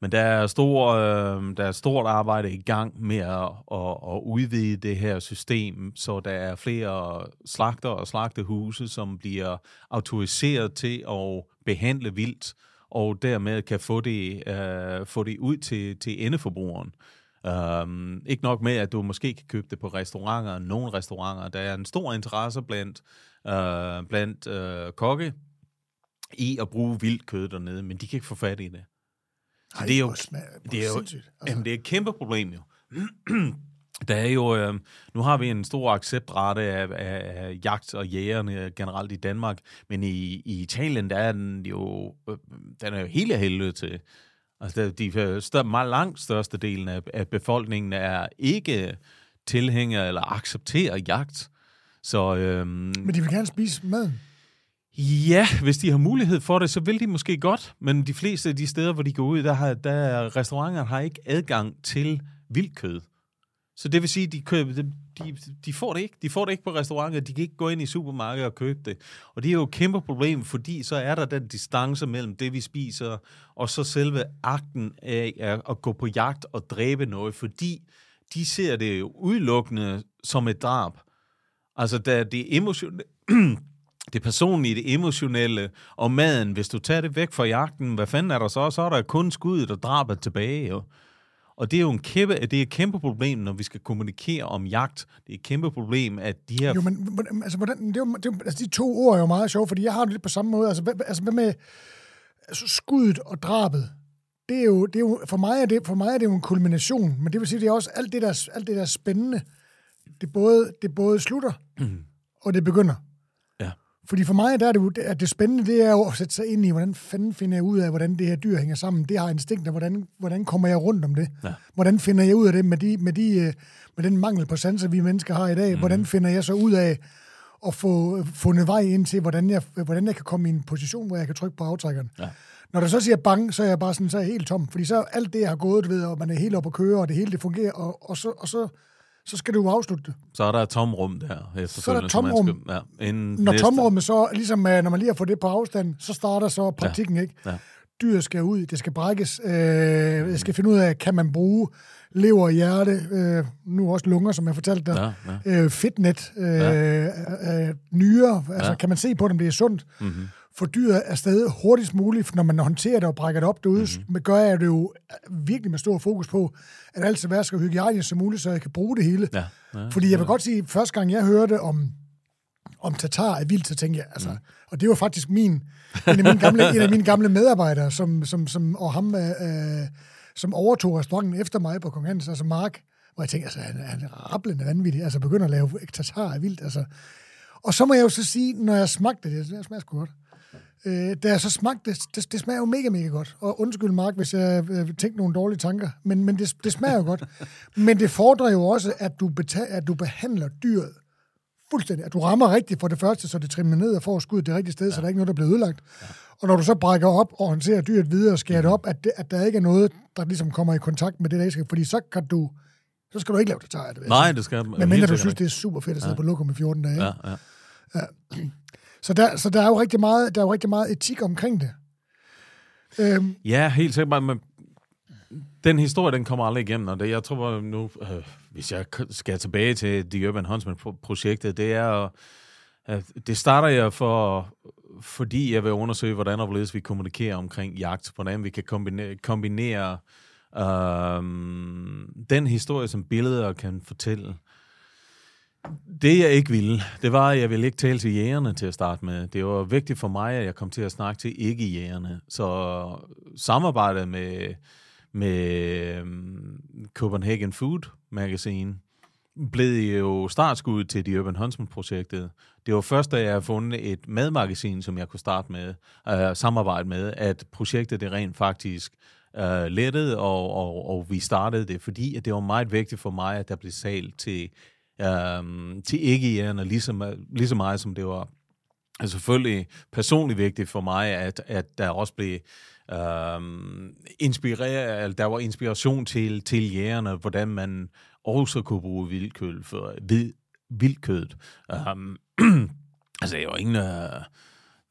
Men der er, stor, øh, der er stort arbejde i gang med at, at, at udvide det her system, så der er flere slagter og slagtehuse, som bliver autoriseret til at behandle vildt, og dermed kan få det, øh, få det ud til, til endeforbrugeren. Um, ikke nok med, at du måske kan købe det på restauranter, nogle restauranter. Der er en stor interesse blandt, uh, blandt uh, kokke i at bruge vildt kød dernede, men de kan ikke få fat i det. Så Ej, det er jo, hvor smag- hvor det er jo. Altså, jamen, det er et kæmpe problem jo. Der er jo, øh, nu har vi en stor acceptrate af, af, af jagt og jægerne generelt i Danmark, men i, i Italien, der er den jo, øh, den er jo helt af helvede til. Altså, de stør, meget langt største delen af, af befolkningen er ikke tilhængere eller accepterer jagt. Så øhm, Men de vil gerne spise maden. Ja, hvis de har mulighed for det, så vil de måske godt, men de fleste af de steder, hvor de går ud, der har der restauranter har ikke adgang til vildkød. Så det vil sige, de, køber, de, de, får det ikke. De får det ikke på restauranter. De kan ikke gå ind i supermarkedet og købe det. Og det er jo et kæmpe problem, fordi så er der den distance mellem det, vi spiser, og så selve akten af at gå på jagt og dræbe noget, fordi de ser det jo udelukkende som et drab. Altså, der det emotionelle, det personlige, det emotionelle og maden, hvis du tager det væk fra jagten, hvad fanden er der så? Så er der kun skuddet og drabet tilbage, jo. Og det er jo en kæmpe, det er et kæmpe problem, når vi skal kommunikere om jagt. Det er et kæmpe problem, at de her... Jo, men altså, hvordan, det er jo, det er, altså, de to ord er jo meget sjove, fordi jeg har det lidt på samme måde. Altså, hvad, altså, hvad med altså, skuddet og drabet? Det er jo, det er jo, for, mig er det, for mig er det jo en kulmination, men det vil sige, det er også alt det, der, alt det der spændende, det, både, det både slutter, Mm. og det begynder. Fordi for mig der er det, jo- at det spændende, det er jo at sætte sig ind i, hvordan fanden finder jeg ud af, hvordan det her dyr hænger sammen. Det har instinkter, hvordan, hvordan kommer jeg rundt om det? Ja. Hvordan finder jeg ud af det med, de, med, de, øh, med den mangel på sanser, vi mennesker har i dag? Mm. Hvordan finder jeg så ud af at få fundet vej ind til, hvordan jeg, hvordan jeg kan komme i en position, hvor jeg kan trykke på aftrækkeren? Ja. Når du så siger bang, så er jeg bare sådan, så er jeg helt tom. Fordi så alt det, jeg har gået, du ved, og man er helt oppe at køre, og det hele det fungerer, og, og, så, og så, så skal du afslutte det. Så er der et tomrum der. efterfølgende, som man tomrum. Skal, ja, inden Når næste- tomrummet så, ligesom øh, når man lige har fået det på afstand, så starter så praktikken, ja. ikke? Ja. Dyret skal ud, det skal brækkes, øh, jeg skal finde ud af, kan man bruge lever, hjerte, øh, nu også lunger, som jeg fortalte dig, Ja, ja. øh, fedtnet, øh, ja. øh, nyere, altså Ja. kan man se på, om det er sundt, Mm-hmm. Få dyret afsted hurtigst muligt, når man håndterer det og brækker det op derude, mm-hmm. gør jeg det jo virkelig med stor fokus på, at alt skal være så hygiejnisk som muligt, så jeg kan bruge det hele. Ja, ja. Fordi jeg vil godt sige, første gang jeg hørte om, om tatar er vildt, så tænkte jeg, altså, mm. og det var faktisk min, en af mine gamle, en af mine gamle medarbejdere, som, som, som, og ham, øh, øh, som overtog restauranten efter mig på Kong Hans, altså Mark, hvor jeg tænkte, altså, han, han er rablende vanvittig, altså begynder at lave tatar er vildt, altså. Og så må jeg jo så sige, når jeg smagte det, det smager sgu godt, Øh, da jeg så smagte det, det, det smager jo mega, mega godt. Og undskyld, Mark, hvis jeg øh, tænkte nogle dårlige tanker, men, men det, det smager jo godt. Men det fordrer jo også, at du, beta- at du behandler dyret fuldstændig. At du rammer rigtigt for det første, så det trimmer ned og får skuddet det rigtige sted, ja. så der er ikke noget, der bliver ødelagt. Ja. Og når du så brækker op og håndterer dyret videre og skærer det op, at, det, at der ikke er noget, der ligesom kommer i kontakt med det, der ikke skal. Fordi så kan du, så skal du ikke lave det tager, det Nej, det skal Men mindre du synes, det er super fedt at sidde ja. på lokum i 14 dage. Ja, ja. Så, der, så der er jo rigtig meget, der er jo rigtig meget etik omkring det. Øhm, Ja, helt sikkert. Men den historie, den kommer aldrig igennem, og det, jeg tror øh, nu, øh, hvis jeg skal tilbage til The Urban Huntsman-projektet, det er, øh, at det starter jeg for, fordi jeg vil undersøge, hvordan og hvorledes vi kommunikerer omkring jagt, hvordan vi kan kombinere, kombinere øh, den historie, som billeder kan fortælle. Det jeg ikke ville, det var, at jeg ville ikke tale til jægerne til at starte med. Det var vigtigt for mig, at jeg kom til at snakke til ikke-jægerne. Så samarbejdet med, med øhm, Copenhagen Food Magazine blev jo startskuddet til The Urban Huntsman-projektet. Det var først, da jeg havde fundet et madmagasin, som jeg kunne starte med, øh, samarbejde med, at projektet det rent faktisk øh, lettede, og, og, og vi startede det, fordi at det var meget vigtigt for mig, at der blev salt til øhm, til ikke-jægerne, lige så, lige så meget som det var altså selvfølgelig personligt vigtigt for mig, at, at der også blev øhm, inspireret, der var inspiration til, til jægerne, hvordan man også kunne bruge vildkød for vid, vildkødet. Um, altså, jeg var ingen... Uh,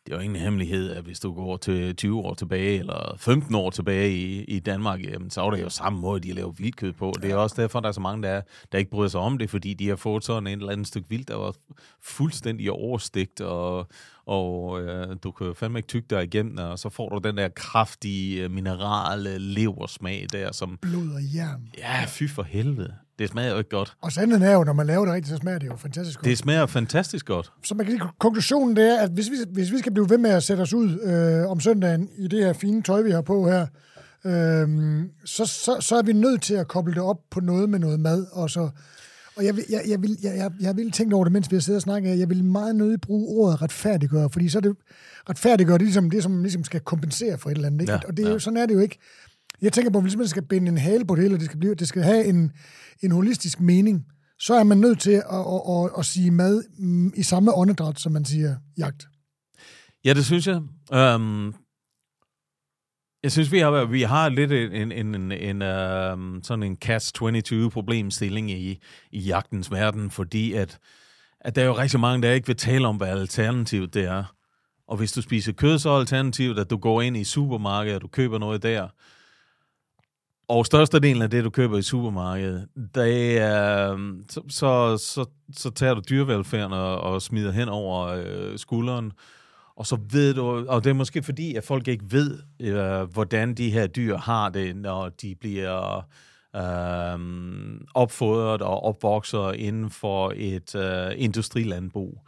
det er jo ingen hemmelighed, at hvis du går til 20 år tilbage, eller 15 år tilbage i, i Danmark, jamen, så er det jo samme måde, de laver vildkød på. Det er også derfor, der er så mange, der, er, der ikke bryder sig om det, fordi de har fået sådan en eller anden stykke vildt, der var fuldstændig overstegt, og, og øh, du kan fandme ikke tygge dig igennem, og så får du den der kraftige, minerale leversmag der, som... blod og jern. Ja, fy for helvede. Det smager jo ikke godt. Og sandheden er jo, når man laver det rigtigt, så smager det jo fantastisk godt. Det smager fantastisk godt. Så man kan sige, konklusionen det er, at hvis vi, hvis vi skal blive ved med at sætte os ud øh, om søndagen i det her fine tøj, vi har på her, øh, så, så, så er vi nødt til at koble det op på noget med noget mad. Og, så, og jeg, jeg, jeg, vil, jeg, jeg, jeg vil tænke over det, mens vi har siddet og snakket. Jeg vil meget nødig bruge ordet retfærdiggøre, fordi så er det retfærdiggøre det, er ligesom, det, som ligesom skal kompensere for et eller andet. Ikke? Ja, og det ja. sådan er det jo ikke. Jeg tænker på, at hvis man skal binde en hale på det hele, og det skal, blive, det skal have en, en holistisk mening, så er man nødt til at, at, at, at sige mad mm, i samme åndedræt, som man siger jagt. Ja, det synes jeg. Um, jeg synes, vi har, vi har lidt en, en, en, en um, sådan en catch-22-problemstilling i, i jagtens verden, fordi at, at der er jo rigtig mange, der ikke vil tale om, hvad alternativet det er. Og hvis du spiser kød, så er alternativet, at du går ind i supermarkedet, og du køber noget der. Og størstedelen af det, du køber i supermarkedet, det er, øhm, så, så, så, så tager du dyrevelfærden og, og smider hen over øh, skulderen. Og så ved du, og det er måske fordi, at folk ikke ved, øh, hvordan de her dyr har det, når de bliver øh, opfodret og opvokser inden for et øh, industrilandbrug.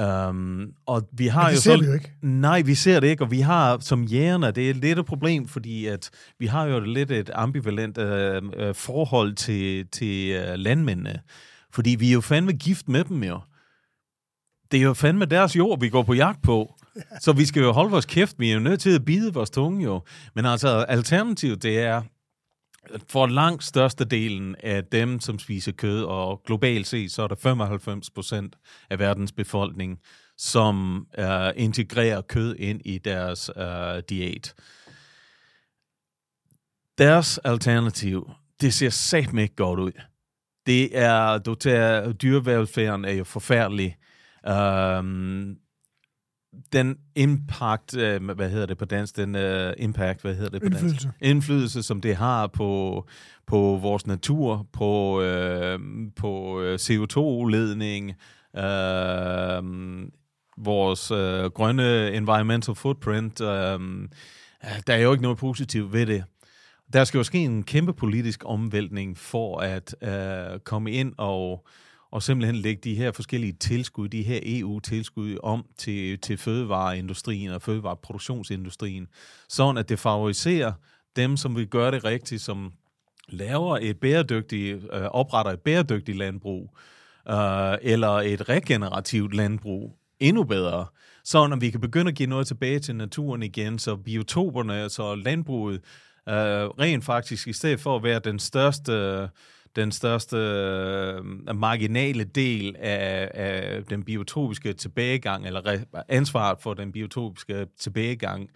Um, og vi har Men det jo ser så, vi jo ikke. Nej, vi ser det ikke, og vi har som jægerne, det er lidt et problem, fordi at vi har jo lidt et ambivalent øh, øh, forhold til, til øh, landmændene. Fordi vi er jo fandme gift med dem jo. Det er jo fandme deres jord, vi går på jagt på. Så vi skal jo holde vores kæft. Vi er jo nødt til at bide vores tunge jo. Men altså, alternativet, det er, for langt størstedelen af dem, som spiser kød, og globalt set, så er der 95 procent af verdens befolkning, som uh, integrerer kød ind i deres uh, diæt. Deres alternativ, det ser satme ikke godt ud. Det er, du tager, dyrevelfærden er jo forfærdelig. Um, den impact, uh, hvad hedder det på dansk, den impact, hvad hedder det på Indflydelse. dansk? Indflydelse, som det har på, på vores natur, på, uh, på CO2-ledning, uh, vores uh, grønne environmental footprint. Uh, der er jo ikke noget positivt ved det. Der skal jo ske en kæmpe politisk omvæltning for at uh, komme ind og og simpelthen lægge de her forskellige tilskud, de her EU-tilskud om til, til fødevareindustrien og fødevareproduktionsindustrien, sådan at det favoriserer dem, som vil gøre det rigtigt, som laver et bæredygtigt, øh, opretter et bæredygtigt landbrug, øh, eller et regenerativt landbrug, endnu bedre, så når vi kan begynde at give noget tilbage til naturen igen, så biotoperne, så landbruget, øh, rent faktisk, i stedet for at være den største øh, den største øh, marginale del af, af den biotopiske tilbagegang, eller re, ansvaret for den biotopiske tilbagegang,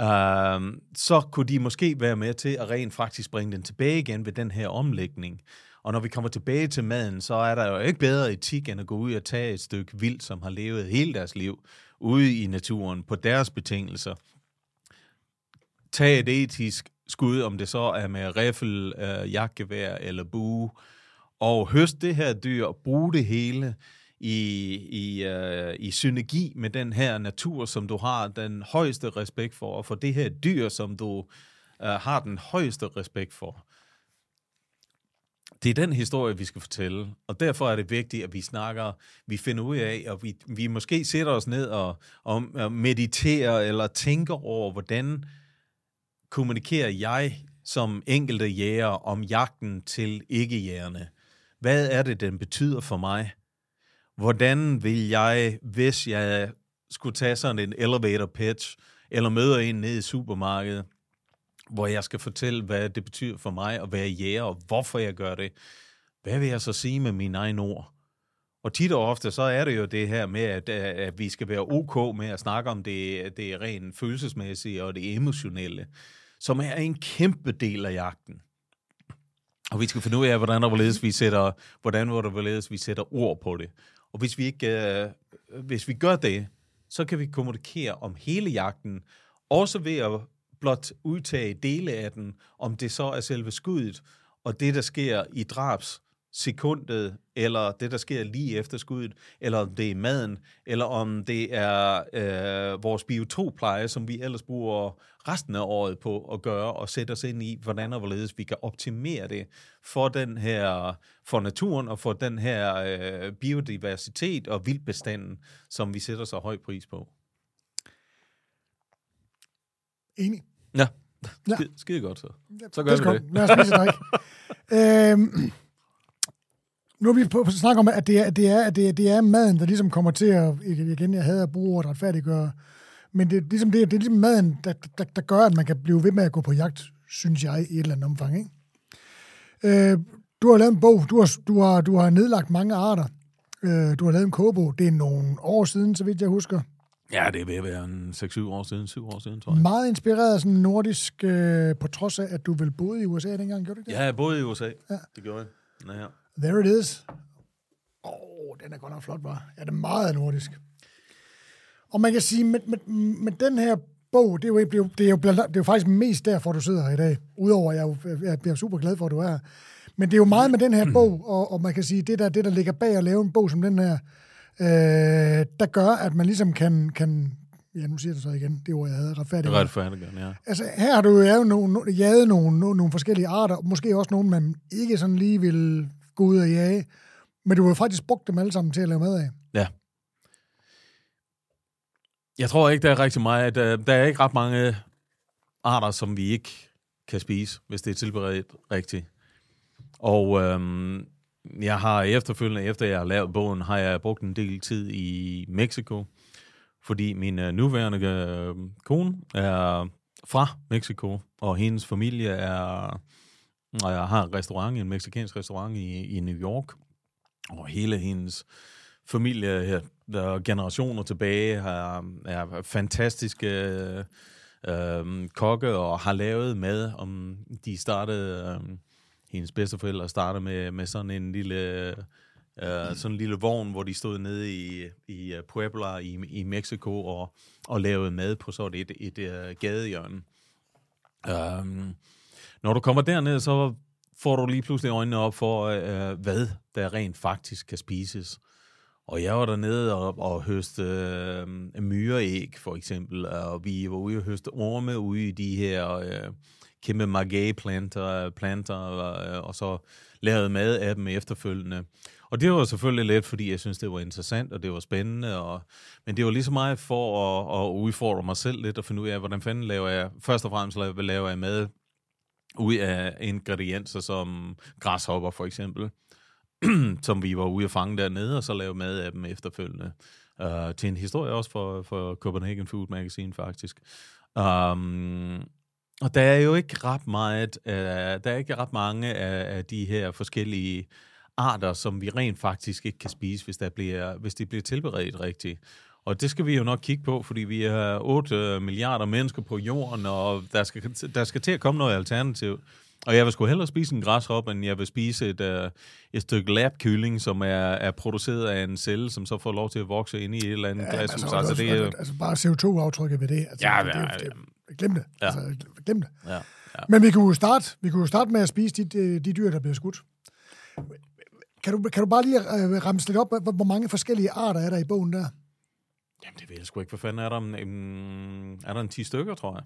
øh, så kunne de måske være med til at rent faktisk bringe den tilbage igen ved den her omlægning. Og når vi kommer tilbage til maden, så er der jo ikke bedre etik end at gå ud og tage et stykke vildt, som har levet hele deres liv ude i naturen på deres betingelser. Tag et etisk skud, om det så er med riffel, øh, jagtgevær eller bue, og høste det her dyr og bruge det hele i, i, øh, i synergi med den her natur, som du har den højeste respekt for, og for det her dyr, som du øh, har den højeste respekt for. Det er den historie, vi skal fortælle, og derfor er det vigtigt, at vi snakker, vi finder ud af, og vi, vi måske sætter os ned og, og mediterer eller tænker over, hvordan kommunikerer jeg som enkelte jæger om jagten til ikke-jægerne? Hvad er det, den betyder for mig? Hvordan vil jeg, hvis jeg skulle tage sådan en elevator pitch, eller møder en nede i supermarkedet, hvor jeg skal fortælle, hvad det betyder for mig at være jæger, og hvorfor jeg gør det, hvad vil jeg så sige med mine egne ord? Og tit og ofte, så er det jo det her med, at, at vi skal være ok med at snakke om det, det rent følelsesmæssige og det emotionelle som er en kæmpe del af jagten. Og vi skal finde ud af, hvordan og hvorledes vi sætter, hvordan og hvorledes vi sætter ord på det. Og hvis vi ikke, øh, hvis vi gør det, så kan vi kommunikere om hele jagten, også ved at blot udtage dele af den, om det så er selve skuddet, og det, der sker i drabs sekundet, eller det, der sker lige efter skuddet, eller om det er maden, eller om det er øh, vores biotopleje, som vi ellers bruger resten af året på at gøre, og sætte os ind i, hvordan og hvorledes vi kan optimere det for den her, for naturen og for den her øh, biodiversitet og vildbestanden, som vi sætter så høj pris på. Enig. Ja, ja. Skide, skide godt så. Så gør vi det. Lad os spise øhm, nu er vi på at snakke om, at det er, det er, at det er, det er maden, der ligesom kommer til at, igen, jeg havde at bruge ordet retfærdiggøre, men det er ligesom, det, det er ligesom maden, der, der, der gør, at man kan blive ved med at gå på jagt, synes jeg, i et eller andet omfang. Ikke? Øh, du har lavet en bog, du har, du har, du har nedlagt mange arter, øh, du har lavet en kogebog, det er nogle år siden, så vidt jeg husker. Ja, det er ved at være en 6-7 år siden, 7 år siden, tror jeg. Meget inspireret af sådan nordisk, øh, på trods af, at du vel boede i USA dengang, gjorde du det? Ja, jeg boede i USA. Ja. Det gjorde jeg. Ja. There it is. Åh, oh, den er godt nok flot, var. Ja, det er meget nordisk. Og man kan sige, med, med, med den her bog, det er, jo, det, er jo, det, er jo, det er jo faktisk mest derfor, du sidder her i dag. Udover, at jeg, jeg, jeg er super glad for, at du er her. Men det er jo meget med den her bog, og, og man kan sige, det der, det der ligger bag at lave en bog som den her, øh, der gør, at man ligesom kan, kan ja, nu siger det så igen, det ord, jeg havde, retfærdigt. Retfærdigt, ja. Altså, her har du jo nogle, jaget nogle, nogle, nogle forskellige arter, måske også nogle, man ikke sådan lige vil gå ud og jage, men du har faktisk brugt dem alle sammen til at lave mad af. Ja. Jeg tror ikke, der er rigtig meget. Der, øh, der er ikke ret mange arter, som vi ikke kan spise, hvis det er tilberedt rigtigt. Og øhm, jeg har efterfølgende, efter jeg har lavet bogen, har jeg brugt en del tid i Mexico, fordi min øh, nuværende øh, kone er fra Mexico, og hendes familie er, og jeg har en restaurant, en mexicansk restaurant i, i New York, og hele hendes familie her, der generationer tilbage, er, er fantastiske øh, kokke og har lavet mad. Om de startede, øh, hendes bedsteforældre startede med, med sådan en lille... Uh, sådan en lille vogn, hvor de stod nede i, i øh, Puebla i, i Mexico og, og lavede mad på sådan et, et, et uh, gadehjørne. Um, når du kommer derned, så får du lige pludselig øjnene op for, øh, øh, hvad der rent faktisk kan spises. Og jeg var dernede og, og høste øh, myreæg, for eksempel, og vi var ude og høste orme ude i de her øh, kæmpe magage-planter, planter, øh, og så lavede mad af dem efterfølgende. Og det var selvfølgelig lidt, fordi jeg synes det var interessant, og det var spændende, og, men det var lige så meget for at, at udfordre mig selv lidt, og finde ud af, hvordan fanden laver jeg, først og fremmest laver, laver jeg mad ud af ingredienser som græshopper for eksempel som vi var ude at fange dernede, og så lave mad af dem efterfølgende. Uh, til en historie også for, for Copenhagen Food Magazine, faktisk. Um, og der er jo ikke ret meget, uh, der er ikke ret mange af, af de her forskellige arter, som vi rent faktisk ikke kan spise, hvis, der bliver, hvis det bliver tilberedt rigtigt. Og det skal vi jo nok kigge på, fordi vi er 8 milliarder mennesker på jorden, og der skal, der skal til at komme noget alternativ. Og jeg vil sgu hellere spise en græshop, end jeg vil spise et, uh, et stykke labkylling, som er, er produceret af en celle, som så får lov til at vokse ind i et eller andet ja, glashus. Altså, altså, det er, altså bare CO2-aftrykket ved det. Altså, ja, det, ja, det, det, det, glem det. Ja. Altså, glem det. Ja, ja. Men vi kunne jo starte, vi kunne jo starte med at spise de, de, dyr, der bliver skudt. Kan du, kan du bare lige uh, ramse lidt op, hvor, hvor mange forskellige arter er der i bogen der? Jamen, det ved jeg sgu ikke. Hvad fanden er der? Um, er der en 10 stykker, tror jeg?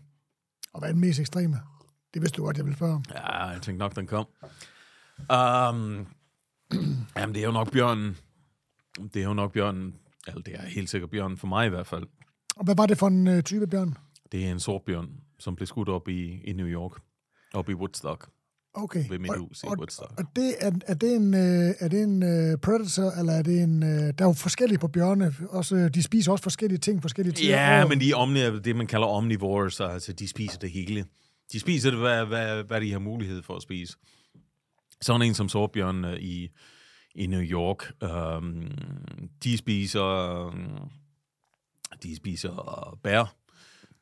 Og hvad er den mest ekstreme? Det vidste du godt, jeg ville spørge om. Ja, jeg tænkte nok, den kom. Um, jamen, det er jo nok bjørnen. Det er jo nok bjørnen. Eller det er helt sikkert bjørnen for mig i hvert fald. Og hvad var det for en uh, type bjørn? Det er en sort bjørn, som blev skudt op i, i New York. Op i Woodstock. Okay. Ved mit hus i og, Woodstock. Og det, er, er det en, øh, er det en uh, predator, eller er det en... Uh, der er jo forskellige på bjørne. Også, de spiser også forskellige ting, forskellige tider. Ja, men de er omni, det, man kalder omnivores, altså de spiser det hele. De spiser det, hvad, hvad, hvad de har mulighed for at spise. Sådan en som Sorbjørn uh, i, i New York, um, de spiser de spiser bær.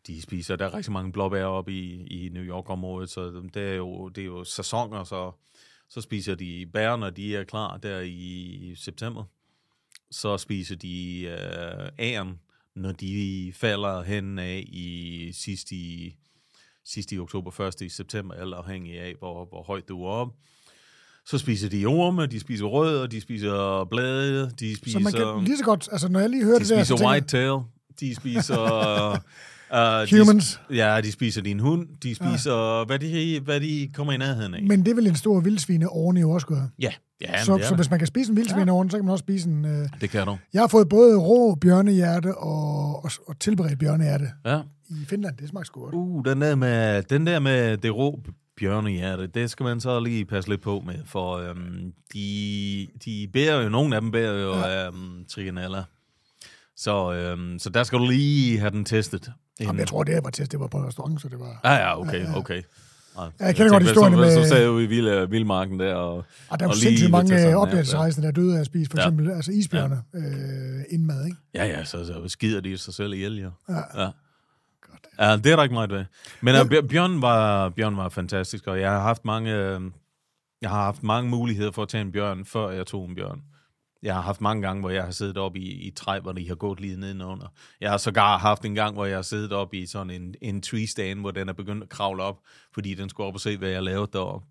De spiser, der er rigtig mange blåbær op i, i New York-området, så det er jo, det er jo sæsoner, så, så spiser de bær, når de er klar der i september. Så spiser de uh, æren, når de falder hen af i sidst i sidst i oktober, først i september, alt afhængig af, hvor, hvor højt du er op. Så spiser de orme, de spiser rødder, de spiser blade, de spiser... Så man kan lige så godt, altså når jeg lige hører de det der... De spiser whitetail, de spiser... Uh, Humans. De, ja, de spiser din hund. De spiser, ja. hvad, de, hvad de kommer i nærheden af. Men det vil en stor vildsvine oven i også gøre. Ja. ja så, så hvis man kan spise en vildsvine ja. oven, så kan man også spise en... Uh... Det kan du. Jeg har fået både rå bjørnehjerte og, og, og tilberedt bjørnehjerte. Ja i Finland. Det smager sgu godt. Uh, den der med, den der med det rå bjørnehjerte, det skal man så lige passe lidt på med, for øhm, de, de bærer jo, nogle af dem bærer jo ja. øhm, trigonella. Så, øhm, så der skal du lige have den testet. Jamen, jeg tror, det var testet, det var på restaurant, så det var... Ja, ja, okay, ja, ja. okay. Ja, jeg, jeg kender godt historien med... Så sad jo i vild, vildmarken der, og... Og der er jo sindssygt mange opdagelsesrejsende, der døde af at spise, for eksempel ja. altså isbjørne ja. øh, inden mad, ikke? Ja, ja, så, så skider de sig selv ihjel, ja. ja. ja. Ja, det er der ikke meget ved. Men ja. uh, Bjørn, var, Bjørn var fantastisk, og jeg har haft mange... Jeg har haft mange muligheder for at tage en bjørn, før jeg tog en bjørn. Jeg har haft mange gange, hvor jeg har siddet op i, i træ, hvor de har gået lige nedenunder. Jeg har sågar haft en gang, hvor jeg har siddet op i sådan en, en tree stand, hvor den er begyndt at kravle op, fordi den skulle op og se, hvad jeg lavede deroppe.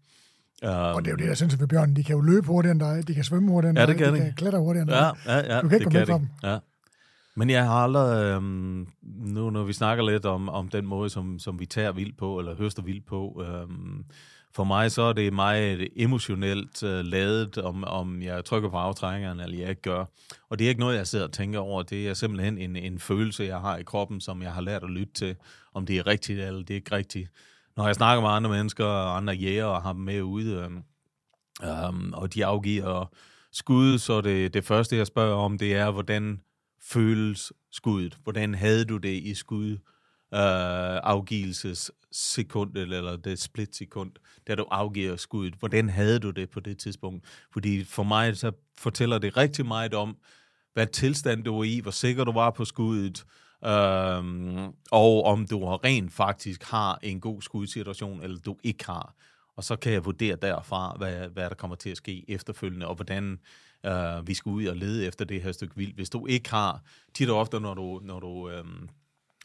Um, og det er jo det, jeg synes ved bjørn. De kan jo løbe hurtigere end dig, de kan svømme hurtigere end ja, dig, det de, de kan klatre hurtigere end dig. Ja, ja, ja, du kan ikke komme væk fra dem. Ja. Men jeg har aldrig, øhm, nu når vi snakker lidt om, om den måde, som, som vi tager vild på, eller høster vild på, øhm, for mig så er det meget emotionelt øh, ladet, om, om jeg trykker på aftrækkeren, eller jeg ikke gør. Og det er ikke noget, jeg sidder og tænker over. Det er simpelthen en, en følelse, jeg har i kroppen, som jeg har lært at lytte til, om det er rigtigt, eller det er ikke rigtigt. Når jeg snakker med andre mennesker og andre jæger og har dem med ude, øh, Um, og de afgiver skud, så det, det første, jeg spørger om, det er, hvordan føles skuddet? Hvordan havde du det i skud? Øh, afgivelsessekund, eller det splitsekund, da du afgiver skuddet. Hvordan havde du det på det tidspunkt? Fordi for mig, så fortæller det rigtig meget om, hvad tilstand du var i, hvor sikker du var på skuddet, øhm, og om du rent faktisk har en god skudsituation, eller du ikke har. Og så kan jeg vurdere derfra, hvad, hvad der kommer til at ske efterfølgende, og hvordan øh, vi skal ud og lede efter det her stykke vildt. Hvis du ikke har, tit og ofte, når du, når du, øhm,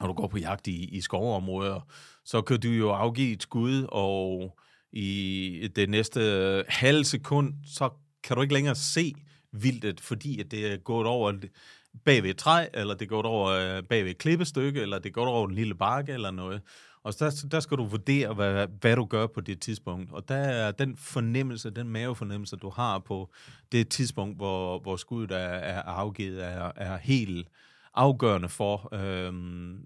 når du går på jagt i, i skovområder, så kan du jo afgive et skud, og i det næste halv sekund, så kan du ikke længere se vildtet, fordi at det er gået over bag ved et træ, eller det er gået over øh, bag ved et klippestykke, eller det er gået over en lille bakke, eller noget. Og der, der skal du vurdere, hvad, hvad du gør på det tidspunkt. Og der er den fornemmelse, den mavefornemmelse, du har på det tidspunkt, hvor, hvor skuddet er, er afgivet, er, er helt afgørende for, øh,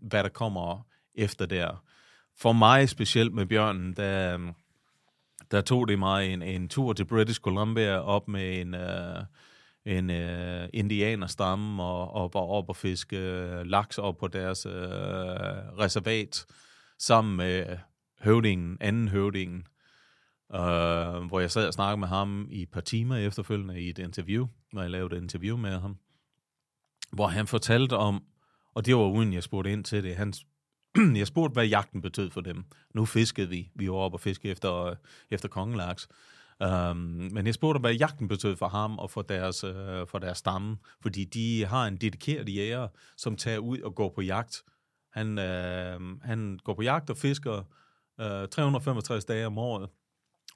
hvad der kommer efter der. For mig specielt med bjørnen, der, der tog det mig en, en tur til British Columbia op med en... Øh, en øh, indianerstamme og, og var op og fiske øh, laks op på deres øh, reservat sammen med høvdingen, anden høvdingen, øh, hvor jeg sad og snakkede med ham i et par timer efterfølgende i et interview, når jeg lavede et interview med ham, hvor han fortalte om, og det var uden jeg spurgte ind til det, han, jeg spurgte, hvad jagten betød for dem. Nu fiskede vi, vi var oppe og fiskede efter, øh, efter kongelaks, Um, men jeg spurgte, hvad jagten betød for ham og for deres, uh, for deres stamme, fordi de har en dedikeret jæger, som tager ud og går på jagt. Han, uh, han går på jagt og fisker uh, 365 dage om året,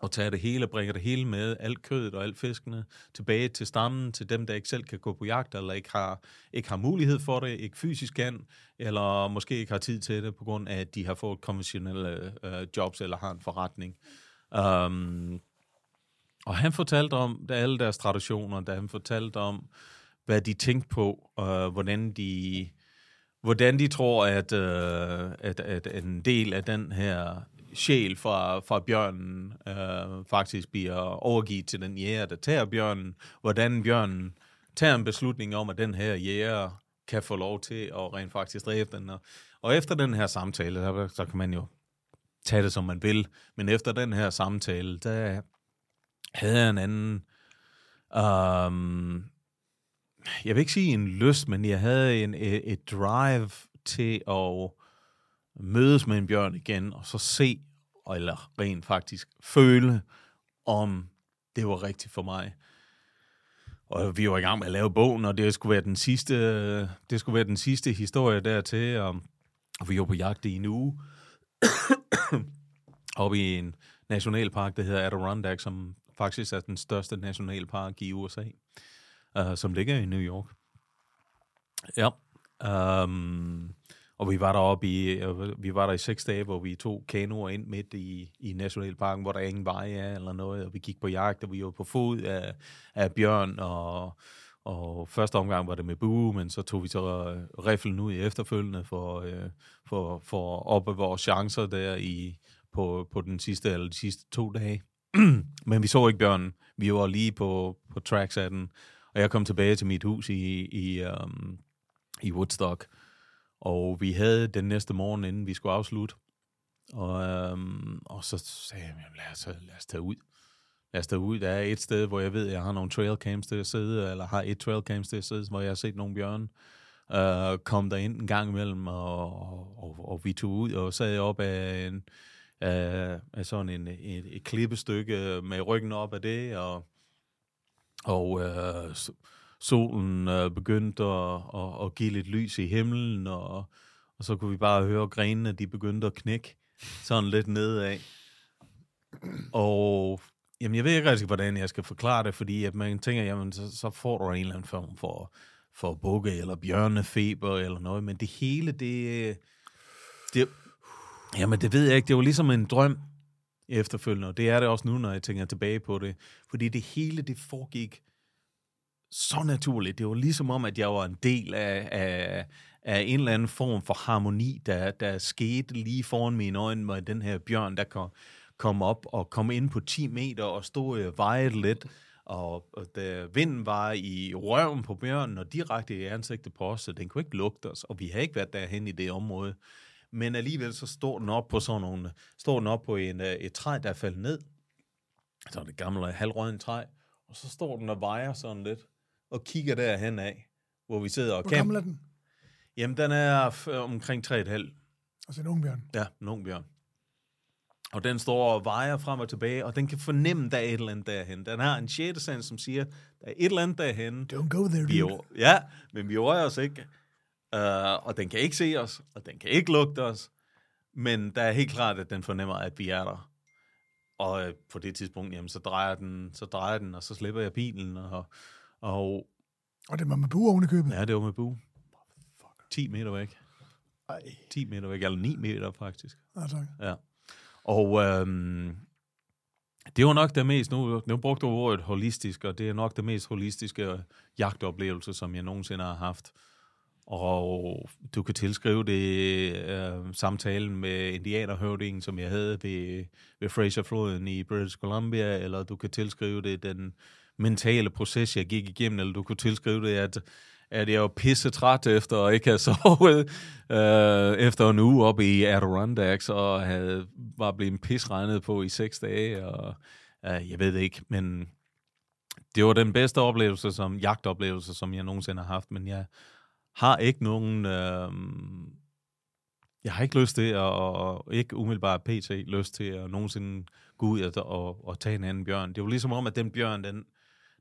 og tager det hele, bringer det hele med, alt kødet og alt fiskene, tilbage til stammen, til dem, der ikke selv kan gå på jagt, eller ikke har, ikke har mulighed for det, ikke fysisk kan, eller måske ikke har tid til det, på grund af, at de har fået konventionelle øh, jobs, eller har en forretning. Um, og han fortalte om der alle deres traditioner, da han fortalte om, hvad de tænkte på, og hvordan de, hvordan de tror, at, øh, at, at en del af den her sjæl fra, fra bjørnen øh, faktisk bliver overgivet til den jæger, der tager bjørnen, hvordan bjørnen tager en beslutning om, at den her jæger kan få lov til at rent faktisk dræbe den. Og, og efter den her samtale, så, så kan man jo tage det, som man vil, men efter den her samtale, der havde jeg en anden... Um, jeg vil ikke sige en lyst, men jeg havde en, et, et drive til at mødes med en bjørn igen, og så se, eller rent faktisk føle, om det var rigtigt for mig. Og vi var i gang med at lave bogen, og det skulle være den sidste, det skulle være den sidste historie dertil, og vi var på jagt i en uge, oppe i en nationalpark, der hedder Adirondack, som faktisk er den største nationalpark i USA, uh, øh, som ligger i New York. Ja. Um, og vi var deroppe i, øh, vi var der i seks dage, hvor vi tog kanoer ind midt i, i nationalparken, hvor der ingen veje er eller noget, og vi gik på jagt, og vi var på fod af, af bjørn, og, og første omgang var det med bue, men så tog vi så øh, riflen ud i efterfølgende for, øh, for, for at oppe vores chancer der i, på, på den sidste eller de sidste to dage. Men vi så ikke bjørnen. Vi var lige på, på tracks af den. Og jeg kom tilbage til mit hus i, i, um, i Woodstock. Og vi havde den næste morgen, inden vi skulle afslutte. Og, øhm, og så sagde jeg, lad os, lad os tage ud. Lad os tage ud. Der er et sted, hvor jeg ved, at jeg har nogle trail cams til at sidde, eller har et trail cams til at sidde, hvor jeg har set nogle bjørne. Øh, kom der ind en gang imellem, og, og, og, og vi tog ud og sad op af en, af, af sådan en, et, et klippestykke med ryggen op af det, og, og øh, solen øh, begyndte at, at, at give lidt lys i himlen, og, og så kunne vi bare høre grenene, de begyndte at knække sådan lidt nedad. Og jamen, jeg ved ikke rigtig, hvordan jeg skal forklare det, fordi at man tænker, jamen, så, så får du en eller anden form for, for bukke eller bjørnefeber eller noget, men det hele, det, det, Jamen, det ved jeg ikke. Det var ligesom en drøm efterfølgende, og det er det også nu, når jeg tænker tilbage på det. Fordi det hele, det foregik så naturligt. Det var ligesom om, at jeg var en del af, af, af en eller anden form for harmoni, der, der skete lige foran mine øjne med den her bjørn, der kom, kom op og kom ind på 10 meter og stod øh, vejet lidt. Og, og da vinden var i røven på bjørnen og direkte i ansigtet på os, så den kunne ikke lugte os, og vi havde ikke været derhen i det område. Men alligevel så står den op på sådan nogle, står den op på en, øh, et træ, der faldt ned. Så det gamle halvrøden træ. Og så står den og vejer sådan lidt, og kigger derhen af, hvor vi sidder og Hvor gammel er den? Jamen, den er f- omkring 3,5. Altså en ung bjørn. Ja, en ung bjørn. Og den står og vejer frem og tilbage, og den kan fornemme, der er et eller andet derhen. Den har en sjette sans, som siger, der er et eller andet derhen. Don't go there, Vi dude. ja, men vi rører os ikke. Uh, og den kan ikke se os, og den kan ikke lugte os. Men der er helt klart, at den fornemmer, at vi er der. Og øh, på det tidspunkt, jamen, så drejer den, så drejer den, og så slipper jeg bilen, og, og Og det var med buer oven i købet. ja, det var med bu. 10 meter væk. Ej, 10 meter væk, eller 9 meter faktisk. ja, tak. Ja. Og øhm, det var nok det mest, nu, nu brugte du ordet holistisk, og det er nok det mest holistiske jagtoplevelse, som jeg nogensinde har haft. Og du kan tilskrive det øh, samtalen med indianerhøvdingen, som jeg havde ved, ved Fraser-floden i British Columbia, eller du kan tilskrive det den mentale proces, jeg gik igennem, eller du kunne tilskrive det, at, at jeg var pisse træt efter at ikke have sovet øh, efter en uge oppe i Adirondacks, og havde, var blevet pisregnet på i seks dage, og øh, jeg ved det ikke, men det var den bedste oplevelse, som jagtoplevelse, som jeg nogensinde har haft, men jeg har ikke nogen... Øh, jeg har ikke lyst til, at, og ikke umiddelbart pt. lyst til at nogensinde gå ud og, og, og tage en anden bjørn. Det var ligesom om, at den bjørn, den,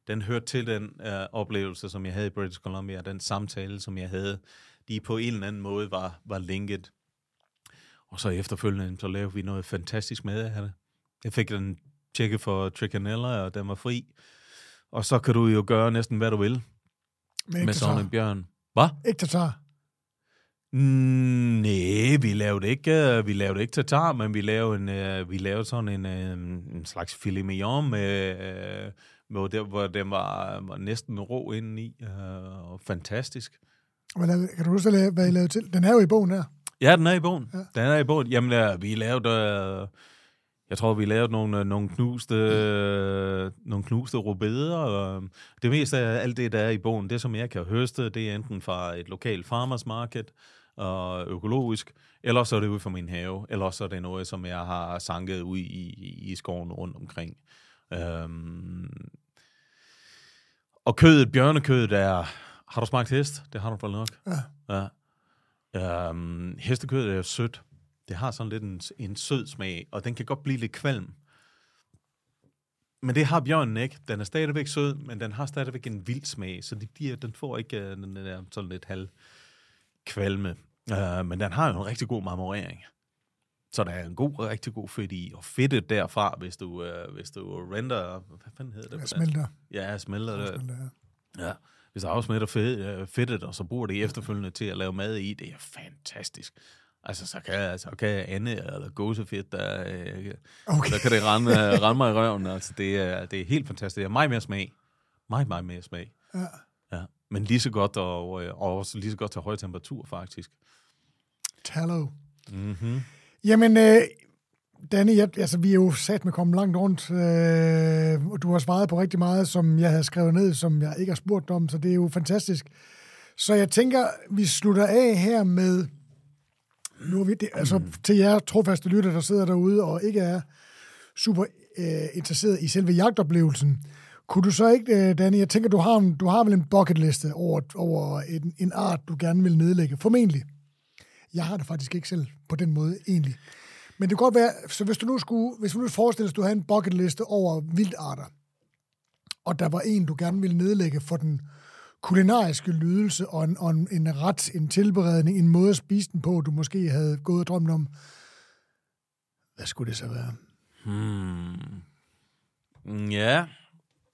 den hørte til den øh, oplevelse, som jeg havde i British Columbia, den samtale, som jeg havde, de på en eller anden måde var, var linket. Og så efterfølgende, så lavede vi noget fantastisk med af det. Jeg fik den tjekket for trichinella, og den var fri. Og så kan du jo gøre næsten, hvad du vil Men med sådan en bjørn. Hvad? Ikke tatar. Mm, nej, vi lavede ikke, uh, vi lavede ikke tatar, men vi lavede, en, uh, vi lavede sådan en, uh, en slags filet mignon, med, hvor, der, hvor den var, var næsten rå indeni, uh, og fantastisk. Hvad kan du huske, hvad I- lavede til? Den er jo i bogen her. Ja, den er i bogen. Ja. Ja. Den er i bogen. Jamen, uh, vi lavede, uh, jeg tror, vi lavede nogle, uh, nogle knuste, uh, nogle knuste rubeder, og det meste af alt det, der er i bogen, det som jeg kan høste, det er enten fra et lokalt farmers market, og økologisk, eller så er det ude fra min have, eller så er det noget, som jeg har sanket ud i, i, i skoven rundt omkring. Øhm, og kødet, bjørnekødet er... Har du smagt hest? Det har du vel nok. Ja. Ja. Øhm, hestekødet er sødt. Det har sådan lidt en, en sød smag, og den kan godt blive lidt kvalm. Men det har bjørnen ikke. Den er stadigvæk sød, men den har stadigvæk en vild smag, så det bliver, den får ikke øh, den der sådan lidt halv kvalme. Uh, men den har jo en rigtig god marmorering. Så der er en god, rigtig god fedt i. Og fedtet derfra, hvis du, uh, hvis du render... Hvad fanden hedder det? Dansk? smelter. Ja, smelter det. smelter ja. Ja, hvis der afsmætter fed, øh, fedtet, og så bruger det efterfølgende til at lave mad i, det er fantastisk. Altså, så kan, så kan Anne eller gåsefedt, der, øh, Okay. der kan det rende, øh, rende mig i røven. Altså, det er, det er helt fantastisk. Det er meget mere smag. Meget, meget mere smag. Ja. Ja. Men lige så godt, og, øh, og også lige så godt til høj temperatur, faktisk. Tallow. Mm-hmm. Jamen, øh, Danny, jeg, altså, vi er jo sat med kommet langt rundt, øh, og du har svaret på rigtig meget, som jeg havde skrevet ned, som jeg ikke har spurgt om, så det er jo fantastisk. Så jeg tænker, vi slutter af her med, nu er vi det, altså til jer trofaste lytter, der sidder derude og ikke er super øh, interesseret i selve jagtoplevelsen. Kunne du så ikke, øh, Danny, jeg tænker, du har, en- du har vel en bucketliste over, over en, en art, du gerne vil nedlægge, formentlig. Jeg har det faktisk ikke selv på den måde, egentlig. Men det kan godt være, så hvis du nu skulle, hvis du nu forestiller dig, at du havde en bucketliste over vildarter, og der var en, du gerne ville nedlægge for den kulinariske lydelse og en, og en, en ret, en tilberedning, en måde at spise den på, du måske havde gået og drømt om, hvad skulle det så være? Hmm. Mm, Ja.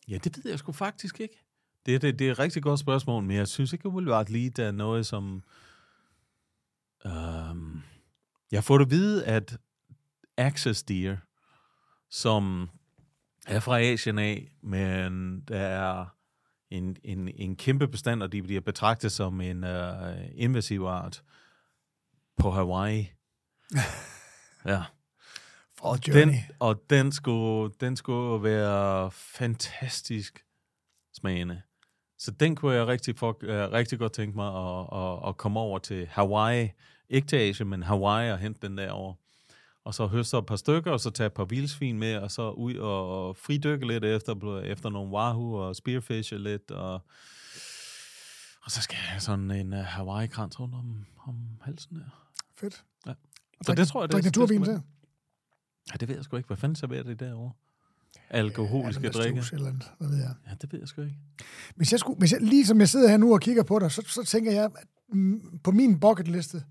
Ja, det ved jeg sgu faktisk ikke. Det, det, det er et rigtig godt spørgsmål, men jeg synes ikke umiddelbart lige, der er noget, som... Øhm, jeg får at vide, at access deer, som er fra Asien af, men der er en, en, en kæmpe bestand, og de bliver betragtet som en uh, invasiv art på Hawaii. ja. Og Journey. Den, og den skulle, den skulle være fantastisk smagende. Så den kunne jeg rigtig, for, uh, rigtig godt tænke mig at, at, at komme over til Hawaii. Ikke til Asien, men Hawaii og hente den derovre. Og så høste et par stykker, og så tage et par vildsvin med, og så ud og, fridykke lidt efter, efter nogle wahoo og spearfishe lidt. Og, og så skal jeg have sådan en uh, Hawaii-krans rundt om, om halsen der. Fedt. Ja. Så drik- det tror jeg, det, det naturvin til? Ja, det ved jeg sgu ikke. Hvad fanden serverer det derovre? Alkoholiske Ja, drikke? Eller andet, hvad ved jeg. Ja, det ved jeg sgu ikke. Hvis jeg skulle, hvis jeg, lige som jeg sidder her nu og kigger på dig, så, så tænker jeg, at mm, på min bucketliste,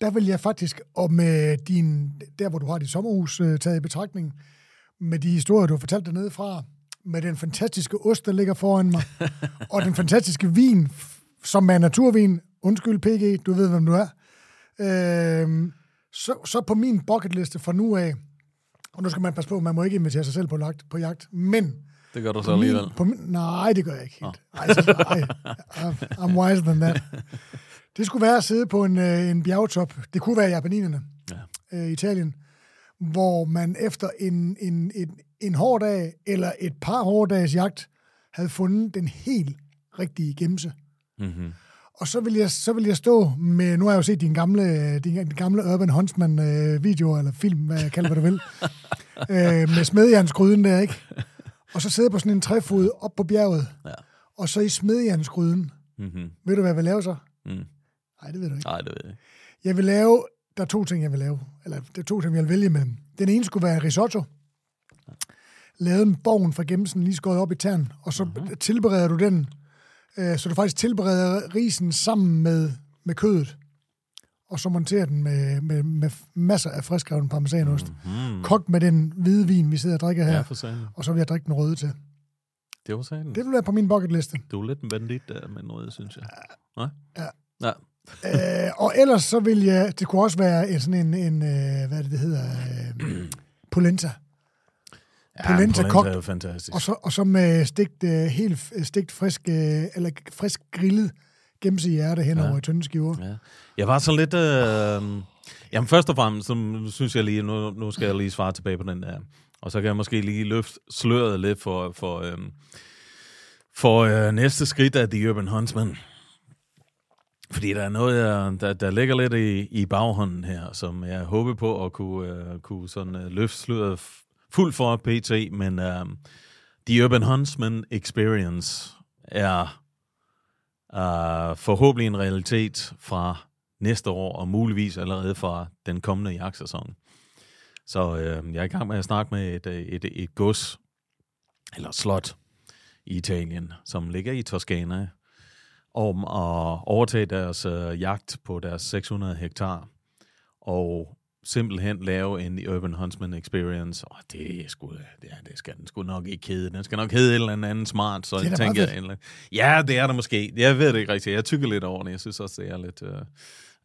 der vil jeg faktisk, og med din, der hvor du har dit sommerhus øh, taget i betragtning, med de historier, du har fortalt dernede fra, med den fantastiske ost, der ligger foran mig, og den fantastiske vin, som er naturvin, undskyld PG, du ved, hvem du er, øh, så, så på min bucketliste fra nu af, og nu skal man passe på, man må ikke invitere sig selv på jagt, på jagt men Det gør du så min, alligevel. på min, nej, det gør jeg ikke helt. Ej, så, ej, I'm wiser than that. Det skulle være at sidde på en, øh, en bjergtop. Det kunne være Japaninerne, Ja. øh, Italien, hvor man efter en, en, en, en hård dag, eller et par hårde dages jagt, havde fundet den helt rigtige gemse. Mm-hmm. Og så vil jeg, så vil jeg stå med, nu har jeg jo set din gamle, din, din gamle Urban Huntsman øh, video, eller film, hvad jeg kalder, hvad du vil, øh, med smedjernsgryden der, ikke? Og så sidde på sådan en træfod op på bjerget, Ja. og så i smedjernsgryden. Mm-hmm. Ved du, hvad jeg vil lave så? Mm. Nej, det ved du ikke. Nej, det ved jeg ikke. Jeg vil lave, der er to ting, jeg vil lave. Eller der er to ting, jeg vil vælge mellem. Den ene skulle være risotto. Lavet med borgen fra gemsen, lige skåret op i tern. Og så uh-huh. tilbereder du den, øh, så du faktisk tilbereder risen sammen med, med kødet. Og så monterer den med, med, med masser af friskreven parmesanost. Mm. Kogt med den hvide vin, vi sidder og drikker her. Ja, for. Og så vil jeg drikke den røde til. Det var sagen. Det vil være på min bucketliste. Du er lidt en bandit der med noget, synes jeg. Nej? Ja. Ja. Øh, og ellers så vil jeg, det kunne også være en, sådan en, en øh, hvad det, det hedder, øh, polenta. Ja, Polenta polenta kogt. er jo fantastisk. Og så, og så med stegt, øh, helt f- stegt frisk, øh, eller frisk grillet gemse hjerte hen over Ja. i tynde skiver. Ja. Jeg var sådan lidt... Øh... Jamen først og fremmest, så synes jeg lige, nu, nu skal jeg lige svare tilbage på den der. Og så kan jeg måske lige løfte sløret lidt for, for, øh, for øh, næste skridt af The Urban Huntsman. Fordi der er noget, jeg, der, der ligger lidt i, i baghånden her, som jeg håber på at kunne, uh, kunne sådan, uh, løfte sløret fuldt for PT, men uh, The Urban Huntsman Experience er uh, forhåbentlig en realitet fra næste år, og muligvis allerede fra den kommende jagtsæson. Så uh, jeg er i gang med at snakke med et, et, et, et gods, eller slot, i Italien, som ligger i Toskana, om at overtage deres øh, jagt på deres 600 hektar, og simpelthen lave en Urban Huntsman Experience. Og det er sgu, ja, det skal den sgu nok ikke hedde. Den skal nok hedde et eller andet smart, så jeg tænker jeg, eller Ja, det er der måske. Jeg ved det ikke rigtigt. Jeg tykker lidt over det. Jeg synes også, det er lidt øh,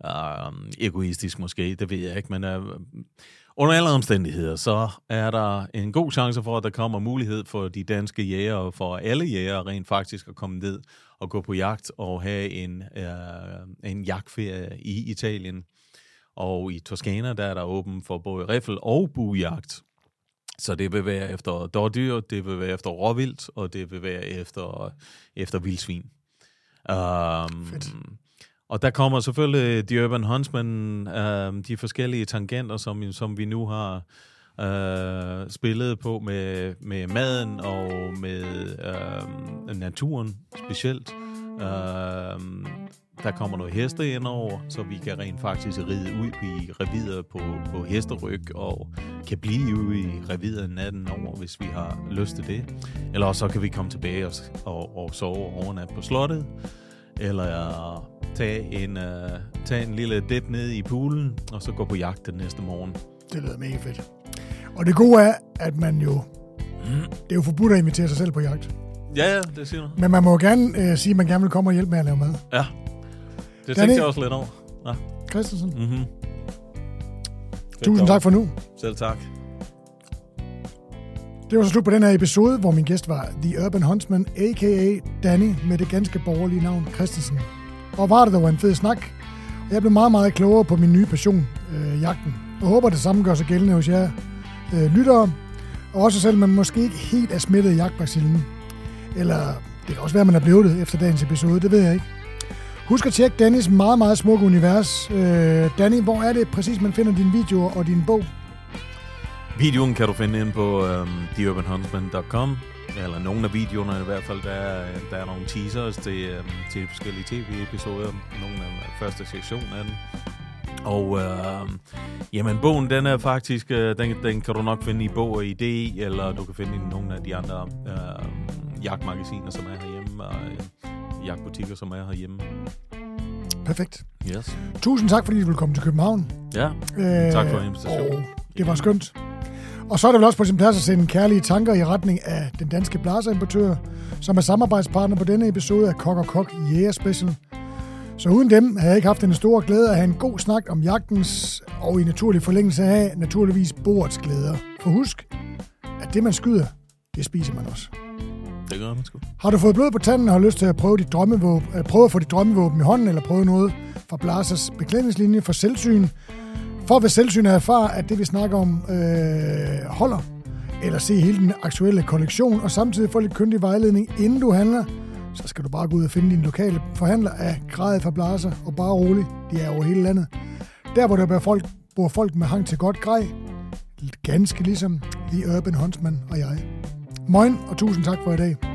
øh, egoistisk måske. Det ved jeg ikke, men øh, under alle omstændigheder, så er der en god chance for, at der kommer mulighed for de danske jæger, og for alle jæger rent faktisk at komme ned og gå på jagt og have en, øh, en jagtferie i Italien. Og i Toskana, der er der åben for både riffel og buejagt. Så det vil være efter dårdyr, det vil være efter råvildt, og det vil være efter, efter vildsvin. Um, Fedt. og der kommer selvfølgelig The Urban Huntsman, um, de forskellige tangenter, som, som vi nu har øh, spillet på med, med maden og med øh, naturen specielt. Øh, der kommer noget heste ind over, så vi kan rent faktisk ride ud i revider på, på hesteryg, og kan blive ude i revider natten over, hvis vi har lyst til det. Eller så kan vi komme tilbage og, og, og sove overnat på slottet, eller tage en, uh, tage en lille dip ned i poolen, og så gå på jagt den næste morgen. Det lyder mega fedt. Og det gode er, at man jo... Det er jo forbudt at invitere sig selv på jagt. Ja, ja, det siger du. Men man må jo gerne øh, sige, at man gerne vil komme og hjælpe med at lave mad. Ja, det tænkte jeg også lidt over. Ja. Christensen, Mm-hmm. tusind tak for nu. Selv tak. Det var så slut på den her episode, hvor min gæst var The Urban Huntsman, a.k.a. Danny, med det ganske borgerlige navn Christensen. Og var det dog en fed snak, og jeg blev meget, meget klogere på min nye passion, øh, jagten. og håber det samme gør sig gældende hos jer øh, lyttere, også selvom man måske ikke helt er smittet af jagtbacillen. Eller det kan også være, at man er blevet det efter dagens episode, det ved jeg ikke. Husk at tjekke Dannys meget, meget smukke univers. Øh, Danny, hvor er det præcis, man finder dine videoer og din bog? Videoen kan du finde ind på øhm, um, theurbanhuntsman.com eller nogle af videoerne i hvert fald, der er, der er nogle teasers til, um, til forskellige tv-episoder, nogle af første sektion af den. Og uh, jamen, bogen, den er faktisk, uh, den, den kan du nok finde i bog og idé, eller du kan finde i nogle af de andre uh, jagtmagasiner, som er herhjemme, og uh, jagtbutikker, som er herhjemme. Perfekt. Yes. Tusind tak, fordi du ville komme til København. Ja, øh, tak for invitationen. Det var skønt. Og så er det vel også på sin plads at sende kærlige tanker i retning af den danske blaserimportør, som er samarbejdspartner på denne episode af Kok og Kok Jæger Special. Så uden dem havde jeg ikke haft den store glæde at have en god snak om jagtens, og i naturlig forlængelse af naturligvis bordets glæder. For husk, at det man skyder, det spiser man også. Det gør man sgu. Har du fået blod på tanden og har lyst til at prøve, dit drømmevåben, at prøve at få dit drømmevåben i hånden, eller prøve noget fra Blasers beklædningslinje for selvsyn, for ved selvsyn at erfare, at det vi snakker om øh, holder, eller se hele den aktuelle kollektion, og samtidig få lidt kyndig vejledning, inden du handler, så skal du bare gå ud og finde din lokale forhandler af gradet fra Blaser, og bare rolig, de er over hele landet. Der, hvor der bor folk, bor folk med hang til godt grej, ganske ligesom The Urban Huntsman og jeg. Moin, og tusind tak for i dag.